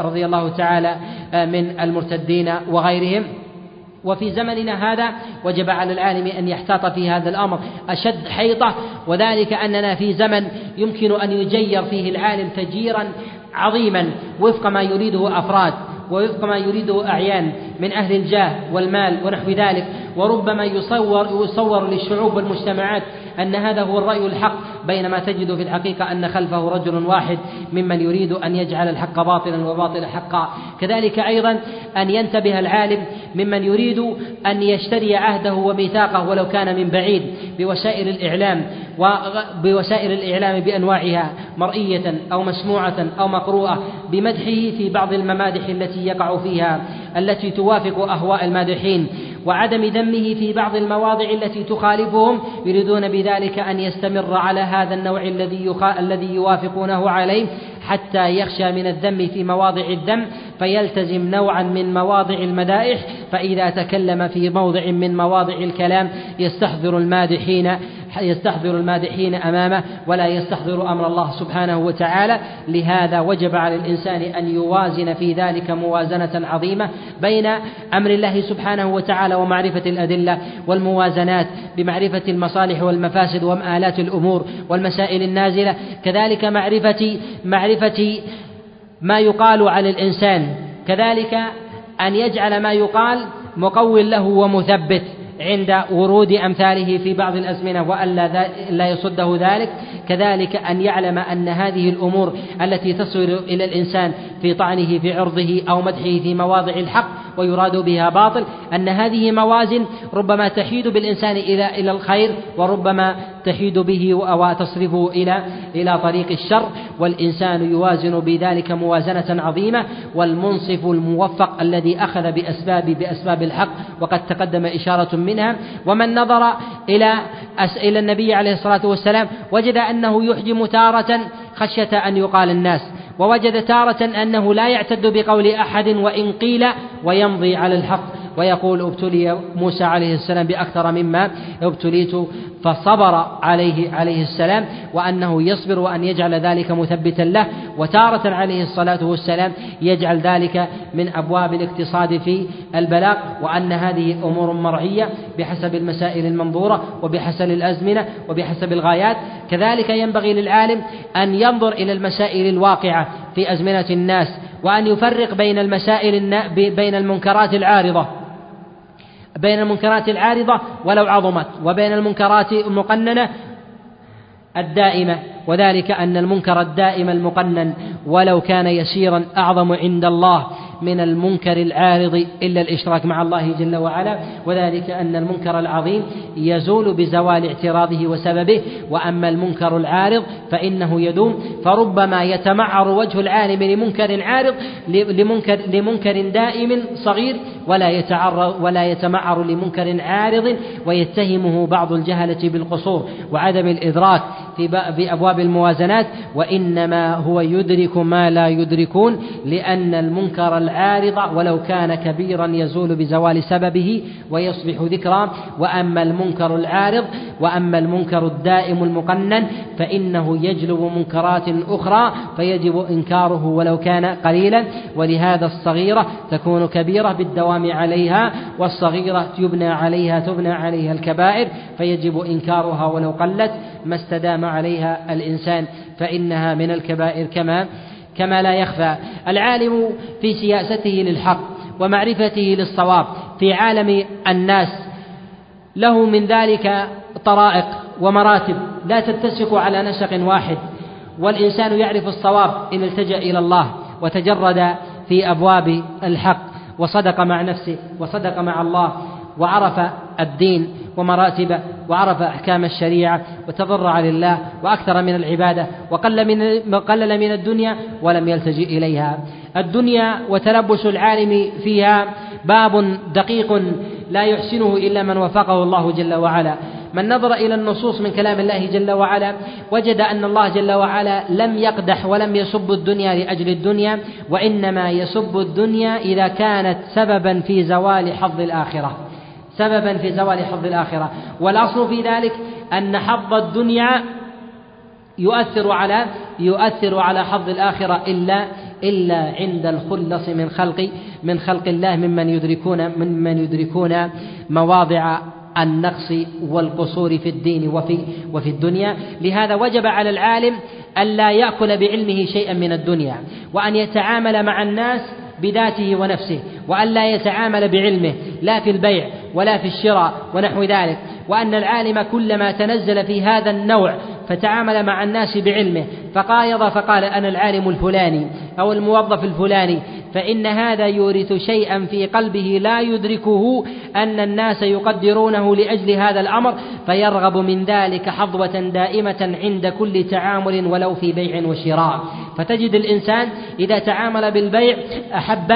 رضي الله تعالى من المرتدين وغيرهم. وفي زمننا هذا وجب على العالم أن يحتاط في هذا الأمر. أشد حيطة وذلك أننا في زمن يمكن أن يجير فيه العالم تجيرا عظيما. وفق ما يريده أفراد ووفق ما يريده أعيان من أهل الجاه والمال ونحو ذلك. وربما يصور يصور للشعوب والمجتمعات أن هذا هو الرأي الحق. بينما تجد في الحقيقة أن خلفه رجل واحد ممن يريد أن يجعل الحق باطلا وباطل حقا. كذلك أيضا أن ينتبه العالم ممن يريد أن يشتري عهده وميثاقه ولو كان من بعيد بوسائل الإعلام وبوسائل الإعلام بأنواعها مرئية أو مسموعة أو مقروءة بمدحه في بعض الممادح التي يقع فيها التي توافق أهواء المادحين. وعدم ذمه في بعض المواضع التي تخالفهم يريدون بذلك أن يستمر على هذا النوع الذي الذي يوافقونه عليه حتى يخشى من الذم في مواضع الذم فيلتزم نوعا من مواضع المدائح فإذا تكلم في موضع من مواضع الكلام يستحضر المادحين يستحضر المادحين أمامه ولا يستحضر أمر الله سبحانه وتعالى. لهذا وجب على الإنسان أن يوازن في ذلك موازنة عظيمة بين أمر الله سبحانه وتعالى ومعرفة الأدلة والموازنات بمعرفة المصالح والمفاسد ومآلات الأمور والمسائل النازلة. كذلك معرفه معرفة ما يقال على الإنسان. كذلك أن يجعل ما يقال مقول له ومثبت. عند ورود أمثاله في بعض الأزمنة وألا لا يصده ذلك كذلك أن يعلم أن هذه الأمور التي تصل إلى الإنسان في طعنه في عرضه أو مدحه في مواضع الحق ويراد بها باطل أن هذه موازن ربما تحيد بالإنسان إلى إلى الخير وربما تحيد به وتصرفه إلى إلى طريق الشر والإنسان يوازن بذلك موازنة عظيمة والمنصف الموفق الذي أخذ بأسباب بأسباب الحق وقد تقدم إشارة منها ومن نظر إلى إلى النبي عليه الصلاة والسلام وجد أنه يحجم تارة خشية أن يقال الناس ووجد تارة أنه لا يعتد بقول أحد وإن قيل ويمضي على الحق. ويقول ابتلي موسى عليه السلام بأكثر مما ابتليت فصبر عليه عليه السلام وأنه يصبر وأن يجعل ذلك مثبتا له وتارة عليه الصلاة والسلام يجعل ذلك من أبواب الاقتصاد في البلاغ وأن هذه أمور مرعية بحسب المسائل المنظورة وبحسب الأزمنة وبحسب الغايات. كذلك ينبغي للعالم أن ينظر إلى المسائل الواقعة في أزمنة الناس وأن يفرق بين المسائل بين المنكرات العارضة. بين المنكرات العارضة ولو عظمت وبين المنكرات المقننة الدائمة وذلك أن المنكر الدائم المقنن ولو كان يسيرا أعظم عند الله من المنكر العارض إلا الإشراك مع الله جل وعلا وذلك أن المنكر العظيم يزول بزوال اعتراضه وسببه وأما المنكر العارض فإنه يدوم فربما يتمعر وجه العالم لمنكر عارض لمنكر لمنكر دائم صغير ولا يتعرض ولا يتمعر لمنكر عارض ويتهمه بعض الجهلة بالقصور وعدم الإدراك في أبواب الموازنات وإنما هو يدرك ما لا يدركون لأن المنكر العارض ولو كان كبيرا يزول بزوال سببه ويصبح ذكرا. وأما المنكر العارض وأما المنكر الدائم المقنن فإنه يجلب منكرات أخرى فيجب إنكاره ولو كان قليلا. ولهذا الصغيرة تكون كبيرة بالدوام عليها والصغيرة يبنى عليها تبنى عليها الكبائر فيجب إنكارها ولو قلت ما استدام عليها الإنسان فإنها من الكبائر كما كما لا يخفى العالم في سياسته للحق ومعرفته للصواب في عالم الناس. له من ذلك طرائق ومراتب لا تتسق على نسق واحد والإنسان يعرف الصواب إن التجأ إلى الله وتجرد في أبواب الحق وصدق مع نفسه وصدق مع الله وعرف الدين ومراتبه وعرف أحكام الشريعة وتضرع لله وأكثر من العبادة وقل من قلل من الدنيا ولم يلتجئ إليها. الدنيا وتلبس العالم فيها باب دقيق لا يحسنه إلا من وفقه الله جل وعلا. من نظر إلى النصوص من كلام الله جل وعلا وجد أن الله جل وعلا لم يقدح ولم يسب الدنيا لأجل الدنيا وإنما يسب الدنيا إذا كانت سببا في زوال حظ الآخرة. سببا في زوال حظ الآخرة. والأصل في ذلك أن حظ الدنيا يؤثر على يؤثر على حظ الآخرة إلا إلا عند الخلص من خلق من خلق الله ممن يدركون ممن يدركون مواضع النقص والقصور في الدين وفي وفي الدنيا. لهذا وجب على العالم ألا يأكل بعلمه شيئا من الدنيا وأن يتعامل مع الناس بذاته ونفسه وألا يتعامل بعلمه لا في البيع ولا في الشراء ونحو ذلك وأن العالم كلما تنزل في هذا النوع فتعامل مع الناس بعلمه فقايض فقال أنا العالم الفلاني أو الموظف الفلاني فإن هذا يورث شيئا في قلبه لا يدركه أن الناس يقدرونه لأجل هذا الأمر فيرغب من ذلك حظوة دائمة عند كل تعامل ولو في بيع وشراء. فتجد الإنسان إذا تعامل بالبيع أحب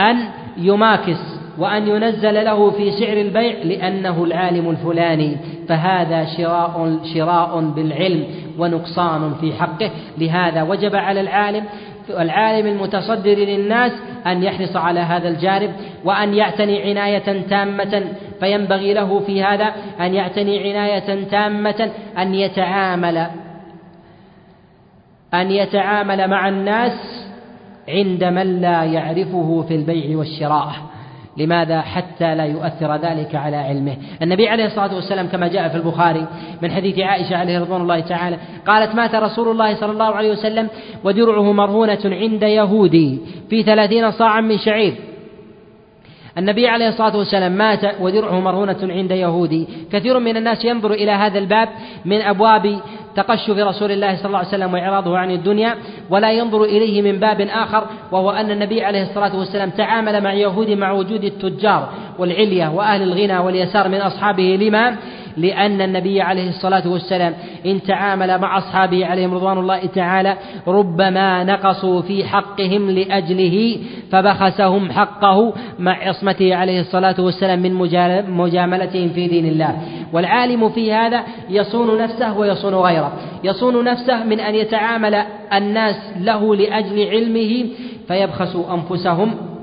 أن يماكس وأن ينزل له في سعر البيع لأنه العالم الفلاني فهذا شراء شراء بالعلم ونقصان في حقه. لهذا وجب على العالم العالم المتصدر للناس أن يحرص على هذا الجانب وأن يعتني عناية تامة. فينبغي له في هذا أن يعتني عناية تامة أن يتعامل أن يتعامل مع الناس عند من لا يعرفه في البيع والشراء. لماذا حتى لا يؤثر ذلك على علمه؟ النبي عليه الصلاة والسلام كما جاء في البخاري من حديث عائشة عليه رضوان الله تعالى قالت مات رسول الله صلى الله عليه وسلم ودرعه مرهونة عند يهودي في ثلاثين صاعا من شعير. النبي عليه الصلاة والسلام مات ودرعه مرهونة عند يهودي. كثير من الناس ينظر إلى هذا الباب من أبواب تقشف رسول الله صلى الله عليه وسلم وإعراضه عن الدنيا ولا ينظر إليه من باب آخر وهو أن النبي عليه الصلاة والسلام تعامل مع يهود مع وجود التجار والعلية وأهل الغنى واليسار من أصحابه. لما؟ لأن النبي عليه الصلاة والسلام إن تعامل مع أصحابه عليهم رضوان الله تعالى ربما نقصوا في حقهم لأجله فبخسهم حقه مع عصمته عليه الصلاة والسلام من مجاملتهم في دين الله. والعالم في هذا يصون نفسه ويصون غيره. يصون نفسه من أن يتعامل الناس له لأجل علمه فيبخسوا أنفسهم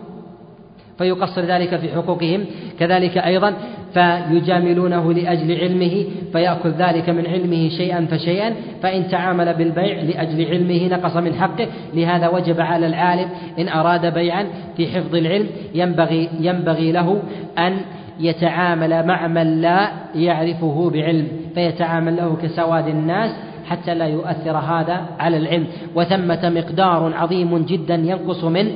فيقصر ذلك في حقوقهم. كذلك أيضا فيجاملونه لأجل علمه فيأخذ ذلك من علمه شيئا فشيئا فإن تعامل بالبيع لأجل علمه نقص من حقه. لهذا وجب على العالم إن أراد بيعا في حفظ العلم ينبغي ينبغي له أن يتعامل مع من لا يعرفه بعلم فيتعامل له كسواد الناس حتى لا يؤثر هذا على العلم. وثمة مقدار عظيم جدا ينقص من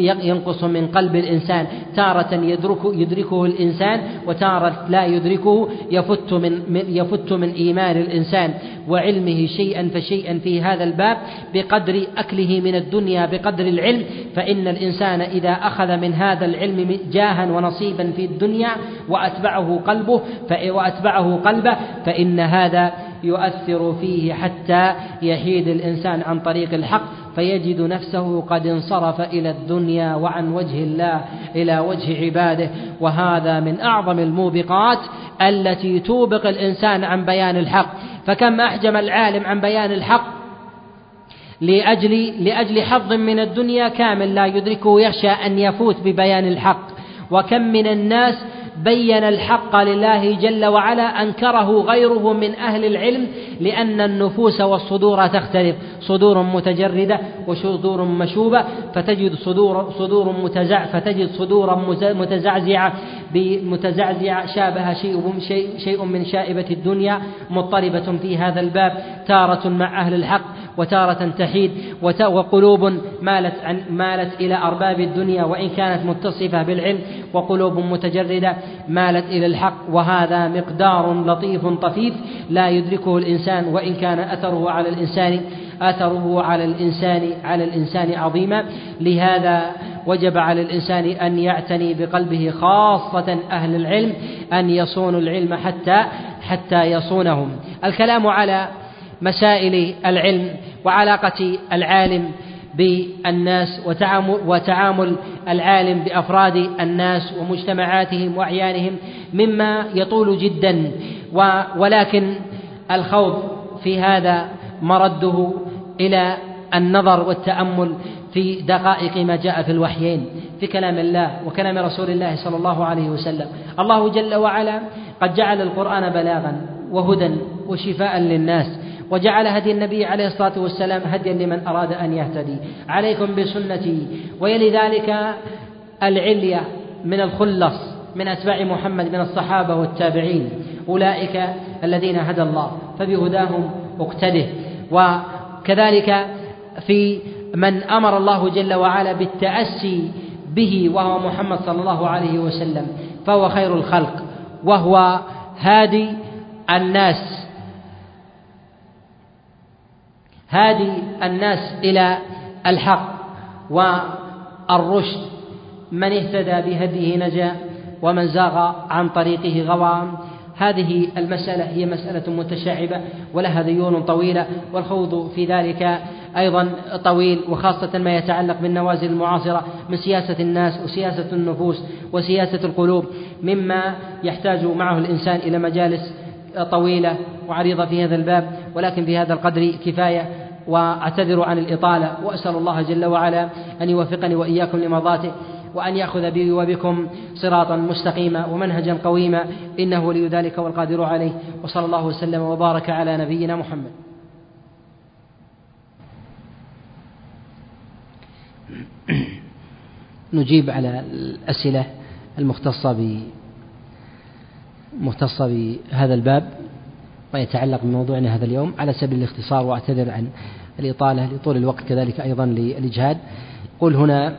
ينقص من قلب الإنسان. تارة يدرك يدركه الإنسان وتارة لا يدركه يفت من يفت من إيمان الإنسان. وعلمه شيئا فشيئا في هذا الباب بقدر أكله من الدنيا بقدر العلم. فإن الإنسان إذا أخذ من هذا العلم جاها ونصيبا في الدنيا وأتبعه قلبه وأتبعه قلبه فإن هذا يؤثر فيه حتى يحيد الإنسان عن طريق الحق فيجد نفسه قد انصرف إلى الدنيا وعن وجه الله إلى وجه عباده. وهذا من أعظم الموبقات التي توبق الإنسان عن بيان الحق. فكم أحجم العالم عن بيان الحق؟ لأجل لأجل حظ من الدنيا كامل لا يدركه يخشى أن يفوت ببيان الحق. وكم من الناس بين الحق لله جل وعلا أنكره غيره من أهل العلم لأن النفوس والصدور تختلف. صدور متجردة وصدور مشوبة فتجد صدور صدور متزع فتجد صدورا متزعزعة بمتزعزعه شابه شيء شيء من شائبة الدنيا مضطربة في هذا الباب تارة مع أهل الحق. وتارة تحيد وقلوب مالت عن مالت إلى أرباب الدنيا وإن كانت متصفة بالعلم وقلوب متجردة مالت إلى الحق. وهذا مقدار لطيف طفيف لا يدركه الإنسان وإن كان أثره على الإنسان أثره على الإنسان على الإنسان عظيما. لهذا وجب على الإنسان أن يعتني بقلبه خاصة أهل العلم أن يصونوا العلم حتى حتى يصونهم. الكلام على مسائل العلم وعلاقة العالم بالناس وتعامل, وتعامل العالم بأفراد الناس ومجتمعاتهم وأعيانهم مما يطول جدا. ولكن الخوض في هذا مرده إلى النظر والتأمل في دقائق ما جاء في الوحيين في كلام الله وكلام رسول الله صلى الله عليه وسلم. الله جل وعلا قد جعل القرآن بلاغا وهدى وشفاء للناس. وجعل هدي النبي عليه الصلاة والسلام هديا لمن أراد أن يهتدي. عليكم بسنتي ويلي ذلك العليه من الخلص من أتباع محمد من الصحابة والتابعين. أولئك الذين هدى الله فبهداهم اقتده. وكذلك في من أمر الله جل وعلا بالتأسي به وهو محمد صلى الله عليه وسلم فهو خير الخلق وهو هادي الناس. هادي الناس إلى الحق والرشد. من اهتدى بهديه نجا ومن زاغ عن طريقه غوى. هذه المسألة هي مسألة متشعبة ولها ديون طويلة والخوض في ذلك أيضا طويل وخاصة ما يتعلق بالنوازل المعاصرة من سياسة الناس وسياسة النفوس وسياسة القلوب. مما يحتاج معه الإنسان إلى مجالس طويلة وعريضة في هذا الباب ولكن في هذا القدر كفاية. وأعتذر عن الإطالة وأسأل الله جل وعلا أن يوفقني وإياكم لمرضاته وأن يأخذ بي وبكم صراطا مستقيما ومنهجا قويما إنه ولي ذلك والقادر عليه. وصلى الله وسلم وبارك على نبينا محمد. نجيب على الأسئلة المختصة مختصة بهذا الباب. ويتعلق بموضوعنا هذا اليوم على سبيل الاختصار وأعتذر عن الإطالة لطول الوقت كذلك أيضا للإجهاد قل هنا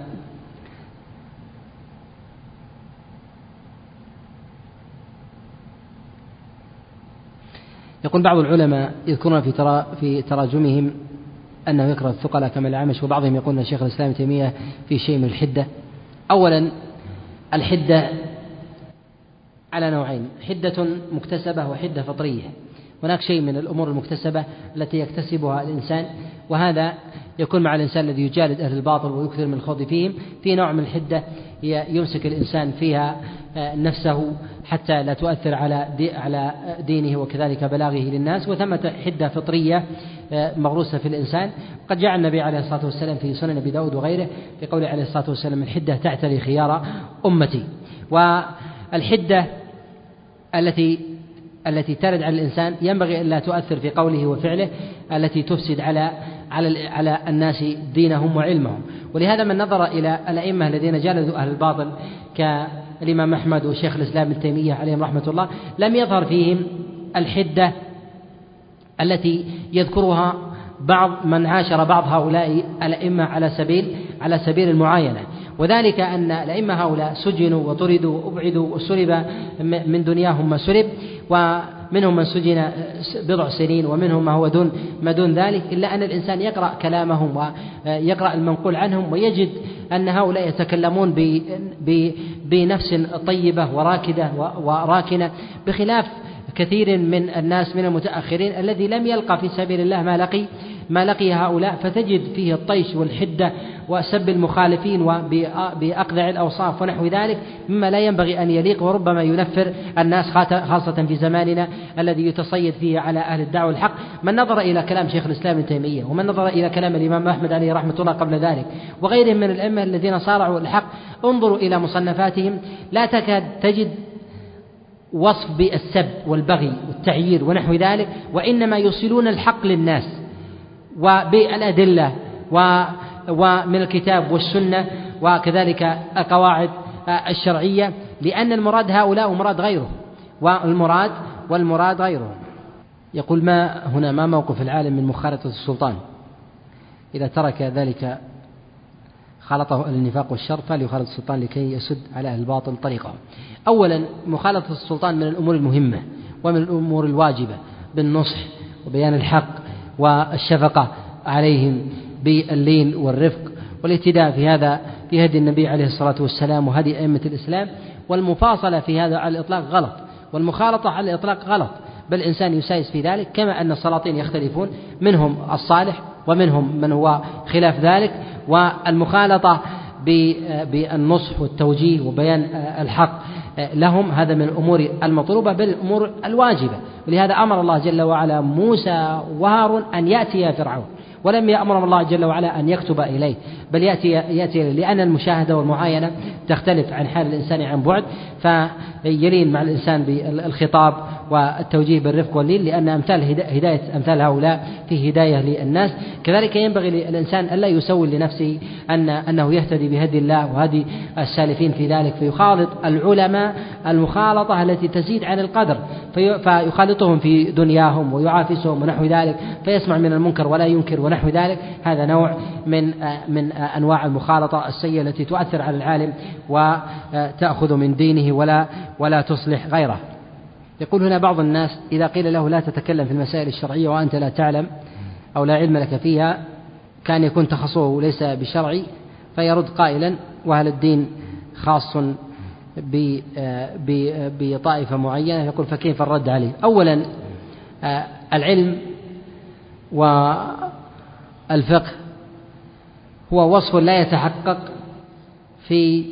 يقول بعض العلماء يذكرون في ترى في تراجمهم أنه يكره الثقلاء كما الأعمش وبعضهم يقول أن شيخ الإسلام تيمية في شيء من الحدة. أولا الحدة على نوعين حدة مكتسبة وحدة فطرية. هناك شيء من الأمور المكتسبة التي يكتسبها الإنسان وهذا يكون مع الإنسان الذي يجالد أهل الباطل ويكثر من الخوض فيهم. في نوع من الحدة يمسك الإنسان فيها آه، نفسه حتى لا تؤثر على على دينه وكذلك بلاغه للناس. وثمة حدة فطرية آه، مغروسة في الإنسان. قد جاء النبي عليه الصلاة والسلام في سنن أبي داود وغيره في قوله عليه الصلاة والسلام الحدة تعتري خيار أمتي. والحدة التي التي ترد على الإنسان ينبغي ألا تؤثر في قوله وفعله التي تفسد على على على الناس دينهم وعلمهم. ولهذا من نظر إلى الأئمة الذين جالدوا أهل الباطل كالإمام أحمد وشيخ الإسلام ابن تيمية عليهم رحمة الله لم يظهر فيهم الحدة التي يذكرها بعض من عاشر بعض هؤلاء الأئمة على سبيل على سبيل المعاينة. وذلك أن الأئمة هؤلاء سجنوا وطردوا وأبعدوا وسلب من دنياهم ما سلب ومنهم من سجن بضع سنين ومنهم ما هو دون ما دون ذلك إلا أن الإنسان يقرأ كلامهم ويقرأ المنقول عنهم ويجد أن هؤلاء يتكلمون بنفس طيبة وراكدة وراكنة بخلاف كثير من الناس من المتأخرين الذي لم يلقى في سبيل الله ما لقي ما لقي هؤلاء فتجد فيه الطيش والحدة وسب المخالفين وبأقذع الأوصاف ونحو ذلك مما لا ينبغي أن يليق وربما ينفر الناس خاصة في زماننا الذي يتصيد فيه على أهل الدعوة الحق. من نظر إلى كلام شيخ الإسلام ابن تيمية ومن نظر إلى كلام الإمام أحمد عليه رحمة الله قبل ذلك وغيرهم من الأئمة الذين صارعوا الحق انظروا إلى مصنفاتهم. لا تكاد تجد وصف بالسب والبغي والتعيير ونحو ذلك وإنما يوصلون الحق للناس. وبالأدلة ومن الكتاب والسنة وكذلك القواعد الشرعية لأن المراد هؤلاء ومراد غيره والمراد والمراد غيره. يقول ما هنا ما موقف العالم من مخالطة السلطان؟ إذا ترك ذلك خالطه النفاق والشر فليخالط السلطان لكي يسد على أهل الباطل طريقه. أولا مخالطة السلطان من الأمور المهمة ومن الأمور الواجبة بالنصح وبيان الحق والشفقة عليهم باللين والرفق والاهتداء في هذا في هدي النبي عليه الصلاة والسلام وهدي أئمة الإسلام والمفاصلة في هذا على الإطلاق غلط والمخالطة على الإطلاق غلط بل الإنسان يسايس في ذلك كما أن السلاطين يختلفون منهم الصالح ومنهم من هو خلاف ذلك والمخالطة بالنصح والتوجيه وبيان الحق. لهم هذا من الأمور المطلوبة بل الأمور الواجبة. ولهذا أمر الله جل وعلا موسى وهارون أن يأتي فرعون ولم يأمرهم الله جل وعلا أن يكتب إليه. بل يأتي يأتي لأن المشاهدة والمعاينة تختلف عن حال الإنسان عن بعد فيلين مع الإنسان بالخطاب والتوجيه بالرفق واللين لأن أمثال هداية أمثال هؤلاء في هداية للناس. كذلك ينبغي للإنسان ألا يسول لنفسه أن أنه يهتدي بهدي الله وهدي السالفين في ذلك فيخالط العلماء المخالطة التي تزيد عن القدر فيخالطهم في دنياهم ويعافسهم ونحو ذلك فيسمع من المنكر ولا ينكر ونحو ذلك. هذا نوع من من أنواع المخالطة السيئة التي تؤثر على العالم وتأخذ من دينه ولا ولا تصلح غيره. يقول هنا بعض الناس إذا قيل له لا تتكلم في المسائل الشرعية وأنت لا تعلم أو لا علم لك فيها كان يكون تخصصه ليس بشرعي فيرد قائلا وهل الدين خاص بطائفة معينة؟ يقول فكيف الرد عليه؟ أولا العلم والفقه هو وصف لا يتحقق في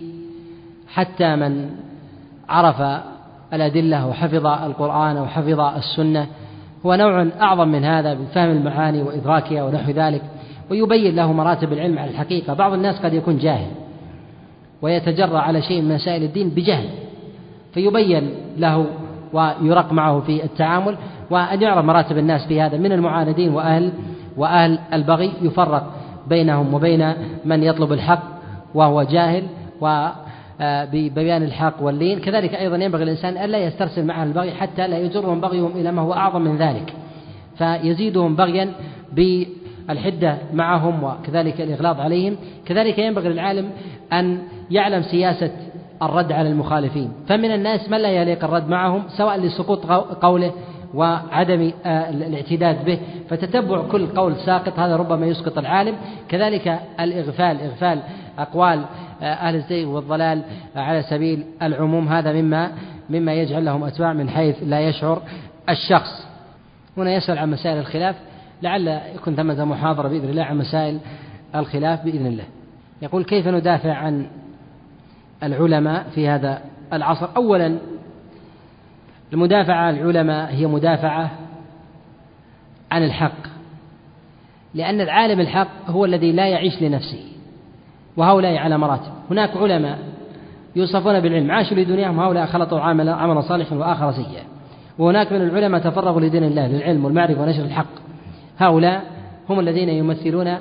حتى من عرف الأدلة وحفظ القرآن وحفظ السنة. هو نوع أعظم من هذا بفهم المعاني وإدراكها ونحو ذلك ويبين له مراتب العلم على الحقيقة. بعض الناس قد يكون جاهل ويتجرأ على شيء من مسائل الدين بجهل فيبين له ويرق معه في التعامل وأن يعرف مراتب الناس في هذا. من المعاندين وأهل وأهل البغي يفرق. بينهم وبين من يطلب الحق وهو جاهل و آه، ببيان الحق واللين كذلك أيضا ينبغي الإنسان ألا يسترسل مع البغي حتى لا يجرهم بغيهم إلى ما هو أعظم من ذلك. فيزيدهم بغيا بالحدة معهم وكذلك الإغلاظ عليهم. كذلك ينبغي للعالم أن يعلم سياسة الرد على المخالفين. فمن الناس من لا يليق الرد معهم سواء لسقوط قوله وعدم آه، الاعتداد به فتتبع كل قول ساقط هذا ربما يسقط العالم. كذلك الإغفال إغفال أقوال آه، أهل الزيغ والضلال على سبيل العموم. هذا مما مما يجعل لهم أتباع من حيث لا يشعر الشخص. هنا يسأل عن مسائل الخلاف لعل يكون ثمة محاضرة بإذن الله عن مسائل الخلاف بإذن الله. يقول كيف ندافع عن العلماء في هذا العصر؟ أولا المدافعة عن العلماء هي مدافعة عن الحق لأن العالم الحق هو الذي لا يعيش لنفسه وهؤلاء على مراتب. هناك علماء يوصفون بالعلم عاشوا لدنياهم هؤلاء خلطوا عملا عملا صالحا وآخر سيئا. وهناك من العلماء تفرغوا لدين الله للعلم والمعرفة ونشر الحق. هؤلاء هم الذين يمثلون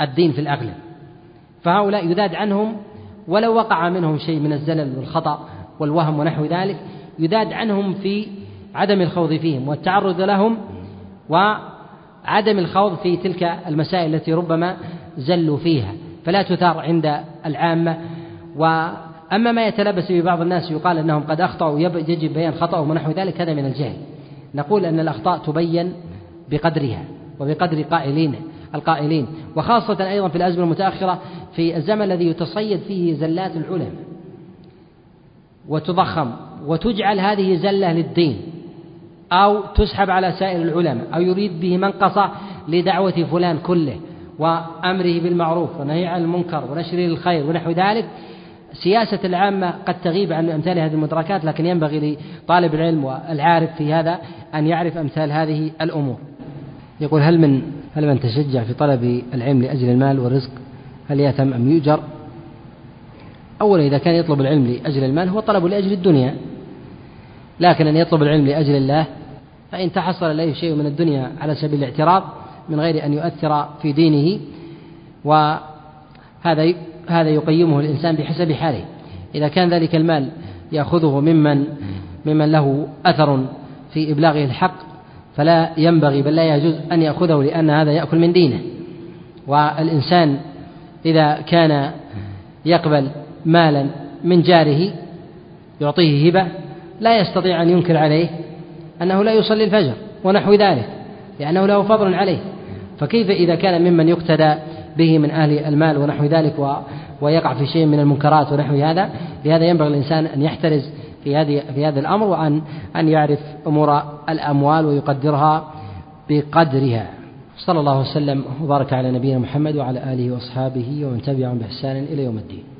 الدين في الأغلب. فهؤلاء يذاد عنهم ولو وقع منهم شيء من الزلل والخطأ والوهم ونحو ذلك يذاد عنهم في عدم الخوض فيهم والتعرض لهم وعدم الخوض في تلك المسائل التي ربما زلوا فيها فلا تثار عند العامة. وأما ما يتلبس به بعض الناس يقال أنهم قد أخطأوا يجب بيان خطأهم ونحو ذلك هذا من الجهل. نقول أن الأخطاء تبين بقدرها وبقدر قائلين القائلين وخاصة أيضا في الأزمة المتأخرة في الزمن الذي يتصيد فيه زلات العلماء وتضخم وتجعل هذه زلة للدين أو تسحب على سائر العلماء أو يريد به منقصة لدعوة فلان كله وأمره بالمعروف ونهي عن المنكر ونشر الخير ونحو ذلك. سياسة العامة قد تغيب عن أمثال هذه المدركات لكن ينبغي لطالب العلم والعارف في هذا أن يعرف أمثال هذه الأمور. يقول هل من هل من تشجع في طلب العلم لأجل المال والرزق؟ هل يأثم أم يؤجر؟ أولا إذا كان يطلب العلم لأجل المال هو طلب لأجل الدنيا. لكن أن يطلب العلم لأجل الله فإن تحصل له شيء من الدنيا على سبيل الاعتراض من غير أن يؤثر في دينه وهذا هذا يقيمه الإنسان بحسب حاله. إذا كان ذلك المال يأخذه ممن ممن له أثر في إبلاغه الحق فلا ينبغي بل لا يجوز أن يأخذه لأن هذا يأكل من دينه. والإنسان إذا كان يقبل مالا من جاره يعطيه هبة لا يستطيع أن ينكر عليه أنه لا يصلي الفجر ونحو ذلك لأنه له فضل عليه. فكيف إذا كان ممن يقتدى به من أهل المال ونحو ذلك و ويقع في شيء من المنكرات ونحو هذا؟ لهذا ينبغي الإنسان أن يحترز في هذه في هذا الأمر وأن أن يعرف أمور الأموال ويقدرها بقدرها. صلى الله وسلم وبارك على نبينا محمد وعلى آله وأصحابه ومن تبعهم بإحسان إلى يوم الدين.